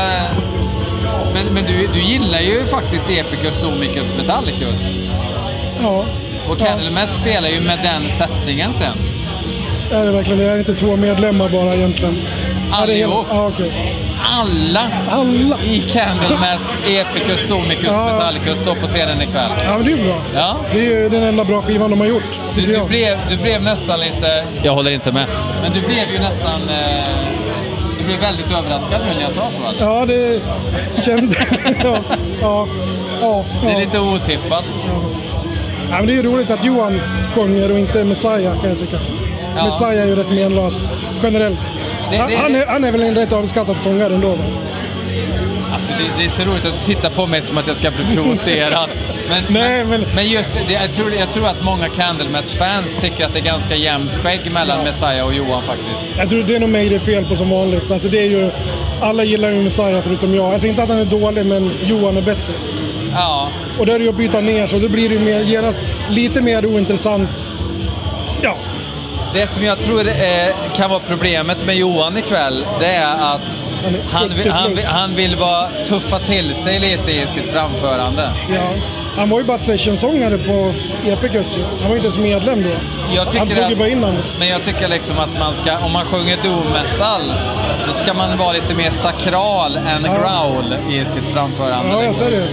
Men, men du, du gillar ju faktiskt Epicus, Domicus, Metallicus. Ja, Och Candlemass spelar ju med den sättningen sen. är det verkligen det? är inte två medlemmar bara egentligen. Allihop. Ja, okej. Alla Alla? i Candlemass, Epicus, Domicus, Ja. Metallicus står på scenen ikväll. Ja, men det är bra. Ja. Det är ju den enda bra skivan de har gjort, Du, du, blev, du blev nästan lite... Jag håller inte med. Men du blev ju nästan... Eh, du blev väldigt överraskad nu när jag sa så. Alltså. Ja, det kände... [laughs] ja, ja, ja, Det är lite otippat. ja, men det är ju roligt att Johan sjunger och inte Messiah, kan jag tycka. Ja. Messiah är ju rätt menlös, generellt. Det- det- han, är, han är väl en rätt överskattad sångare ändå, va? Alltså det, det är så roligt att titta på mig som att jag ska bli provocerad. [laughs] Men, Nej, men- men just det, jag, tror, jag tror att många Candlemass-fans tycker att det är ganska jämnt skägg mellan Messiah och Johan faktiskt. Jag tror det är nog mig det är fel på som vanligt. Alltså det är ju... Alla gillar ju Messiah förutom jag. Alltså inte att han är dålig, men Johan är bättre. Ja, Och då är det ju att byta ner så då blir det ju mer, genast lite mer ointressant. Det som jag tror eh, kan vara problemet med Johan ikväll, det är att Han är han, 70 vill- han, vill- han vill vara tuffa till sig lite i sitt framförande. ja. Han var ju bara sessionsångare på Epicus. Han var inte ens medlem då. Han tog ju bara in honom. Liksom. Men jag tycker liksom att man ska, om man sjunger doom metal, då ska man vara lite mer sakral än Ja. growl i sitt framförande. Ja, jag ser det.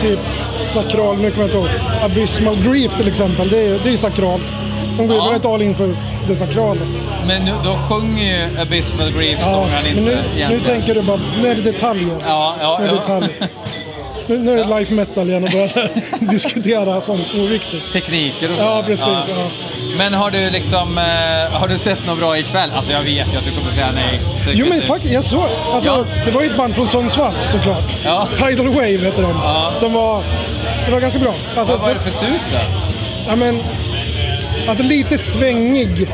Typ sakral, nu kommer jag inte ihåg. Abysmal Grief till exempel, det är ju det är ju sakralt. De går ju Ja. väldigt all in för det sakrala. Men nu, då sjunger ju Abysmal Grief Ja, men inte nu, nu egentligen. tänker du bara, nu är det detaljer. Ja, ja, Nu är det ja. detaljer. Nu, nu är det life metal igen och börja så här [laughs] diskutera sånt oviktigt. Tekniker och Ja, så. precis. Ja. Men har du liksom, eh, har du sett något bra ikväll? Alltså jag vet ju att du kommer säga nej. Så Jo men faktiskt, jag såg. Alltså, Ja. Det var ju ett band från Sundsvall såklart. Ja. Tidal Wave heter de. Ja. Som var, det var ganska bra. Alltså, Vad var det för stuk då? Ja, men, alltså lite svängig.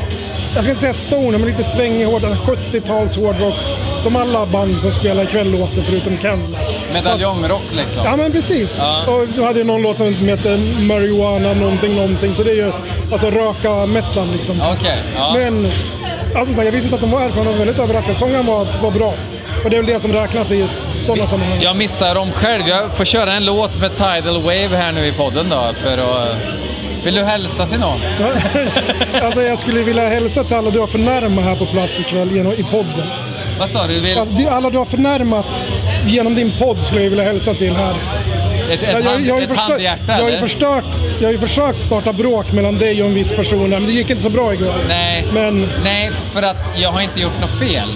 Jag ska inte säga stoner, men lite svängig hård. alltså 70-tals hårdrocks som alla band som spelar ikväll låter förutom Candlelight. Medaljongrock liksom. Ja men precis. Ja. Och du hade ju någon låt som heter Marijuana någonting någonting. Så det är ju alltså röka metal liksom. Okej, ja. Men alltså, jag visste inte att de var härifrån. Jag var väldigt överraskad. Sången var, var bra. Och det är väl det som räknas i sådana sammanhang. Jag missar dem själv. Jag får köra en låt med Tidal Wave här nu i podden då. För att... Vill du hälsa till någon? [laughs] alltså jag skulle vilja hälsa till alla du har förnärmat här på plats ikväll genom, i podden. Vad sa du? vill... Alltså, alla du har förnärmat genom din podd skulle jag vilja hälsa till här. Ett, ett, Jag- jag- hand, jag har ju ett förstört- handhjärta Jag har ju förstört, jag har ju försökt starta bråk mellan dig och en viss person men det gick inte så bra igår. Nej. Men Nej, för att jag har inte gjort något fel.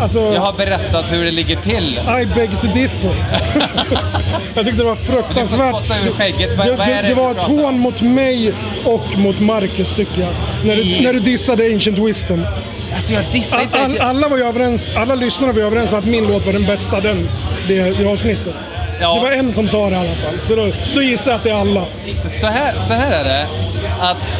Alltså, Jag har berättat hur det ligger till. I beg to differ. [laughs] jag tyckte det var fruktansvärt. Vad- Det, det, det var ett hån mot mig och mot Marcus tycker jag. När du, när du dissade Ancient Wisdom. Alltså jag dissar All, inte... all, alla var ju överens, alla lyssnare var ju överens om att min låt var den bästa den, det, det avsnittet. Ja. Det var en som sa det i alla fall. Så då, då gissar jag att det är alla. Så här, så här är det. Att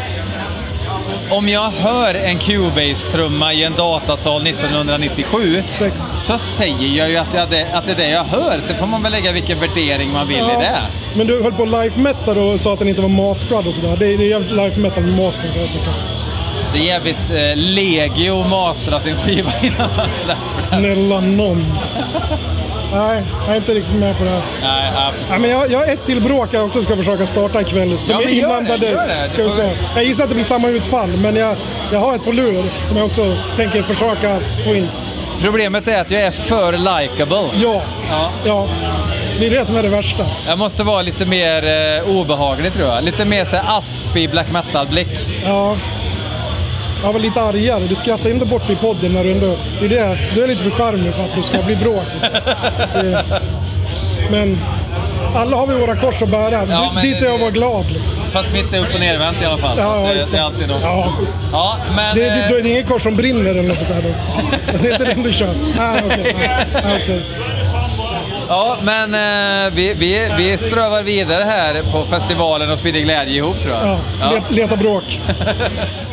om jag hör en Cubase-trumma i en datasal 1997 Sex. så säger jag ju att, jag, det- att det är det jag hör. Sen får man väl lägga vilken värdering man vill i det. Men du höll på life metal och sa att den inte var masterad och sådär. Det, är- det är jävligt life metal med mastering kan jag tycka. Det är jävligt eh, legio att mastra sin skiva [laughs] innan man släpper. Snälla nån. Nej, jag är inte riktigt med på det här. Nej, ja. Nej, men jag, jag har ett till bråk jag också ska försöka starta ikväll. Som Ja, är inblandad det, det. Ska vi se. Jag gissar att det blir samma utfall, men jag, jag har ett på lur som jag också tänker försöka få in. Problemet är att jag är för likable. Ja, Ja. ja. Det är det som är det värsta. Jag måste vara lite mer eh, obehaglig tror jag. Lite mer så här aspig black metal-blick. Ja. Jag var lite argare. Du skrattar inte bort i podden när du ändå... Det är det. Du är lite för charmig för att du ska bli bråk. Det- Men alla har vi våra kors att bära. Ja, men Dit är jag vara glad liksom. Fast mitt är upp och nervänt i alla fall. Ja, ja, det, det är alltid något. Ja. Ja, men... Det, det, eh, det är inget kors som brinner eller något sånt där då? [laughs] Det är inte den du kör? Okej. Nej, okej. Ja, men eh, vi, vi, vi strövar vidare här på festivalen och sprider glädje ihop tror jag. Ja, let, leta bråk. [laughs]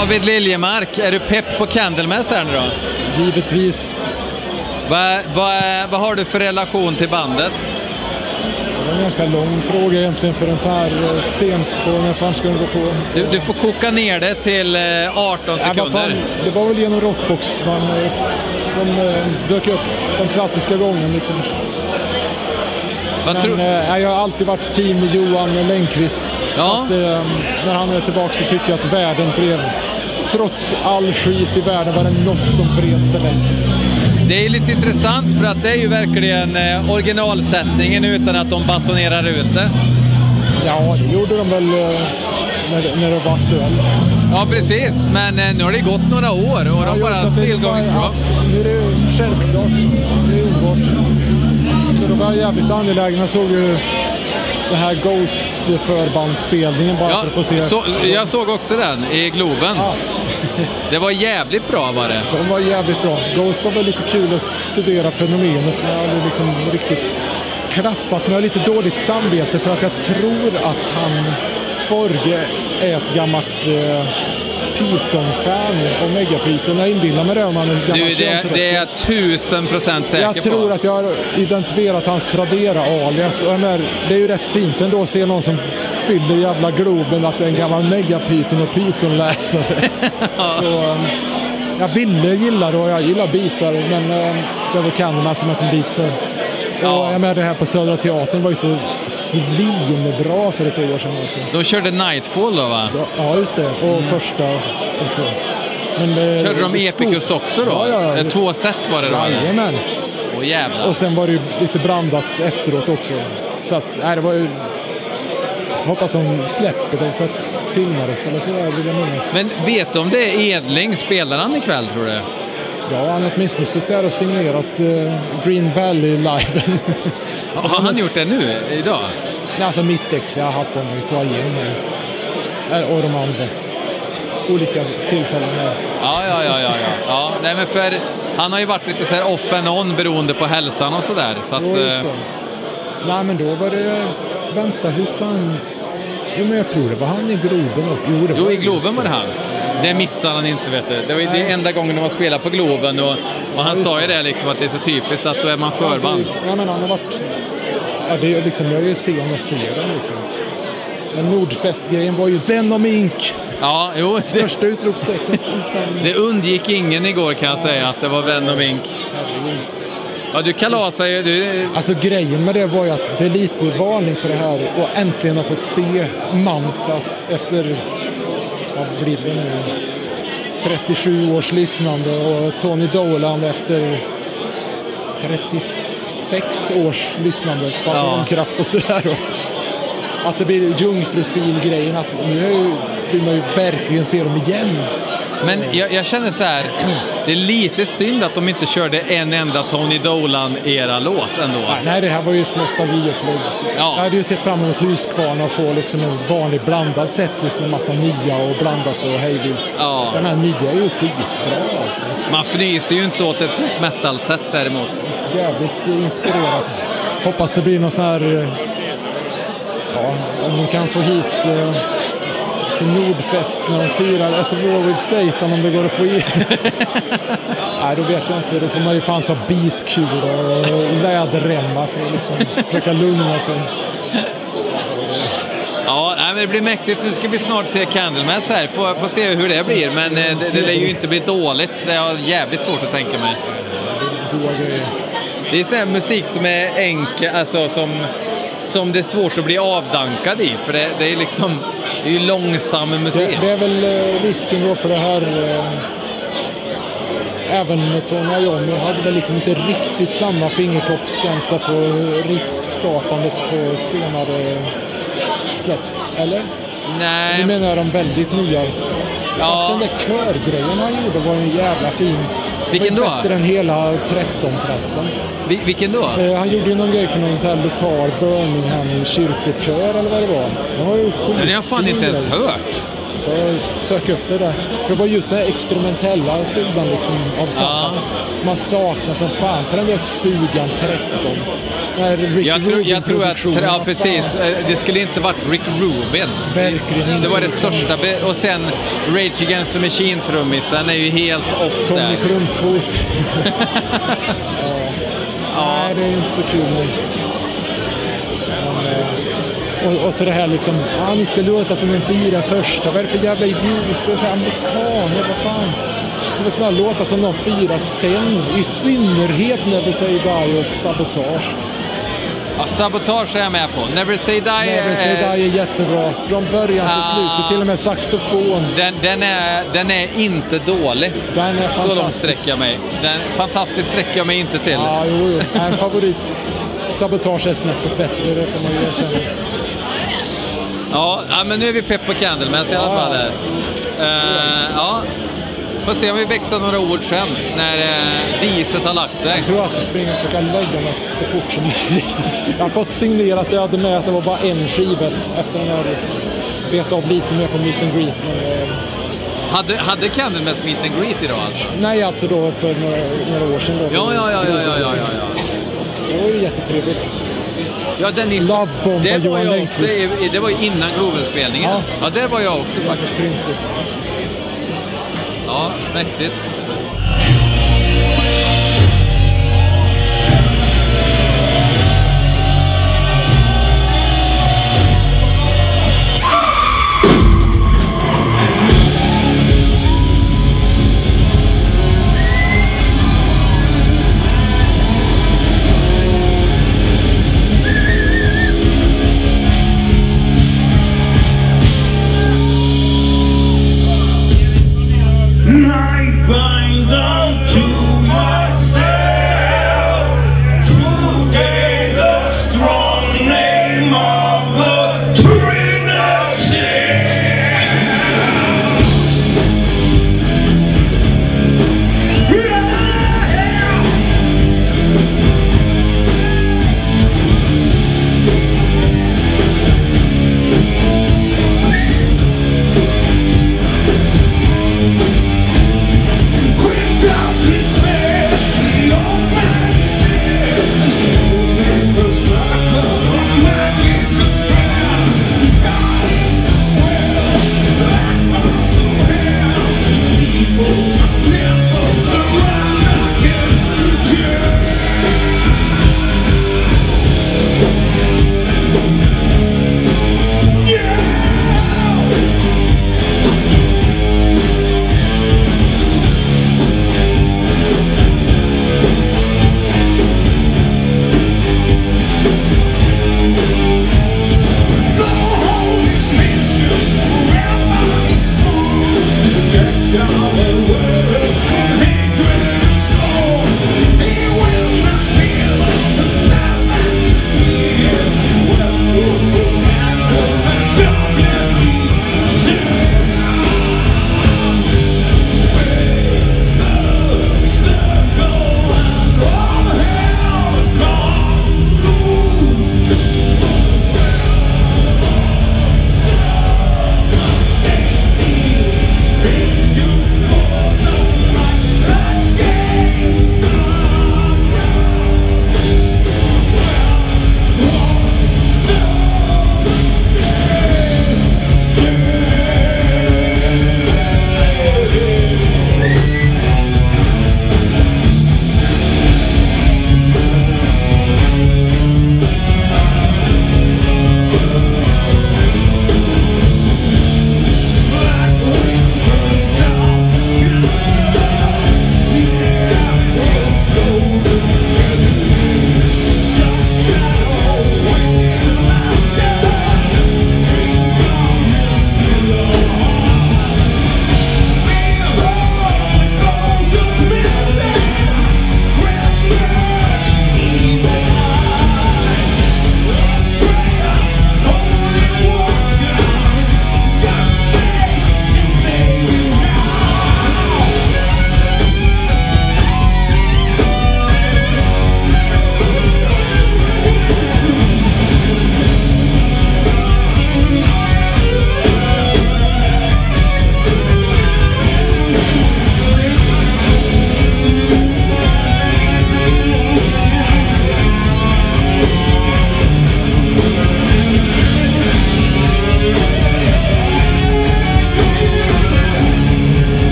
David Liljemark, är du pepp på Candlemass här nu då? Givetvis. Vad vad vad har du för relation till bandet? Det var en ganska lång fråga egentligen för en så här eh, sent på när fan ska den gå på? Du, du får koka ner det till eh, 18 Ja, vad sekunder. fan, det var väl genom Rockbox man eh, de eh, dök upp den klassiska gången liksom. Vad Men tror- eh, jag har alltid varit team Johan Längqvist. Ja. Så att, eh, när han är tillbaka så tyckte jag att världen blev, trots all skit i världen, var det något som vred sig lätt. Det är lite intressant för att det är ju verkligen eh, originalsättningen utan att de basunerar ut det. Ja, det gjorde de väl eh, när, när det var aktuellt. Ja, precis. Men eh, nu har det gått några år och de Ja, going bara- ja, Nu är det självklart. Det är underbart. Så då var jävligt angelägen. Jag såg ju den här Ghost-förbandsspelningen bara för att få se. så, jag såg också den i Globen. Det var jävligt bra var det. De var jävligt bra. Ghost var väl lite kul att studera fenomenet men jag aldrig liksom riktigt klaffat. Men jag har lite dåligt samvete för att jag tror att han, Forge, är ett gammalt eh, Python-fan. Omega Python. Jag inbillar mig det om han är gammal Du, det, det är jag tusen procent säker Jag på. tror att jag har identifierat hans Tradera-alias. Och jag det är ju rätt fint ändå att se någon som fyller jävla Globen att det är en gammal Megapython och Python-läsare. [laughs] Så um, jag ville gilla det och jag gillar bitar men um, det var Canada som jag kom dit för. Och jag menar det här på Södra Teatern var ju så svinbra för ett år sedan alltså. De körde Nightfall då va? Ja, just det. Och första. också. Men det, Körde de Epicus stod- också då? Ja, ja. Två set var det då? Jajamän. Åh jävlar. Och sen var det ju lite blandat efteråt också. Så att, nej, det var ju hoppas de släpper det för att filmades väl och sådär vill jag minnas. Men vet du om det är Edling? Spelar han ikväll tror du? Ja, han har åtminstone suttit där och signerat eh, Green Valley-liven. [laughs] Har han gjort det nu, idag? Nej, alltså mitt ex, jag har haft honom i foajén här. Eh, Och de andra. Olika tillfällen här. Ja, ja, ja, ja, ja. ja nej, men för han har ju varit lite så här off and on beroende på hälsan och sådär. Så att, Jo, just eh, det. Nej, men då var det... Vänta, hur fan... Jo, men jag tror det var han i Globen. Jo, det Jo, var i Globen var det han. Det missade han inte, vet du. Det var ju det enda gången de har spelat på Globen och, och han just sa ju det. det liksom att det är så typiskt att då är man förband. Alltså, ja, men han har varit... Ja, det är liksom, jag är ju sen och ser dem liksom. Men Nordfest-grejen var ju Venom Inc. Ja, jo. Det, Största utropstecknet utan... det undgick ingen igår kan jag säga att det var Venom Inc. Ja, du kalasar ju. Du, Alltså grejen med det var ju att det är lite varning på det här och äntligen har fått se Mantas efter, vad blir det nu, 37 års lyssnande och Tony Dolan efter 36 års lyssnande på Ja. atomkraft och sådär. Att det blir jungfrusil-grejen, att nu vill man ju verkligen se dem igen. Men jag, jag känner så här, [clears throat] det är lite synd att de inte körde en enda Tony Dolan-era-låt ändå. Nej, det här var ju ett nostalgiupplägg. Ja. Jag hade ju sett fram emot Husqvarna och få liksom en vanlig blandad set liksom med massa nya och blandat och hejvilt. Ja. Den här nya är ju skitbra alltså. Man fnyser ju inte åt ett metal-set däremot. Jävligt inspirerat. Hoppas det blir någon sån här... eh, Ja, om de kan få hit eh, till Nordfest när de firar ett War with Satan om det går att få in. [laughs] Nej, då vet jag inte. Då får man ju fan ta bitkulor och läderremmar för att liksom försöka lugna sig. Ja, nej, men det blir mäktigt. Nu ska vi snart se Candlemass här. Får, får se hur det blir. Men eh, det, det lär ju inte bli dåligt. Det har jag jävligt svårt att tänka mig. Det är sån här musik som är enkel, alltså som, som det är svårt att bli avdankad i. För det, det är liksom, det är ju långsam musik. Det, det är väl eh, risken då för det här. Eh, även Tony Iommi hade väl liksom inte riktigt samma fingertoppskänsla på riffskapandet på senare släpp, eller? Nej. Nu menar jag de väldigt nya. Ja. Fast den där körgrejen han gjorde var en jävla fin. Vilken då? Bättre än hela 13-plattan. Vi- vilken då? Eh, han gjorde ju någon grej för någon så här lokal Birmingham kyrkokör eller vad det var. Den var ju skitfin Den har jag fan inte ens hört. Söka upp det där. För det var just den här experimentella sidan liksom av Sabbath som man saknar som fan på den där Sugan 13. Den här Rick Jag tror, jag tror att, ja precis. Eh, det skulle inte varit Rick Rubin. Verkligen inte. Det var det största. Och sen Rage Against the Machine-trummisen är ju helt off Tommy där. Klumpfot. [laughs] Nej, det är inte så kul nu. Men, eh, och, och så det här liksom, ah, ni ska låta som en fyra första. Vad är det för jävla idioter? Så här, Amerikaner, vad fan. Ska vi snälla låta som de fyra sen? I synnerhet när vi säger guy och Sabotage. Ja, sabotage är jag med på. Never Say Die. Never Say Die är jättebra. Från början till Ah. slutet. Till och med saxofon. Den, den, är, den är inte dålig. Den är Så långt fantastisk. sträcker jag mig. Den, fantastiskt sträcker jag mig inte till. Ja, jo, jo. En favorit. Sabotage är snäppet bättre, det får man ju erkänna. Ja, ja, men nu är vi pepp på Candlemass i alla Ja. fall. Eh, ja. Får se om vi växlar några ord sen när uh, diset har lagt sig. Jag tror jag ska springa och försöka lägga mig så fort som [laughs] möjligt. Jag har fått signerat, jag hade med att det var bara en skiva efter den här bet av lite mer på meet and greet. Men, eh, Hade, hade Candlemass meet and greet idag alltså? nej, alltså då för några, några år sedan. Då. Ja, ja, ja, ja, ja, ja, ja. Det var ju jättetrevligt. Ja, den i Lovebomba det var Johan Lundqvist. det var ju innan Globenspelningen. Ja. Ja. ja, där var jag också faktiskt. Ja, mäktigt.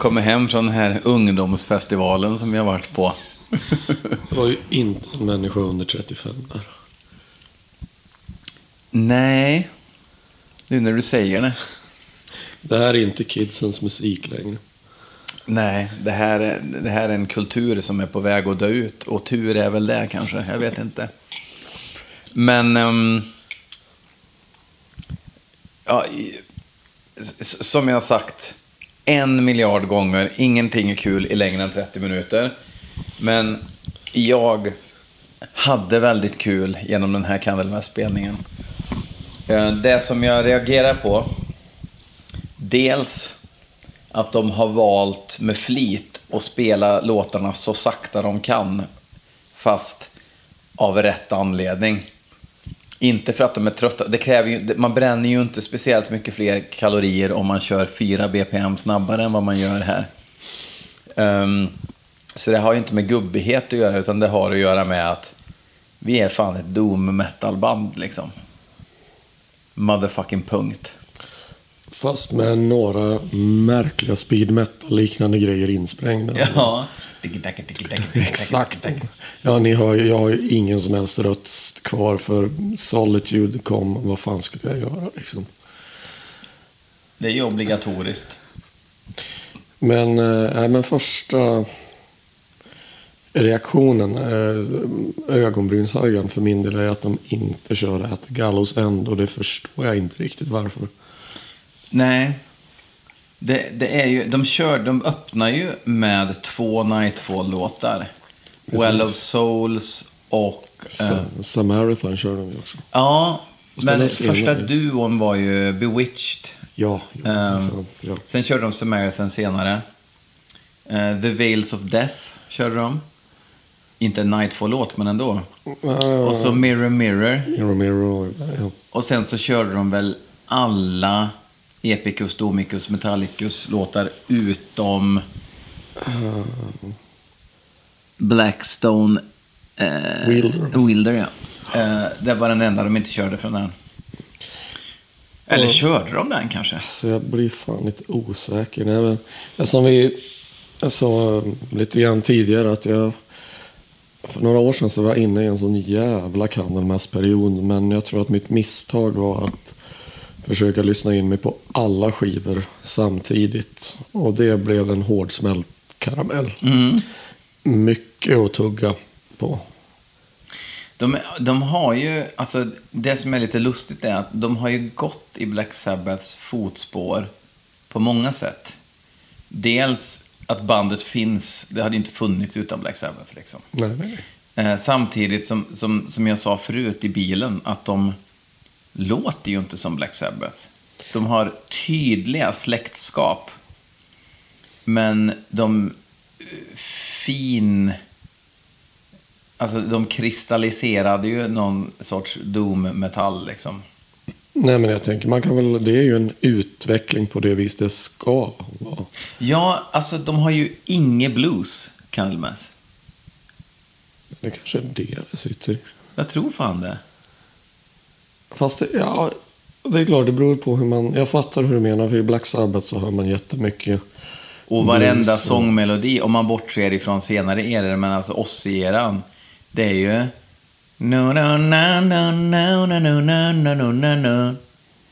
Kommit hem från den här ungdomsfestivalen som vi har varit på. Det var ju inte en människa under 35 där. Nej, nu när du säger det. Det här är inte kidsens musik längre. Nej, det här, är, det här är en kultur som är på väg att dö ut. Och tur är väl det kanske, jag vet inte. Men... ehm, ja, som jag sagt en miljard gånger, ingenting är kul i längre än 30 minuter. Men jag hade väldigt kul genom den här Candlemass-spelningen. Eh, det som jag reagerar på, dels att de har valt med flit att spela låtarna så sakta de kan, fast av rätt anledning. Inte för att de är trötta. Det kräver ju, man bränner ju inte speciellt mycket fler kalorier om man kör 4 bpm snabbare än vad man gör här. Ehm, så det har ju inte med gubbighet att göra, utan det har att göra med att vi är fan ett doom metal-band liksom. Motherfucking punkt. Fast med några märkliga speed metal-liknande grejer insprängda. Ja. Exakt. Ja, ni hör ju- jag har ju ingen som helst röst kvar för Solitude kom. Vad fan skulle jag göra liksom? Det är ju obligatoriskt. Men, äh, men första reaktionen, äh, ögonbrynshöjaren för min del är att de inte kör At Gallows End och det förstår jag inte riktigt varför. Nej. Det, det är ju, de, kör, de öppnar ju med två Nightfall-låtar. Well of Souls och... Sa- eh, Samaritan kör de ju också. ja, men första duon var ju Bewitched. Ja, ja, Ehm, sant, ja. Sen körde de Samaritan senare. Eh, The Veils of Death körde de. Inte en Nightfall-låt, men ändå. Och så Mirror Mirror. Mirror Mirror, ja. Och sen så körde de väl alla Epicus, Domicus, Metallicus låtar utom Blackstone eh, Wilder. Wilder. ja. Eh, det var den enda de inte körde från den. Eller Och- körde de den kanske? Så jag blir fan lite osäker. Nej, men, ja, som vi jag sa lite grann tidigare att jag för några år sedan så var jag inne i en sån jävla Candlemass-period. Men jag tror att mitt misstag var att försöka lyssna in mig på alla skivor samtidigt. Och det blev en hårdsmält karamell. Mm. Mycket att tugga på. De, de har ju, alltså det som är lite lustigt är att de har ju gått i Black Sabbaths fotspår på många sätt. Dels att bandet finns, det hade ju inte funnits utan Black Sabbath liksom. Nej, nej. Eh, samtidigt som, som, som jag sa förut i bilen, att de låter ju inte som Black Sabbath. De har tydliga släktskap. Men de eh, fin... Alltså de kristalliserade ju någon sorts doom-metall liksom. Nej, men jag tänker, man kan väl, det är ju en utveckling på det vis det ska vara. Ja, alltså de har ju inget blues, Candlemass. Det kanske är det det sitter i. Jag tror fan det. Fast ja, det är klart, det beror på hur man... Jag fattar hur du menar, för i Black Sabbath så hör man jättemycket. Och varenda blues sångmelodi, om man bortser ifrån senare eror, men alltså Ozzy-eran, det är ju... No, no, no, no, no, no, no, no, no, no, no, no.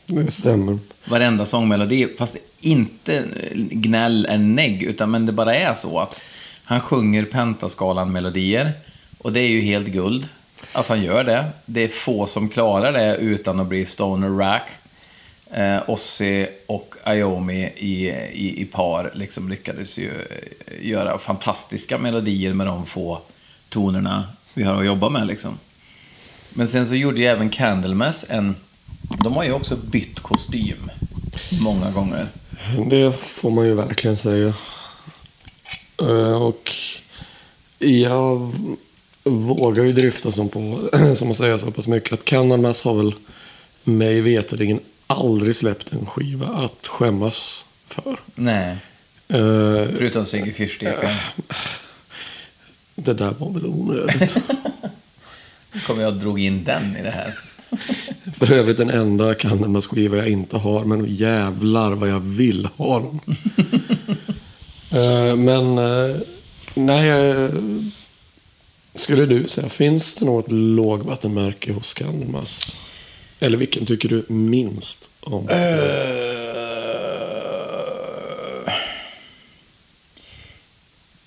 Det stämmer. Varenda sångmelodi, fast inte gnäll en negg, utan men det bara är så att han sjunger pentaskalan-melodier och det är ju helt guld att han gör det. Det är få som klarar det utan att bli stoner rack. Eh, Ossi och Iommi i, i, i par liksom lyckades ju eh, göra fantastiska melodier med de få tonerna vi har att jobba med. Liksom. Men sen så gjorde ju även Candlemass en... De har ju också bytt kostym många gånger. Det får man ju verkligen säga. Eh, och jag vågar ju drifta som, på, [clears throat] som att säga så pass mycket att Candlemass har väl mig veterligen aldrig släppt en skiva att skämmas för. Nej, Eh, förutom Sigge Fyrsteken. Det där var väl onödigt. [laughs] kommer jag drog in den i det här. [laughs] För övrigt den enda Candlemass-skiva jag inte har, men jävlar vad jag vill ha den. [laughs] Eh, men, eh, nej. Skulle du säga, finns det något lågvattenmärke hos Candlemass? Eller vilken tycker du minst om?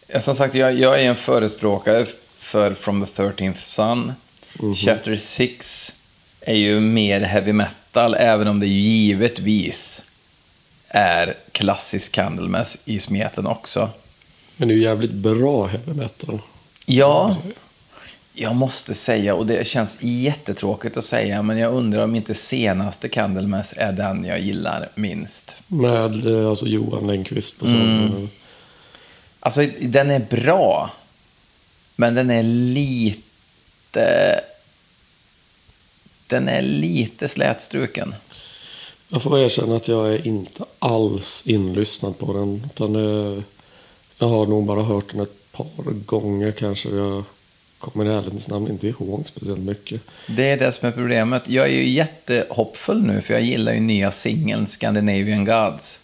Ja, Som sagt, jag, jag är en förespråkare för From the 13th Sun. Chapter 6 är ju mer heavy metal, även om det givetvis är klassisk Candlemass i smeten också. Men det är ju jävligt bra heavy metal. Ja, jag måste säga, och det känns jättetråkigt att säga, men jag undrar om inte senaste Candlemass är den jag gillar minst. Med eh, alltså Johan Lennqvist på sång. Alltså, den är bra, men den är lite... Den är lite slätstruken. Jag får erkänna att jag är inte alls inlyssnad på den. Utan det, jag har nog bara hört den ett par gånger kanske. Jag kommer i ärlighetens namn inte ihåg speciellt mycket. Det är det som är problemet. Jag är ju jättehoppfull nu, för jag gillar ju nya singeln Scandinavian Gods.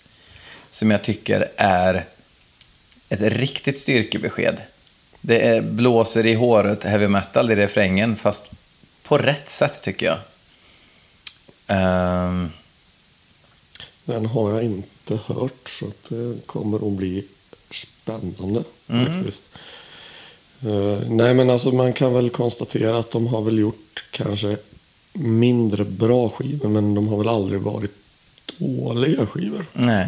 Som jag tycker är ett riktigt styrkebesked. Det är blåser i håret heavy metal i refrängen, fast på rätt sätt tycker jag. Ehm, Den har jag inte hört så det kommer att bli spännande faktiskt. Eh, nej men alltså man kan väl konstatera att de har väl gjort kanske mindre bra skivor men de har väl aldrig varit dåliga skivor. nej.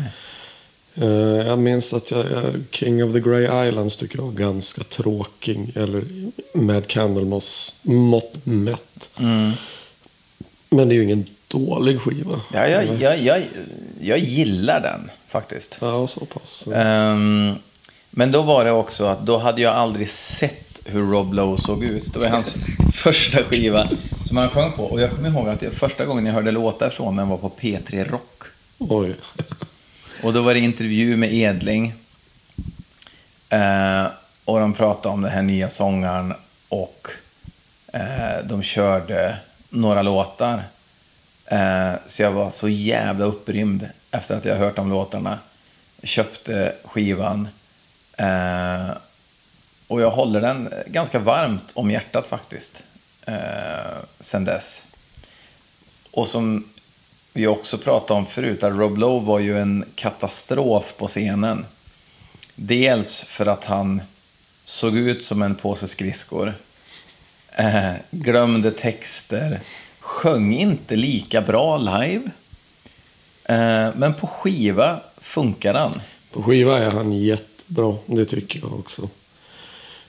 Eh, jag minns att jag, jag, King of the Grey Islands tycker jag var ganska tråkig. Eller med Candlemoss mått mätt. Men det är ju ingen dålig skiva. Ja, jag, jag, jag, jag gillar den faktiskt. Ja, så pass. Ehm, men då var det också att då hade jag aldrig sett hur Rob Lowe såg ut. Det var hans [laughs] första skiva som han sjöng på. Och jag kommer ihåg att första gången jag hörde låtar från den var på P3 Rock. Oj. Och då var det intervju med Edling. Eh, och de pratade om den här nya sångaren och eh, de körde några låtar. Eh, så jag var så jävla upprymd efter att jag hört de låtarna. Köpte skivan. Eh, och jag håller den ganska varmt om hjärtat faktiskt. Eh, sen dess. Och som vi också pratade om förut, att Rob Lowe var ju en katastrof på scenen. Dels för att han såg ut som en påse skridskor. Eh, glömde texter. Sjöng inte lika bra live. Eh, men på skiva funkar han. På skiva är han jättebra. Det tycker jag också.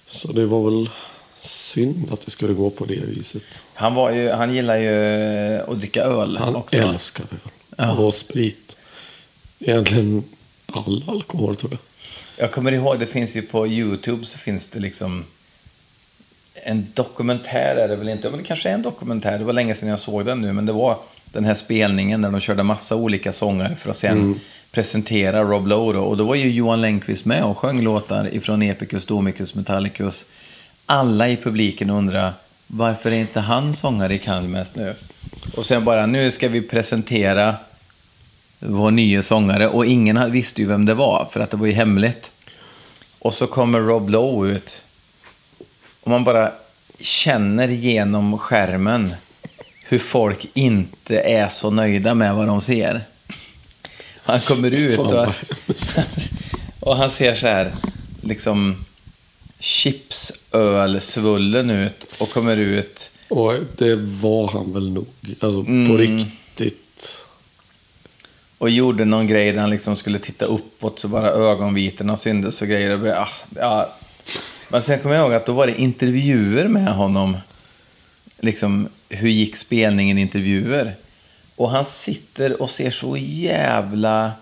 Så det var väl synd att det skulle gå på det viset. Han, var ju, han gillar ju att dricka öl Han också. älskar öl. Och sprit. Egentligen all alkohol tror jag. Jag kommer ihåg, det finns ju på YouTube så finns det liksom en dokumentär är det väl inte, men det kanske är en dokumentär. Det var länge sedan jag såg den nu, men det var den här spelningen där de körde massa olika sångare för att sen presentera Rob Lowe då. Och då var ju Johan Lennqvist med och sjöng låtar ifrån Epicus, Domicus, Metallicus. Alla i publiken undrar varför är inte han sångare i Kalmest nu? Och sen bara, nu ska vi presentera vår nya sångare och ingen visste ju vem det var för att det var ju hemligt. Och så kommer Rob Lowe ut och man bara känner genom skärmen hur folk inte är så nöjda med vad de ser. Han kommer ut och, och han ser så här liksom chipsöl svullen ut och kommer ut Och det var han väl nog. Alltså på Mm. riktigt. och gjorde någon grej där han liksom skulle titta uppåt så bara ögonvitorna syntes och grejer. Och bara, ah, ja. Men sen kommer jag ihåg att då var det intervjuer med honom. Liksom, hur gick spelningen intervjuer? Och han sitter och ser så jävla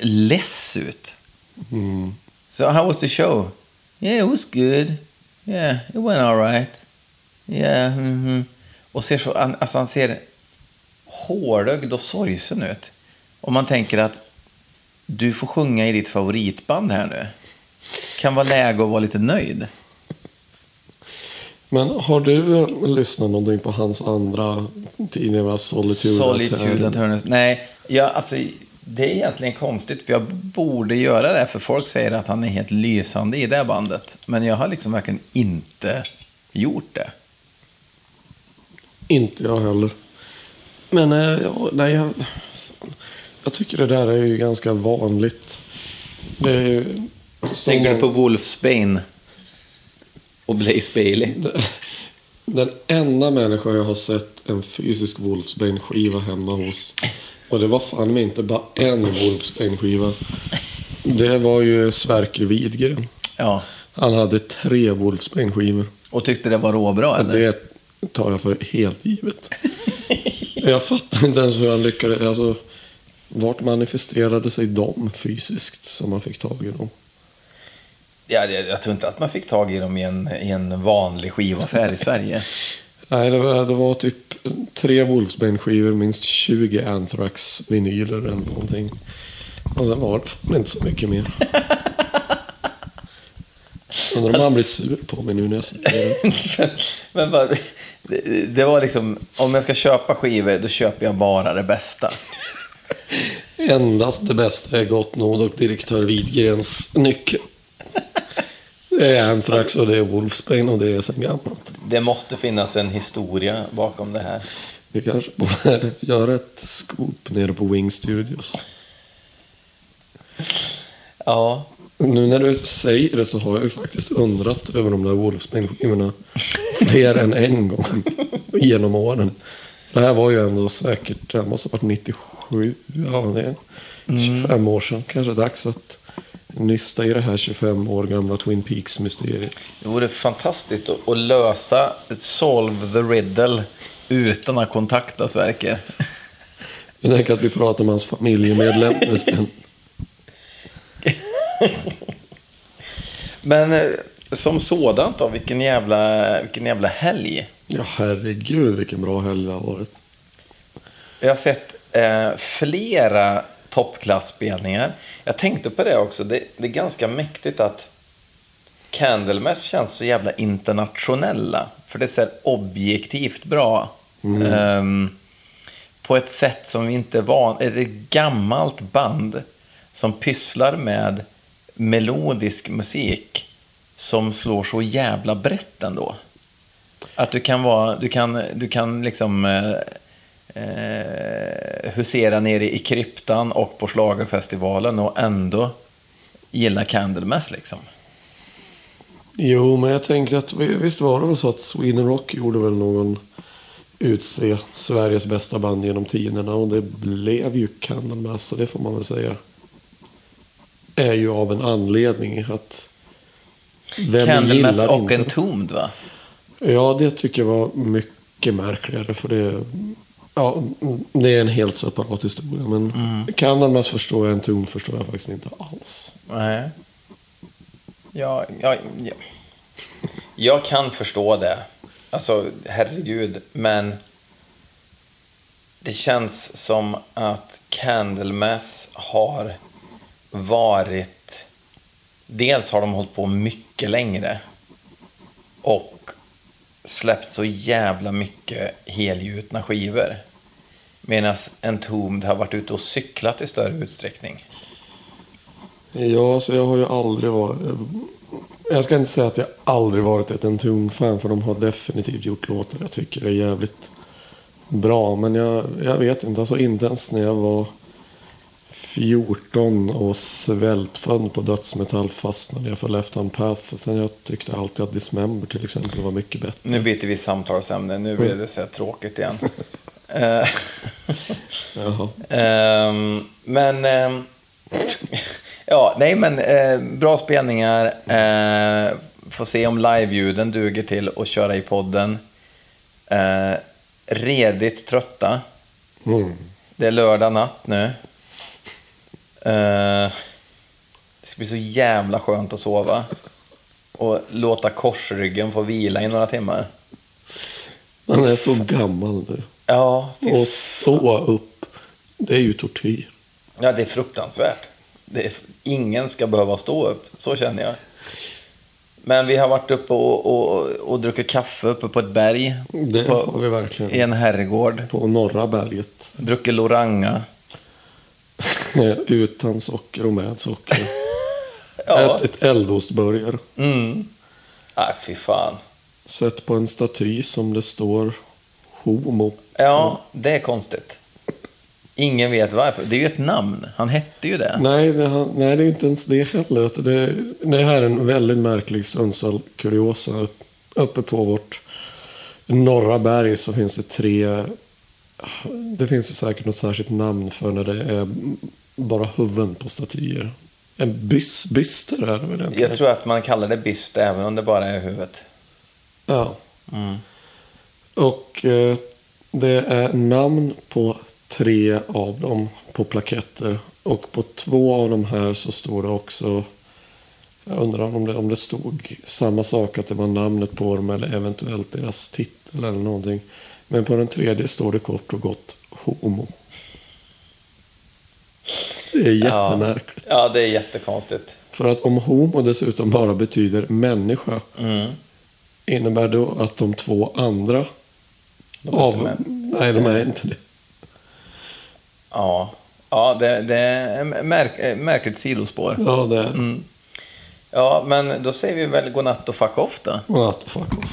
less ut. So how was the show? Yeah, it was good. Yeah, it went all right. Yeah, mhm. Och ser så, alltså han ser hårögd och sorgsen ut. Och man tänker att du får sjunga i ditt favoritband här nu. Kan vara läge att vara lite nöjd. Men har du eh, lyssnat någonting på hans andra tidningar? va? Solitude, Solitude? Eternus. Nej, jag, alltså, det är egentligen konstigt för jag borde göra det för folk säger att han är helt lysande i det här bandet. Men jag har liksom verkligen inte gjort det. Inte jag heller. Men eh, ja, nej, jag, jag tycker det där är ju ganska vanligt. Det är ju... Tänker du på Wolfsbane och Blaze Bailey? Den enda människa jag har sett en fysisk Wolfsbane-skiva hemma hos. Och det var fan mig inte bara en Wolfsbane-skiva. Det var ju Sverker Widgren. Ja. Han hade tre Wolfsbane-skivor. Och tyckte det var råbra eller? Det tar jag för helt givet. jag fattar inte ens hur han lyckades. Alltså, vart manifesterade sig de fysiskt som man fick tag i dem? Ja, det, jag tror inte att man fick tag i dem i en, i en vanlig skivaffär i Sverige. Nej, det var, det var typ tre Wolfsbane-skivor, minst 20 Anthrax-vinyler eller någonting. Och sen var det fan inte så mycket mer. Undrar om han blir sur på mig nu när jag säger det. [laughs] Men bara, det, det var liksom, om jag ska köpa skivor, då köper jag bara det bästa. Endast det bästa är gott nog och direktör Widgrens nyckel. Det är Anthrax och det är Wolfsbane och det är sen gammalt. Det måste finnas en historia bakom det här. Vi kanske borde [laughs] göra ett scoop nere på Wing Studios. Ja, Nu när du säger det så har jag ju faktiskt undrat över de där Wolfsbane-skivorna fler än en gång [laughs] genom åren. Det här var ju ändå säkert, det här måste ha varit 97, ja det är 25 år sedan. Kanske dags att nysta i det här 25 år gamla Twin Peaks-mysteriet. det vore fantastiskt att, lösa Solve the Riddle utan att kontakta Sverker. Jag tänker att vi pratar med hans familjemedlem [laughs] istället. Men eh, som sådant då, vilken jävla, vilken jävla helg. Ja herregud vilken bra helg det har varit. Jag har sett eh, flera toppklassspelningar. Jag tänkte på det också, det, det är ganska mäktigt att Candlemass känns så jävla internationella. För det är så objektivt bra. Ehm, på ett sätt som vi inte är van Ett gammalt band som pysslar med melodisk musik som slår så jävla brett ändå. Att du kan vara, du kan, du kan liksom eh, eh, husera nere i kryptan och på schlagerfestivalen och ändå gilla Candlemass liksom. Jo, men jag tänkte att visst var det väl så att Sweden Rock gjorde väl någon utse Sveriges bästa band genom tiderna och det blev ju Candlemass så det får man väl säga är ju av en anledning att vem Candlemass och inte Entombed va? Ja, det tycker jag var mycket märkligare för det Ja, det är en helt separat historia. Men Candlemass förstår jag, en ton förstår jag faktiskt inte alls. Nej. Ja, ja, ja. Jag kan förstå det. Alltså, herregud. Men det känns som att Candlemass har varit... Dels har de hållit på mycket längre. Och släppt så jävla mycket helgjutna skivor. Medan Entombed har varit ute och cyklat i större utsträckning. Ja, så jag har ju aldrig varit... Jag ska inte säga att jag aldrig varit ett Entombed-fan för de har definitivt gjort låtar jag tycker är jävligt bra. Men jag, jag vet inte, alltså inte ens när jag var 14 och svältfödd på dödsmetall fastnade jag för Left Hand Path. Utan jag tyckte alltid att Dismember till exempel var mycket bättre. Nu byter vi samtalsämne. Nu blir det så här tråkigt igen. [laughs] Ehm, men... ehm, ja, nej men eh, bra spelningar. Eh, får se om live-ljuden duger till att köra i podden. Eh, redigt trötta. Mm. Det är lördag natt nu. Eh, det ska bli så jävla skönt att sova. Och låta korsryggen få vila i några timmar. Man är så gammal nu. Ja, fy Och stå upp, det är ju tortyr. Ja, det är fruktansvärt. Det är, ingen ska behöva stå upp, så känner jag. Men vi har varit uppe och, och, och druckit kaffe uppe på ett berg. Det på, har vi verkligen. I en herrgård. På norra berget. Druckit Loranga. Utan socker och med socker. [laughs] Ja. Ett, ett eldostburgare. Mm. Nej, fy fan. Sett på en staty som det står Homo. Ja, det är konstigt. Ingen vet varför. Det är ju ett namn. Han hette ju det. Nej, det, han- nej, det är inte ens det heller. Det, det här är en väldigt märklig Sundsvall-kuriosa. Uppe på vårt norra berg så finns det tre... Det finns ju säkert något särskilt namn för när det är bara huvuden på statyer. En bys, byster är det väl egentligen? Jag tror att man kallar det byst även om det bara är huvudet. Ja. Mm. Och eh, det är namn på tre av dem på plaketter. Och på två av de här så står det också, jag undrar om det, om det stod samma sak, att det var namnet på dem eller eventuellt deras titel eller någonting. Men på den tredje står det kort och gott Homo. Det är jättemärkligt. Ja, det är jättekonstigt. För att om homo dessutom bara betyder människa Mm. innebär då att de två andra De av... Nej, de är inte det. Ja, ja det, det är märk, eh, märkligt sidospår. Ja, det är Mm. Ja, men då säger vi väl godnatt och fuck off då. Godnatt och fuck off.